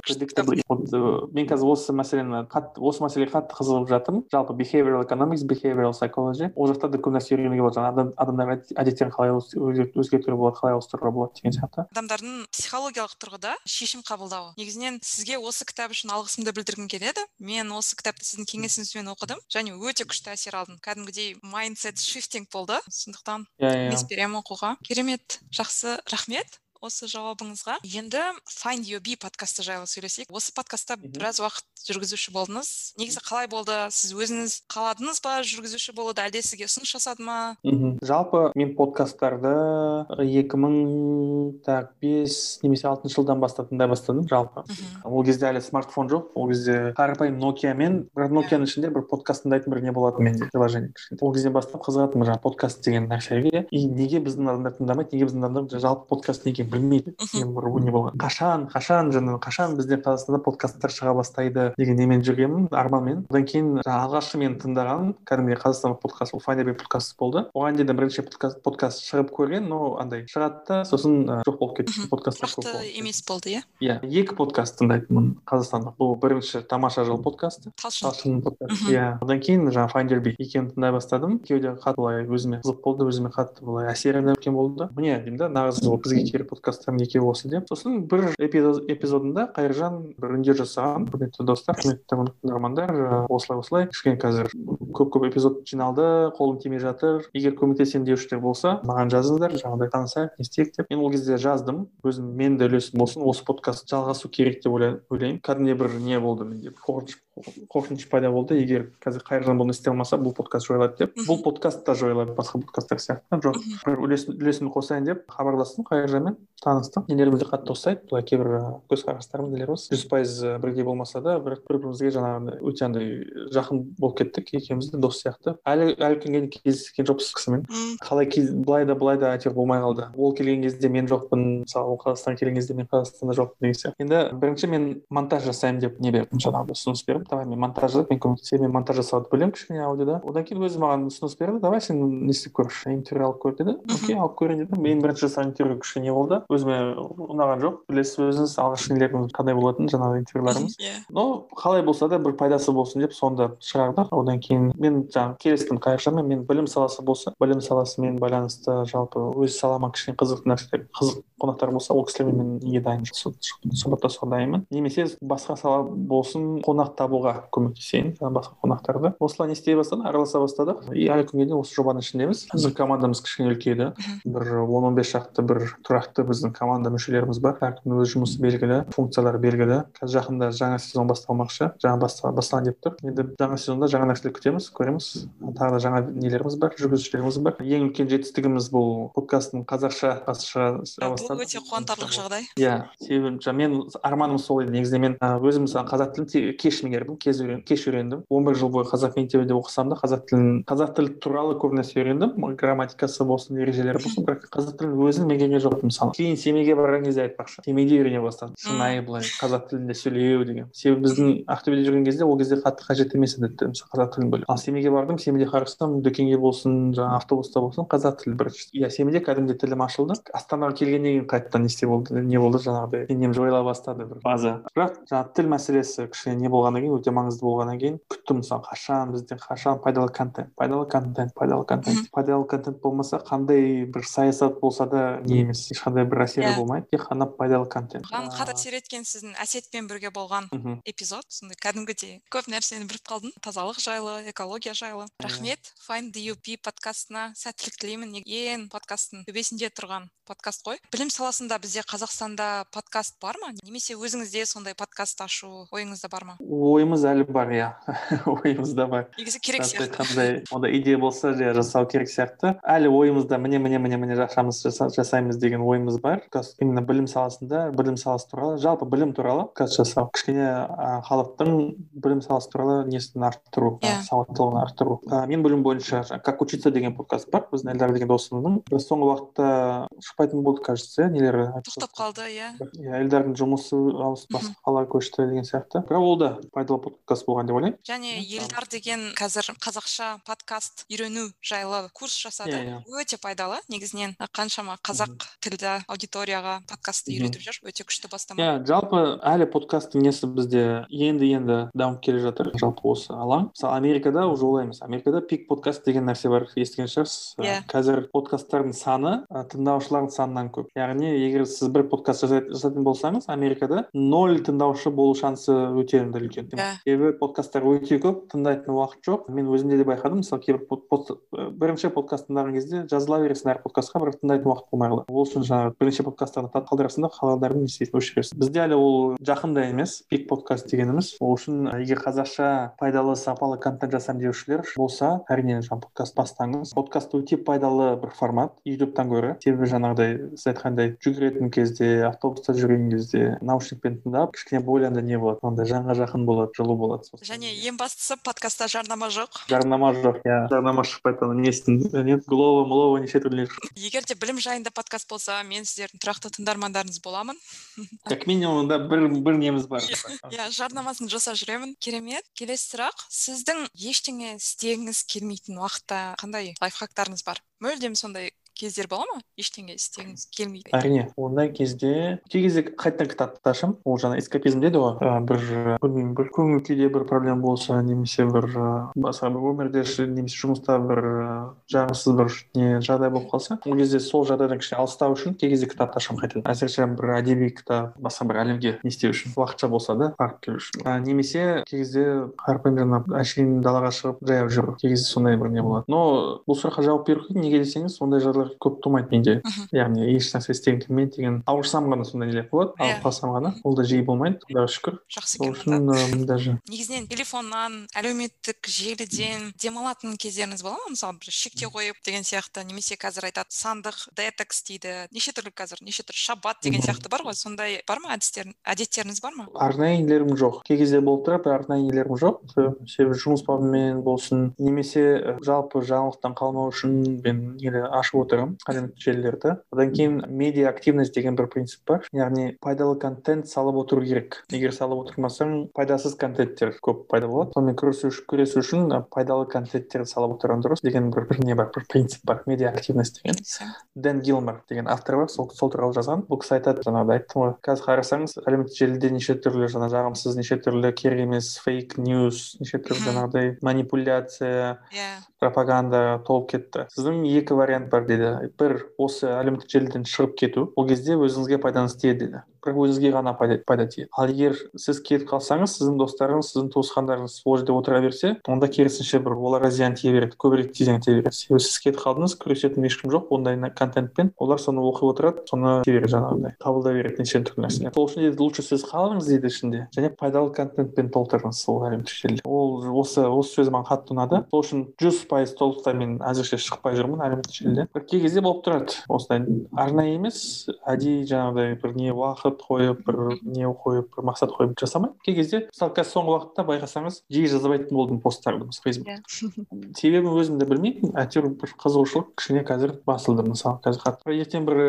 Speaker 3: Мен қазір осы мәселені қатты осы мәселеге қатты қызығып жатырмын. Жалпы behavioral economics behavioral psychology. Ол жақта да көп нәрсе үйренуге болады. Жаңағы адамдардың әдеттерін қалай өзгертуге болады қалай ауыстыруға болады деген сияқты.
Speaker 2: Адамдардың психологиялық тұрғыда шешім қабылдауы. Негізінен сізге осы кітап үшін алғысымды білдіргім келеді. Мен осы кітапты сіздің кеңесіңізбен оқыдым және өте күшті әсер алдым. Кәдімгідей майндсет шифтинг болды. Сондықтан
Speaker 3: иә yeah,
Speaker 2: кеңес беремін оқуға. Керемет жақсы рахмет. Осы жауабыңызға. Енді find your be подкасты жайлы сөйлесейік. Осы подкастта біраз уақыт жүргізуші болдыңыз. Негізі қалай болды? Сіз өзіңіз қаладыңыз ба? Жүргізуші болуды әлде сізге ұсыныс жасады ма?
Speaker 3: Мхм жалпы мен подкасттарды екі мың так бес немесе алтыншы жылдан бастап тыңдай бастадым жалпы. Ол кезде әлі смартфон жоқ. Ол кезде қарапайым нокиамен бірақ нокияның ішінде бір подкаст тыңдайтын бір не болатын менде приложение ол кезден бастап қызығатынмын жаңағы подкаст деген нәрсеге и неге біздің адамдар тыңдамайды неге біздің адамдар жалпы подкаст не білмейді. Бір не болған. Қашан қашан жаңағы қашан бізде қазақстанда подкасттар шыға бастайды деген немен жүргенмін арманмен одан кейін алғашқы мен тыңдағаным кәдімгідей қазақстандық подкаст ол файндерби подкаст болды. Оған дейін де бірінші подкаст, подкаст шығып көрген но андай шығады да сосын жоқ болып кетті подкасттар
Speaker 2: көп болды емес болды иә?
Speaker 3: Иә екі подкаст тыңдайтынмын қазақстандық. Бұл бірінші тамаша жыл подкасты. Талшын. Подкаст иә. Одан кейін жаңағы файндерби екеуін тыңдай бастадым. Екеуі де қатты былай өзіме қызық болды өзіме қатты былай әсерін үлкен болды. Міне деймін да нағыз бізге керек подкасттардың екеуі осы деп. Сосын бір эпизодында қайыржан бір үндеу жасаған. Құрметті достар құрметті тыңдармандар осылай осылай. Кішкене қазір көп көп эпизод жиналды қолым тимей жатыр. Егер көмектесемін деушілер болса маған жазыңыздар жаңағыдай танысайық не істейік деп. Мен ол кезде жаздым. Өзім менің де үлесім болсын осы подкаст жалғасу керек деп ойлаймын. Кәдімгідей бір не болды менде қорқыныш қорқыныш пайда болды. Егер қазір қайыржан бұны істей алмаса бұл подкаст жойылады деп. Бұл подкаст та жойылады басқа подкасттар сияқты. Жоқ бір үлесімді қосайын деп хабарластым қайыржанмен таныстық нелеріміз де қатты ұқсайды былай кейбір көзқарастарымыз нелеріміз жүз пайыз бірге болмаса да бір бір бірімізге жаңағындай өте андай жақын болып кеттік екеуміз де дос сияқты. Әлі әлі күнге дейін кездескен жоқпыз кісімен. Қалай былай да былай да әйтеуір болмай қалды. Ол келген кезде мен жоқпын мысалы ол қазақстанға келген кезде мен қазақстанда жоқпын деген сияқты. Енді бірінші мен монтаж жасаймын деп не бердім жаңағыдай ұсыныс бердім давай мен монтаж жасап мен көмектесемін мен монтаж жасауды білемін кішкене аудиода одан кейін өзі маған ұсыныс берді давай сен не істеп көрші интервью алып көр деді окей алып көрейін дедім мен бірінші жасаған интервью кішкене болды өзіме ұнаған жоқ білесіз өзіңіз алғашқы нелеріміз қандай болатынын жаңағы интервьюларымыз
Speaker 2: иә
Speaker 3: но қалай болса да бір пайдасы болсын деп соны шығардық одан кейін мен жаңағы келістім қайыржанмен мен білім саласы болса білім саласымен байланысты жалпы өз салама кішкене қызықты нәрселер қызық қонақтар болса ол кісілермен мен неге дайынмын сұхбаттасуға дайынмын немесе басқа сала болсын қонақ табуға көмектесейін басқа қонақтарды. Осылай не істей бастадық араласа бастадық и әлі күнге дейін осы жобаның ішіндеміз. Біздің командамыз кішкене үлкейді. Бір он он бес шақты бір тұрақты біздің команда мүшелеріміз бар. Әркімнің өз жұмысы белгілі функциялары белгілі. Қазір жақында жаңа сезон басталмақшы жаңа басталайын деп тұр. Енді жаңа сезонда жаңа нәрселер күтеміз көреміз. Тағы да жаңа нелеріміз бар жүргізушілеріміз бар. Ең үлкен жетістігіміз бұл подкасттың қазақша шыға
Speaker 2: бұл өте қуантарлық жағдай.
Speaker 3: иә себебі мен арманым сол еді негізінде. Мен өзім мысалы қазақ тілін кеш меңгердім кез кеш үйрендім. он бір жыл бойы қазақ мектебінде оқысам да қазақ тілін қазақ тілі туралы көп нәрсе үйрендім грамматикасы болсын ережелері болсын бірақ қазақ тілін өзін меңгерген жоқпын мысалы. Кейін семейге барған кезде айтпақшы семейде үйрене бастадым. Шынайы былай қазақ тілінде сөйлеу деген. Себебі біздің ақтөбеде жүрген кезде ол кезде қатты қажет емес еді қазақ тілін білу ал семейге бардым семейде қарасам дүкенге болсын жаңағы автобуста болсын қазақ тілі бір иә семейде кәдімгідей тілім ашылды. Астанаға келгеннен кейін қайтадан не болды не болды жаңағыдай. Нем жойыла бастады бір. База. Бірақ жаңағы тіл мәселесі кішкене не болғаннан кейін өте маңызды болғаннан кейін күттім мысалы қашан бізде қашан пайдалы контент пайдалы контент пайдалы контент. Пайдалы контент болмаса қандай бір саясат болса да не емес ешқандай бір әсері
Speaker 2: Иә.
Speaker 3: болмайды тек қана пайдалы контент.
Speaker 2: Маған қатты әсер еткен сіздің әсетпен бірге болған
Speaker 3: мхм.
Speaker 2: эпизод сондай кәдімгідей көп нәрсені біліп қалдым. Тазалық жайлы экология жайлы. Рахмет. Find the up подкастына сәттілік тілеймін. Ең подкасттың төбесінде тұрған подкаст қой? Білім саласында бізде қазақстанда подкаст бар ма? Немесе өзіңізде сондай подкаст ашу ойыңызда бар ма?
Speaker 3: Ойымыз әлі бар иә. Ойымызда бар.
Speaker 2: Негізі керек сияқты.
Speaker 3: айтқандай ондай идея болса иә жасау керек сияқты. Әлі ойымызда міне міне міне міне жасамыз жаса- жасаймыз деген ойымыз бар. Подкаст именно білім саласында білім саласы туралы жалпы білім туралы подкаст жасау. Кішкене халықтың білім саласы туралы несін арттыру
Speaker 2: Иә.
Speaker 3: сауаттылығын арттыру. Менің білуім бойынша жаңа как учиться деген подкаст бар. Біздің эльдар деген досымның. Бір соңғы уақытта шықпайтын болды кажется иә нелері
Speaker 2: тоқтап қалды иә.
Speaker 3: Иә эльдардың жұмысы ауысып басқа қалаға көшті деген сияқты. Бірақ ол да пайдалы подкаст болған деп ойлаймын.
Speaker 2: Және елдар деген қазір қазақша подкаст үйрену жайлы курс жасады.
Speaker 3: Иә, иә.
Speaker 2: өте пайдалы. Негізінен қаншама қазақ тілді аудиторияға подкастты үйретіп жүр. Өте күшті бастама.
Speaker 3: Иә жалпы әлі подкасттың несі бізде енді енді дамып келе жатыр? Жалпы осы алаң. Мысалы америкада уже олай емес америкада пик подкаст деген нәрсе бар естіген шығарсыз?
Speaker 2: Иә.
Speaker 3: қазір подкасттардың саны тыңдаушылардың санынан көп. Яғни егер сіз бір подкаст жасай- жасайтын болсаңыз америкада ноль тыңдаушы болу шансы өте үлкен.
Speaker 2: Иә.
Speaker 3: себебі подкасттар өте көп тыңдайтын уақыт жоқ. Мен өзімде де байқадым мысалы кейбір под- бірінші подкаст тыңдаған кезде жазыла бересің әр подкастқа бірақ тыңдайтын уақыт болмай қалады ол үшін жаңағы бірінші подкасттарды та- қалдырасың да қалғандарын не істейсің өшіресің бізде әлі ол жақында емес пик подкаст дегеніміз. Ол үшін егер қазақша пайдалы сапалы контент жасаймын деушілер болса әрине жаңағы подкаст бастаңыз. Подкаст өте пайдалы бір формат ютубтан гөрі. Себебі жаңағыдай сіз айтқандай жүгіретін кезде автобуста жүрген кезде наушникпен тыңдап кішкене бойланда не болады андай жанға жақын болады. Жылу болады сосын.
Speaker 2: Және ең бастысы подкастта жарнама жоқ.
Speaker 3: Жарнама жоқ иә. Жарнама шықпайды ана несін не глова млова неше түрлі
Speaker 2: егер де білім жайында подкаст болса мен сіздердің тұрақты тыңдармандарыңыз боламын.
Speaker 3: Как минимум да бір бір неміз бар.
Speaker 2: Иә жарнамасын жасап жүремін. Керемет. Келесі сұрақ. Сіздің ештеңе істегіңіз келмейтін уақытта қандай лайфхактарыңыз бар? Мүлдем сондай кездер бола ма? Ештеңе істегіңіз келмейді.
Speaker 3: әрине ондай кезде кей кезде қайтадан кітапты ашамын ол жаңа эскапизм дейді ғой. Бір білмеймін бір көңіл күйде бір проблема болса немесе бір басқа бір өмірде немесе жұмыста бір жағымсыз бір не жағдай болып қалса ол кезде сол жағдайдан кішкене алыстау үшін кей кезде кітапты ашамын қайтадан. Әсіресе бір әдеби кітап басқа бір әлемге не істеу үшін уақытша болса да барып келу үшін. Ә, немесе кей кезде қарапайым жаңа әшейін далаға шығып жаяу жүру. Кей кезде сондай бір не болады. Но бұл сұраққа жауап беру қиын неге десеңіз ондай жағдайлар көп тумайды менде.
Speaker 2: Мхм.
Speaker 3: яғни еш нәрсе істегім келмейді деген ауырсам ғана сондай нелер болады
Speaker 2: Иә.
Speaker 3: ауырып қалсам ғана. Ол да жиі болмайды құдайға шүкір.
Speaker 2: Жақсы
Speaker 3: сол үшін даже.
Speaker 2: Негізінен телефоннан әлеуметтік желіден демалатын кездеріңіз бола ма? Мысалы бір шектеу қойып деген сияқты немесе қазір айтады сандық детокс дейді. Неше түрлі қазір неше түрлі шаббат деген сияқты бар ғой. Сондай бар ма әдістер әдеттеріңіз бар ма?
Speaker 3: Арнайы нелерім жоқ. Кей кезде болып тұрады бірақ арнайы нелерім жоқ. Себебі- жұмыс бабымен болсын немесе жалпы жаңалықтан қалмау үшін мен нені ашып отырамын әлеуметтік желілерді одан кейін медиа активность деген бір принцип бар. Яғни пайдалы контент салып отыру керек. Егер салып отырмасаң пайдасыз контенттер көп пайда болады. Сонымен күресу үшін күресу үшін ы, пайдалы контенттерді салып отырған дұрыс деген бір, бір не бар бір принцип бар. Медиа активность деген дэн гилмор деген автор бар. Сол сол туралы жазған. Бұл кісі айтады жаңағыдай айттым ғой. Қазір қарасаңыз әлеуметтік желіде неше түрлі жаңа жағымсыз неше түрлі керек емес фейк ньюс неше түрлі жаңағыдай манипуляция
Speaker 2: иә.
Speaker 3: пропаганда толып кетті сіздің екі вариант бар дейді бір осы әлеуметтік желіден шығып кету. Ол кезде өзіңізге пайдаңыз тиеді дейді бірақ өзіңізге ғана пайда, пайда тиеді ал егер сіз кетіп қалсаңыз сіздің достарыңыз сіздің туысқандарыңыз ол жерде отыра берсе онда керісінше бір оларға зиян тие береді көбірек зиян тие береді. Себебі сіз кетіп қалдыңыз күресетін ешкім жоқ ондай контентпен олар соны оқып отырады соны тие береді жаңағыдай қабылдай береді неше түрлі нәрселер. Сол үшін дейді лучше сіз қалыңыз дейді ішінде. Және пайдалы контентпен толтырыңыз сол әлеуметтік желіде ол осы осы сөз маған қатты ұнады. Сол үшін жүз пайыз толықтай мен әзірше шықпай жүрмін әлеуметтік желіден бір кей кезде болып тұрады. Осындай арнайы емес әдейі жаңағыдай бір не уақыт қойып бір не қойып бір мақсат қойып жасамаймын кей кезде мысалы қазір соңғы уақытта байқасаңыз жиі жазбайтын болдым посттарды мысалы фейсбук себебін өзім де білмеймін әйтеуір бір қызығушылық кішкене қазір басылды мысалы қазір қатты ертең бір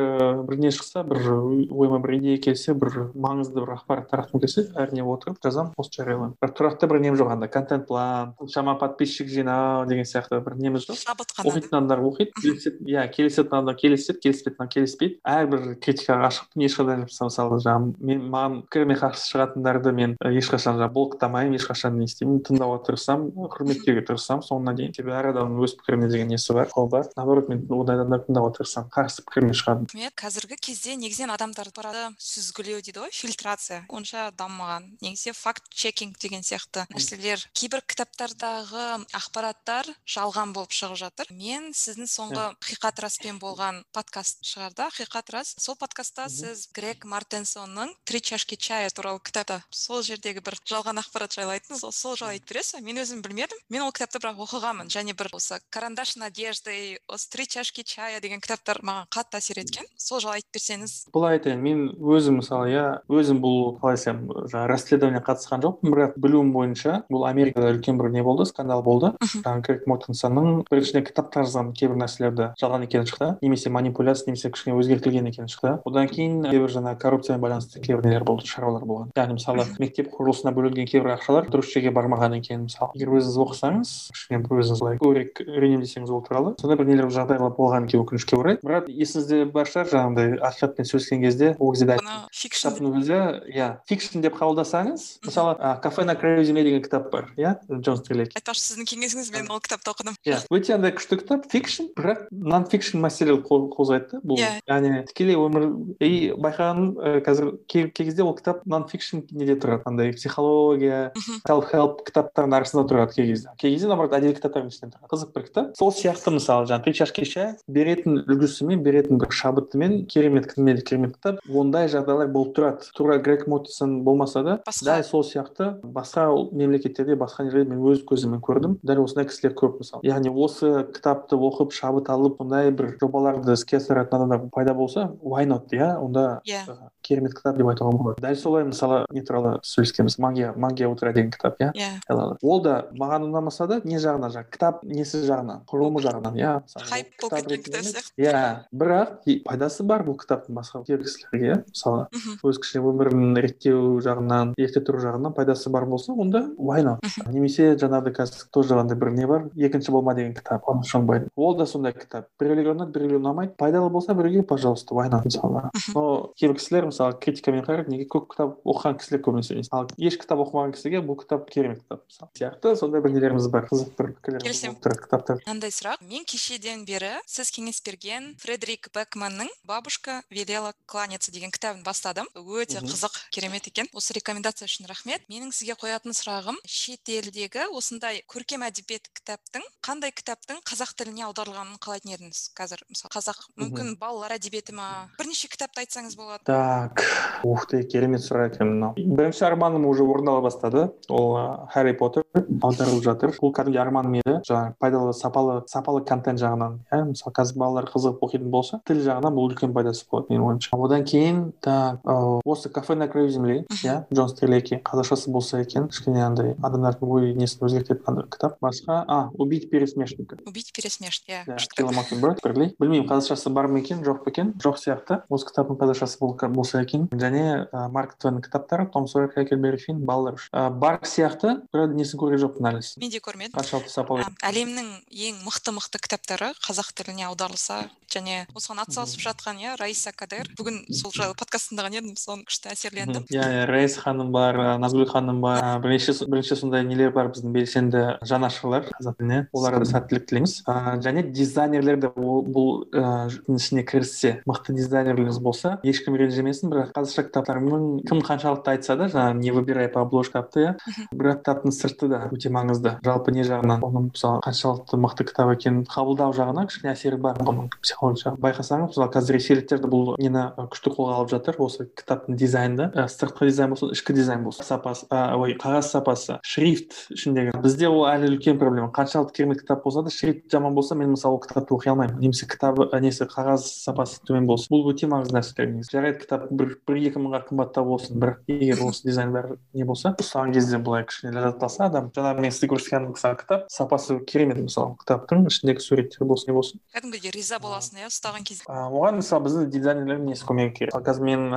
Speaker 3: бір не шықса бір ойыма бір идея келсе бір маңызды бір ақпарат таратқым келсе әрине отырып жазамын пост жариялаймын. Бірақ тұрақты бір нем жоқ андай контент план шама подписчик жинау деген сияқты бір неміз жоқ.
Speaker 2: Шабыт қана да?
Speaker 3: Оқитын адамдар оқиды келіседі иә келісетін адамдар келіседі келіспейтін адамдар келіспейді. Әрбір критикаға ашықпын ешқандай мысалы мысалы жаңағы мен маған пікіріме қарсы шығатындарды мен ешқашан жаңағы блоктамаймын ешқашан не істемеймін тыңдауға тырысамын құрметтеуге тырысамын соңына дейін себебі әр адамның өз пікіріне деген несі бар құқығы бар. Наоборот мен ондай адамдарды тыңдауға тырысамын қарсы пікірмен шығады.
Speaker 2: Рахмет қазіргі кезде негізінен адамдар сүзгілеу дейді ғой фильтрация. Онша дамымаған. Негізі факт чекинг деген сияқты нәрселер. Кейбір кітаптардағы ақпараттар жалған болып шығып жатыр. Мен сіздің соңғы ақиқат распен болған подкаст шығарды ақиқат рас сол подкастта сіз грег мартенсонның три чашки чая туралы кітапта сол жердегі бір жалған ақпарат жайлы айттыңыз сол жайлы айтып бересіз мен өзім білмедім. Мен ол кітапты бірақ оқығанмын. Және бір осы карандаш надежды осы три чашки чая деген кітаптар маған қатты әсер еткен. Сол жайлы айтып берсеңіз.
Speaker 3: Былай айтайын мен өзім мысалы иә өзім бұл қалай айтсам жаңағы расследованиеге қатысқан жоқпын. Бірақ білуім бойынша бұл америкада үлкен бір не болды? Скандал болды. Жаңағы мортенсонның біріншіден кітапта жазған кейбір нәрселерді жалған екені шықты. Немесе манипуляция немесе кішкене өзгертілген екені шықты. Одан кейін кейбір жаңағы коррупциямен байланысты кейбір нелер болды шаруалар болған. Яғни мысалы мектеп құрылысына бөлінген кейбір ақшалар дұрыс жерге бармаған екен мысалы егер өзіңіз оқысаңыз кішкене өзіңіз былай көбірек үйренемін ол туралы сондай бір нелер жағдайлар болған екен өкінішке орай. Бірақ есіңізде бар шығар жаңағыдай ақиқатпен сөйлескен кезде ол кезде кітаптың өзі иә фикшн деп қабылдасаңыз мысалы кафе на краю земли деген кітап бар иә джон стрелеки
Speaker 2: айтпақшы сіздің кеңесіңізбен ол кітапты оқыдым.
Speaker 3: Иә өте андай күшті кітап фикшн бірақ нон фикшн мәселе қозғайды да бұл. Яғни тікелей өмір и байқағаным қазір кей кезде ол кітап нон фикшн неде тұрады андай психология селф хелп кітаптардың арасында тұрады кей кезде кей кезде наоборот әдеби кітаптардың ішінен тұрады қызық бір кітап сол сияқты мысалы жаңағы три чашки чай беретін үлгісімен беретін бір шабытымен керемет керемет керемет кітап ондай жағдайлар болып тұрады. Тура грег мотисон болмаса да дәл сол сияқты басқа мемлекеттерде басқа жерлерде мен өз көзіммен көрдім. Дәл осындай кісілер көп мысалы яғни осы кітапты оқып шабыт алып ондай бір жобаларды іске асыратын адамдар пайда болса why not иә? Онда
Speaker 2: иә.
Speaker 3: Керемет кітап деп айтуға болады. Дәл солай мысалы не туралы сөйлескенбіз. Магия магия утра деген кітап иә?
Speaker 2: Иә.
Speaker 3: Ол да маған ұнамаса да не жағынан жаңағы кітап несі жағынан құрылымы жағынан иә?
Speaker 2: Хайп болып кеткен кітап сияқты.
Speaker 3: иә. Бірақ пайдасы бар бұл кітаптың басқа кейбір кісілерге иә? Мысалы өз кішкене өмірін реттеу жағынан ерте тұру жағынан пайдасы бар болса онда why not? Немесе жаңағыдай қазір тоже андай бір не бар? Екінші болма деген кітап ол да сондай кітап. Біреулерге ұнайды біреулерге ұнамайды. Пайдалы болса біреуге пожалуйста why not мысалы? Но кейбір кісілер мысалы критикамен қарайды неге көп кітап оқыған кісілер көбінесе ал еш кітап оқымаған кісіге бұл кітап керемет кітап мысалы сияқты. Сондай бір нелеріміз бар қызық бір болып тұрады кітаптар
Speaker 2: мынандай сұрақ? Мен кешеден бері сіз кеңес берген фредерик бекманның бабушка велела кланяться деген кітабын бастадым. Өте қызық керемет екен. Осы рекомендация үшін рахмет. Менің сізге қоятын сұрағым шетелдегі осындай көркем әдебиет кітаптың қандай кітаптың қазақ тіліне аударылғанын қалайтын едіңіз? Қазір мысалы қазақ мүмкін балалар әдебиеті ма? Бірнеше кітапты айтсаңыз болады
Speaker 3: так ух ты керемет сұрақ екен мынау. Бірінші арманым уже орындала бастады. Ол харри поттер аударылып жатыр. Бұл кәдімгідей арманым еді жаңағы пайдалы сапалы сапалы контент жағынан иә мысалы қазір балалар қызығып оқитын болса тіл жағынан бұл үлкен пайдасы болады менің ойымша. Одан кейін так осы кафе на краю земли иә джон стрелеки қазақшасы болса екен. Кішкене андай адамдардың ой несін өзгертетін кітап. Басқа а убить пересмешника
Speaker 2: убить пересмешника
Speaker 3: иә білмеймін қазақшасы бар ма екен жоқ па екен. Жоқ сияқты. Осы кітаптың қазақшасы болса екен және марк твеннің кітаптары том сойер хеклберри финн балалар үшін бар сияқты бірақ несін көрген жоқпын әлі.
Speaker 2: Мен де көрмедім.
Speaker 3: Қаншалықты сапалы.
Speaker 2: Әлемнің ең мықты мықты кітаптары қазақ тіліне аударылса және осыған атсалысып жатқан иә раиса кадер бүгін сол жайлы подкаст тыңдаған едім соны күшті әсерлендім.
Speaker 3: Иә иә раиса ханым бар назгүл ханым бар. Бірнеше бірінші сондай нелер бар біздің белсенді жанашырлар қазақ тіліне. Оларға да сәттілік тілейміз. Және дизайнерлер де бұл ішіне кіріссе мықты дизайнерлеріңіз болса ешкім ренжімесін бірақ қазақша кітаптармен кім қаншалықты айтса да жаңағы не выбирай по обложка атты иә. Бірақ кітаптың сырты да өте маңызды. Жалпы не жағынан оның мысалы қаншалықты мықты кітап екенін қабылдау жағынан кішкене әсері бар. Бұның психология байқасаңыз мысалы қазір ресейліктер бұл нені күшті қолға алып жатыр осы кітаптың дизайнды сыртқы дизайн болсын ішкі дизайн болсын. Сапасы ой қағаз сапасы шрифт ішіндегі. Бізде ол әлі үлкен проблема. Қаншалықты керемет кітап болса да шрифт жаман болса мен мысалы ол кітапты оқи алмаймын. Немесе кітабы несі қағаз сапасы төмен болсын. Бұл өте маңызды нәрселер негізі. Жарайды кітап бір бір екі мыңға қымбаттау болсын бірақ егер осы дизайн бәрі не болса ұстаған кезде былай кішкене ләззат алса адам жаңа мен сізге көрсеткен мысалы кітап сапасы керемет мысалы кітаптың ішіндегі суреттер болсын не болсын.
Speaker 2: кәдімгідей риза боласың иә ұстаған кезде.
Speaker 3: Оған мысалы біздің дизайнерлер несі көмегі керек? Қазір мен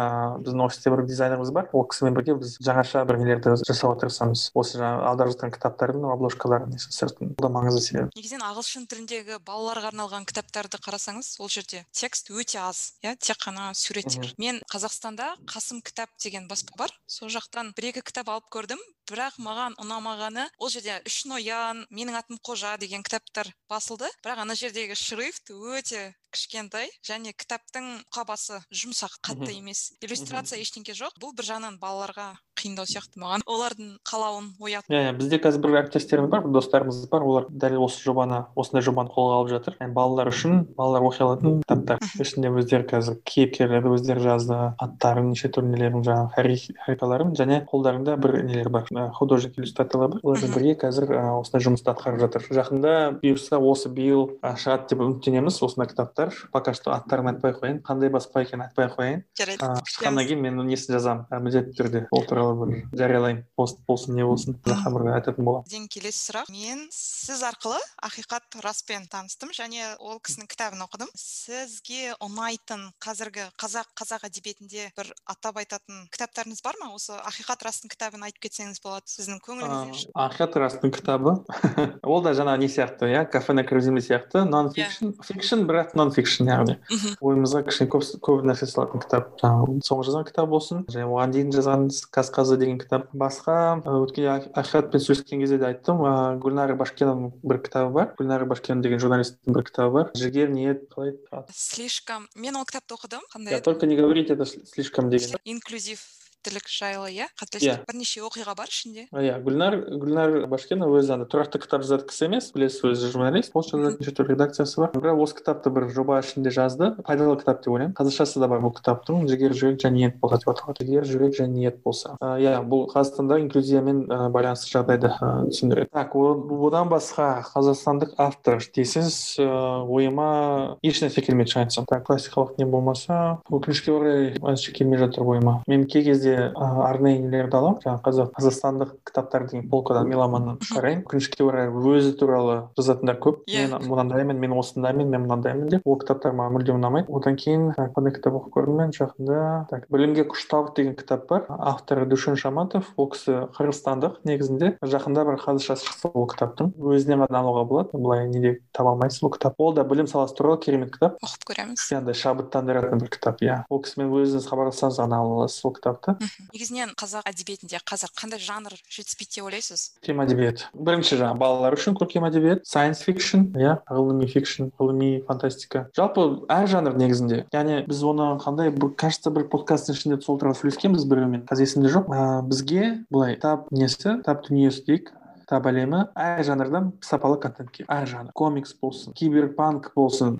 Speaker 3: біздің офисте бір дизайнеріміз бар. Ол кісімен бірге біз жаңаша бір нелерді жасауға тырысамыз осы жаңағы аударып жатқан кітаптардың обложкаларын несі сыртын бұл да маңызды себебі
Speaker 2: негізінен ағылшын тіліндегі балаларға арналған кітаптарды қарасаңыз ол жерде текст өте аз иә тек қана суреттер мен қазақстанда қасым кітап деген баспа бар. Сол жақтан бір екі кітап алып көрдім. Бірақ маған ұнамағаны ол жерде үш ноян менің атым қожа деген кітаптар басылды. Бірақ ана жердегі шрифт өте кішкентай және кітаптың мұқабасы жұмсақ қатты емес. Иллюстрация ештеңке жоқ. Бұл бір жағынан балаларға қиындау сияқты маған. Олардың қалауын оят
Speaker 3: иә иә бізде қазір бір әріптестеріміз бар достарымыз бар. Олар дәл осы жобаны осындай жобаны қолға алып жатыр. Яғни балалар үшін балалар оқи алатын кітаптар. Ішінде өздері қазір кейіпкерлерді өздері жазды аттарын неше түрлі нелерін жаңағы хәрикаларын және қолдарында бір нелер бар. Художник иллюстраторлар бар олармен бірге қазір осындай жұмысты атқарып жатыр. Жақында бұйырса осы биыл шығады деп үміттенеміз осындай кітаптар. Пока что аттарын айтпай ақ қояйын. Қандай баспа екенін айтпай ақ қояйын.
Speaker 2: Жарайды
Speaker 3: шыққаннан кейін мен несін жазамын міндетті түрде ол туралы бір жариялаймын. Пост болсын не болсын жаққа бір айтатын боламын.
Speaker 2: Сізден келесі сұрақ. Мен сіз арқылы ақиқат распен таныстым және ол кісінің кітабын оқыдым. Сізге ұнайтын қазіргі қазақ қазақ әдебиетінде бір атап айтатын кітаптарыңыз бар ма? Осы ақиқат растың кітабын айтып кетсеңіз болады сіздің көңіліңізден
Speaker 3: ақиқат растың кітабы. Ол да жаңағы не сияқты иә кафе на крузиме сияқты нон фикшн фикшн бірақ нон фикшн яғни ойымызға кішкене көп көп нәрсе салатын кітап жаңағы соңғы жазған кітап болсын. Және оған дейін жазған қазы деген кітап басқа. Өткен ақиқатпен сөйлескен кезде де айттым. Ыыы гүлнара башкенованың бір кітабы бар. Гүлнара башкенова деген журналисттің бір кітабы бар. Жігер ниет қалай?
Speaker 2: Слишком. Мен ол кітапты оқыдым. Қандай?
Speaker 3: Только не говорите это слишком деген.
Speaker 2: Инклюзив. Тілік жайлы иә?
Speaker 3: Иә.
Speaker 2: қателеспесем бірнеше оқиға бар ішінде.
Speaker 3: Иә гүлнар гүлнар башкенова өзі андай тұрақты кітап жазатын кісі емес білесіз өзі журналист. Пост жазады неше түрлі редакциясы бар. Бірақ осы кітапты бір жоба ішінде жазды. Пайдалы кітап деп ойлаймын. Қазақшасы да бар бұл кітаптың. Жігер жүрек және ниет болса деп аталады. Жігер жүрек және ниет болса иә бұл қазақстанда инклюзиямен байланысты жағдайды түсіндіреді. Так одан басқа қазақстандық автор десеңіз ы ойыма ешнәрсе келмейді шын айтсам. Так классикалық не болмаса өкінішке орай әзірше келмей жатыр ойыма мен кей кезде ы арнайы нелерді аламын жаңағы қазақ қазақстандық кітаптар деген полкадан меломаннан қараймын өкінішке орай өзі туралы жазатындар көп.
Speaker 2: Иә.
Speaker 3: мен мынандаймын мен осындаймын мен мынандаймын деп ол кітаптар маған мүлдем ұнамайды. Одан кейін қандай кітап оқып көрдім мен? Жақында так білімге күштабық деген кітап бар. Авторы душен шаматов. Ол кісі қырғызстандық негізінде. Жақында бір қазақшасы шықты ол кітаптың. Өзінен ғана алуға болады. Былай неде таба алмайсыз бұл кітап. Ол да білім саласы туралы керемет кітап.
Speaker 2: Оқып көреміз.
Speaker 3: Андай шабыттандыратын бір кітап иә. Ол кісімен өзіңіз хабарлассаңыз ғана ала аласыз ол кітапты.
Speaker 2: Негізінен қазақ әдебиетінде қазір қандай жанр жетіспейді деп ойлайсыз?
Speaker 3: Көркем әдебиет? Бірінші жаңағы балалар үшін көркем әдебиет. Science fiction иә ғылыми фикшн ғылыми фантастика. Жалпы әр жанр негізінде. Яғни біз оны қандай бір кажется бір подкасттың ішінде сол туралы сөйлескенбіз біреумен. Қазір есімде жоқ. Ыыы бізге былай кітап несі кітап дүниесі дейік. Кітап әлемі әр жанрдан сапалы контентке әр жанр. Комикс болсын киберпанк болсын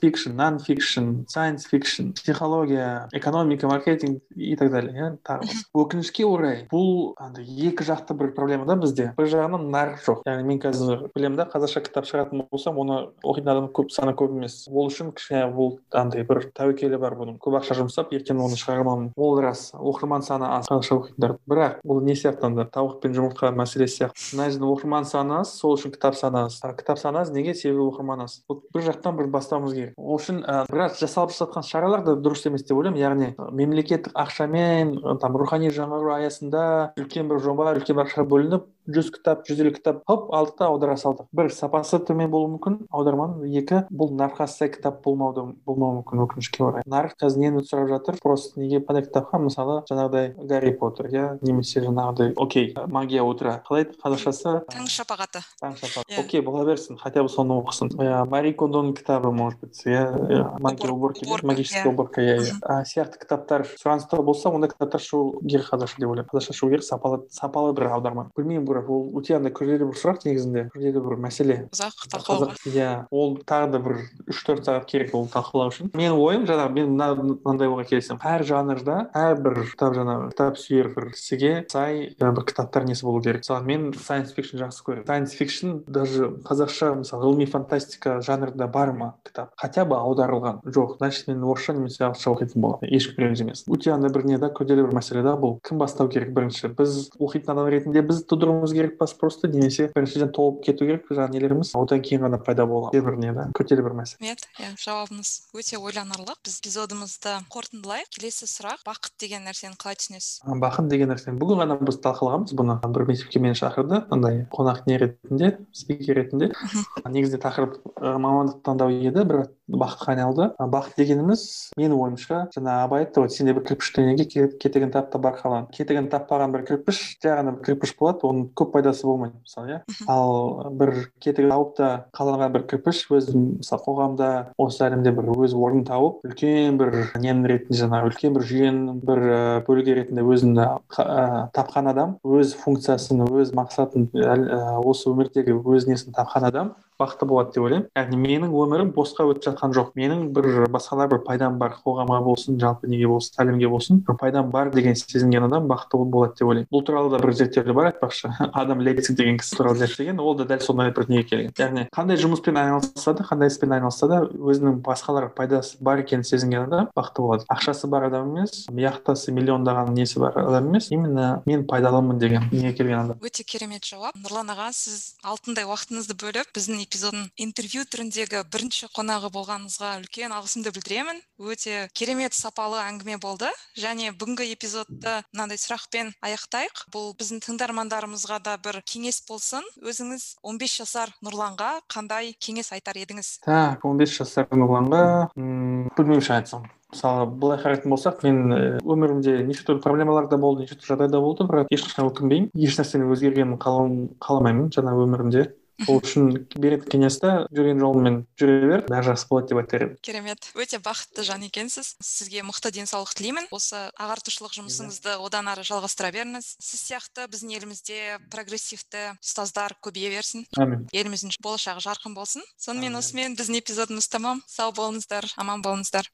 Speaker 3: фикшн нон фикшн сайенс фикшн психология экономика маркетинг и так далее иә тағы өкінішке орай бұл андай екі жақты бір проблема да бізде. Бір жағынан нарық жоқ. Яғни мен қазір білемін да қазақша кітап шығаратын болсам оны оқитын адам көп саны көп емес. Ол үшін кішкене бұл андай бір тәуекелі бар бұның. Көп ақша жұмсап ертең оны шығара алмаймын ол рас оқырман саны аз қазақша оқитындар. Бірақ бұл не сияқты анда тауық пен жұмыртқа мәселесі сияқты. Мына жерде оқырман саны аз сол үшін кітап а кітап саны аз неге себебі оқырман аз бұл бір жақтан бір бастауымыз керек ол үшін ә, біраз жасалып жатқан шаралар да дұрыс емес деп ойлаймын яғни мемлекеттік ақшамен там рухани жаңғыру аясында үлкен бір жоба үлкен бір ақша бөлініп жүз кітап жүз елу кітап хоп алдық та аудара салдық. Бір сапасы төмен болуы мүмкін аударманың екі бұл нарыққа сай кітап болмауы болмауы мүмкін өкінішке орай. Нарық қазір нені сұрап жатыр? Просто неге қандай кітапқа? Мысалы жаңағыдай гарри поттер иә? Немесе жаңағыдай окей магия утра қалай еді қазақшасы?
Speaker 2: Таң шапағаты
Speaker 3: таң шапақ
Speaker 2: Иә.
Speaker 3: окей бола берсін хотя бы соны оқысын. Иә мари кондоның кітабы может быть иә? Магия
Speaker 2: Убор-
Speaker 3: уборки магическая
Speaker 2: иә.
Speaker 3: уборка иә иә. Сияқты кітаптар сұраныста болса ондай кітаптар шығу керек қазақша деп ойлаймын. Қазақша шығу керек сапалы сапалы бір аударма. Білмеймін бірақ ол өте андай күрделі бір сұрақ негізінде күрделі бір мәселе.
Speaker 2: Ұзақ талқылауға.
Speaker 3: иә ол тағы да бір үш төрт сағат керек ол талқылау үшін. Менің ойым жаңағы мен мына мынандай ойға келісемін. Әр жанрда әрбір кітап жаңағы кітап сүйер бір кісіге сай бір кітаптар несі болу керек. Мысалы мен science fiction жақсы көремін. Science fiction даже қазақша мысалы ғылыми фантастика жанрында бар ма кітап? Хотя бы аударылған. Жоқ значит мен орысша немесе ағылшынша оқитын боламын. Ешкім ренжімес өте андай бір не да күрделі бір мәселе да бұл. Кім бастау керек? Бірінші біз оқитын адам ретінде біз тудыруымыз керек па? Просто немесе біріншіден толып кету керек жаңағы нелеріміз одан кейін ғана пайда болады. Бір не да? Күрделі бір мәселе
Speaker 2: рахмет иә жауабыңыз өте ойланарлық. Біз эпизодымызды қорытындылайық келесі сұрақ бақыт деген нәрсені қалай түсінесіз?
Speaker 3: Бақыт деген нәрсені. Бүгін ғана біз талқылағанбыз бұны. Бір мектепке мені шақырды. Андай қонақ не ретінде? Спикер ретінде. Негізінде тақырып мамандық таңдау еді бірақ бақытқа айналды бақыт дегеніміз менің ойымша жаңа абай айтты ғой сенде бір кірпіш дүниеге кетігін тап та бар қалан кетігін таппаған бір кірпіш жай ғана бір кірпіш болады оның көп пайдасы болмайды мысалы иә. Ал бір кетігі тауып та қаланған бір кірпіш өз мысалы қоғамда осы әлемде бір өз орнын тауып үлкен бір ненің ретінде жаңағы үлкен бір жүйенің бір бөлігі ретінде өзін тапқан адам өз функциясын өз мақсатын осы өмірдегі өз несін тапқан адам бақытты болады деп ойлаймын. Яғни менің өмірім босқа өтіп жатқан жоқ. Менің бір басқалар бір пайдам бар. Қоғамға болсын жалпы неге болсын әлемге болсын бір пайдам бар деген сезінген адам бақытты болады деп ойлаймын. Бұл туралы да бір зерттеулер бар. Айтпақшы адам лейпциг деген кісі туралы зерттеген. Ол да дәл сондай бір неге келген. Яғни қандай жұмыспен айналысса да қандай іспен айналысса да өзінің басқаларға пайдасы бар екенін сезінген адам бақытты болады. Ақшасы бар адам емес яхтасы миллиондаған несі бар адам емес именно мен пайдалымын деген неге келген адам.
Speaker 2: Өте керемет жауап. Нұрлан аға сіз алтындай уақытыңызды бөліп біздің эпизодын интервью түріндегі бірінші қонағы болғаныңызға үлкен алғысымды білдіремін. Өте керемет сапалы әңгіме болды. Және бүгінгі эпизодты мынандай сұрақпен аяқтайық. Бұл біздің тыңдармандарымызға да бір кеңес болсын. Өзіңіз 15 жасар нұрланға қандай кеңес айтар едіңіз?
Speaker 3: Так 15 жасар нұрланға білмеймін айтсам. Мысалы былай қарайтын болсақ мен өмірімде неше түрлі проблемалар да болды неше түрлі жағдай да болды бірақ ешқашан өкінбеймін ешнәрсенің өзгергенін қаламаймын жаңа өмірімде. Сол үшін беретін кеңес та жүрген жолыңмен жүре бер бәрі жақсы болады деп айтар едім.
Speaker 2: Керемет. Өте бақытты жан екенсіз. Сізге мықты денсаулық тілеймін. Осы ағартушылық жұмысыңызды одан ары жалғастыра беріңіз. Сіз сияқты біздің елімізде прогрессивті ұстаздар көбейе берсін.
Speaker 3: Әмин
Speaker 2: еліміздің болашағы жарқын болсын. Сонымен осымен біздің эпизодымыз тамам. Сау болыңыздар аман болыңыздар.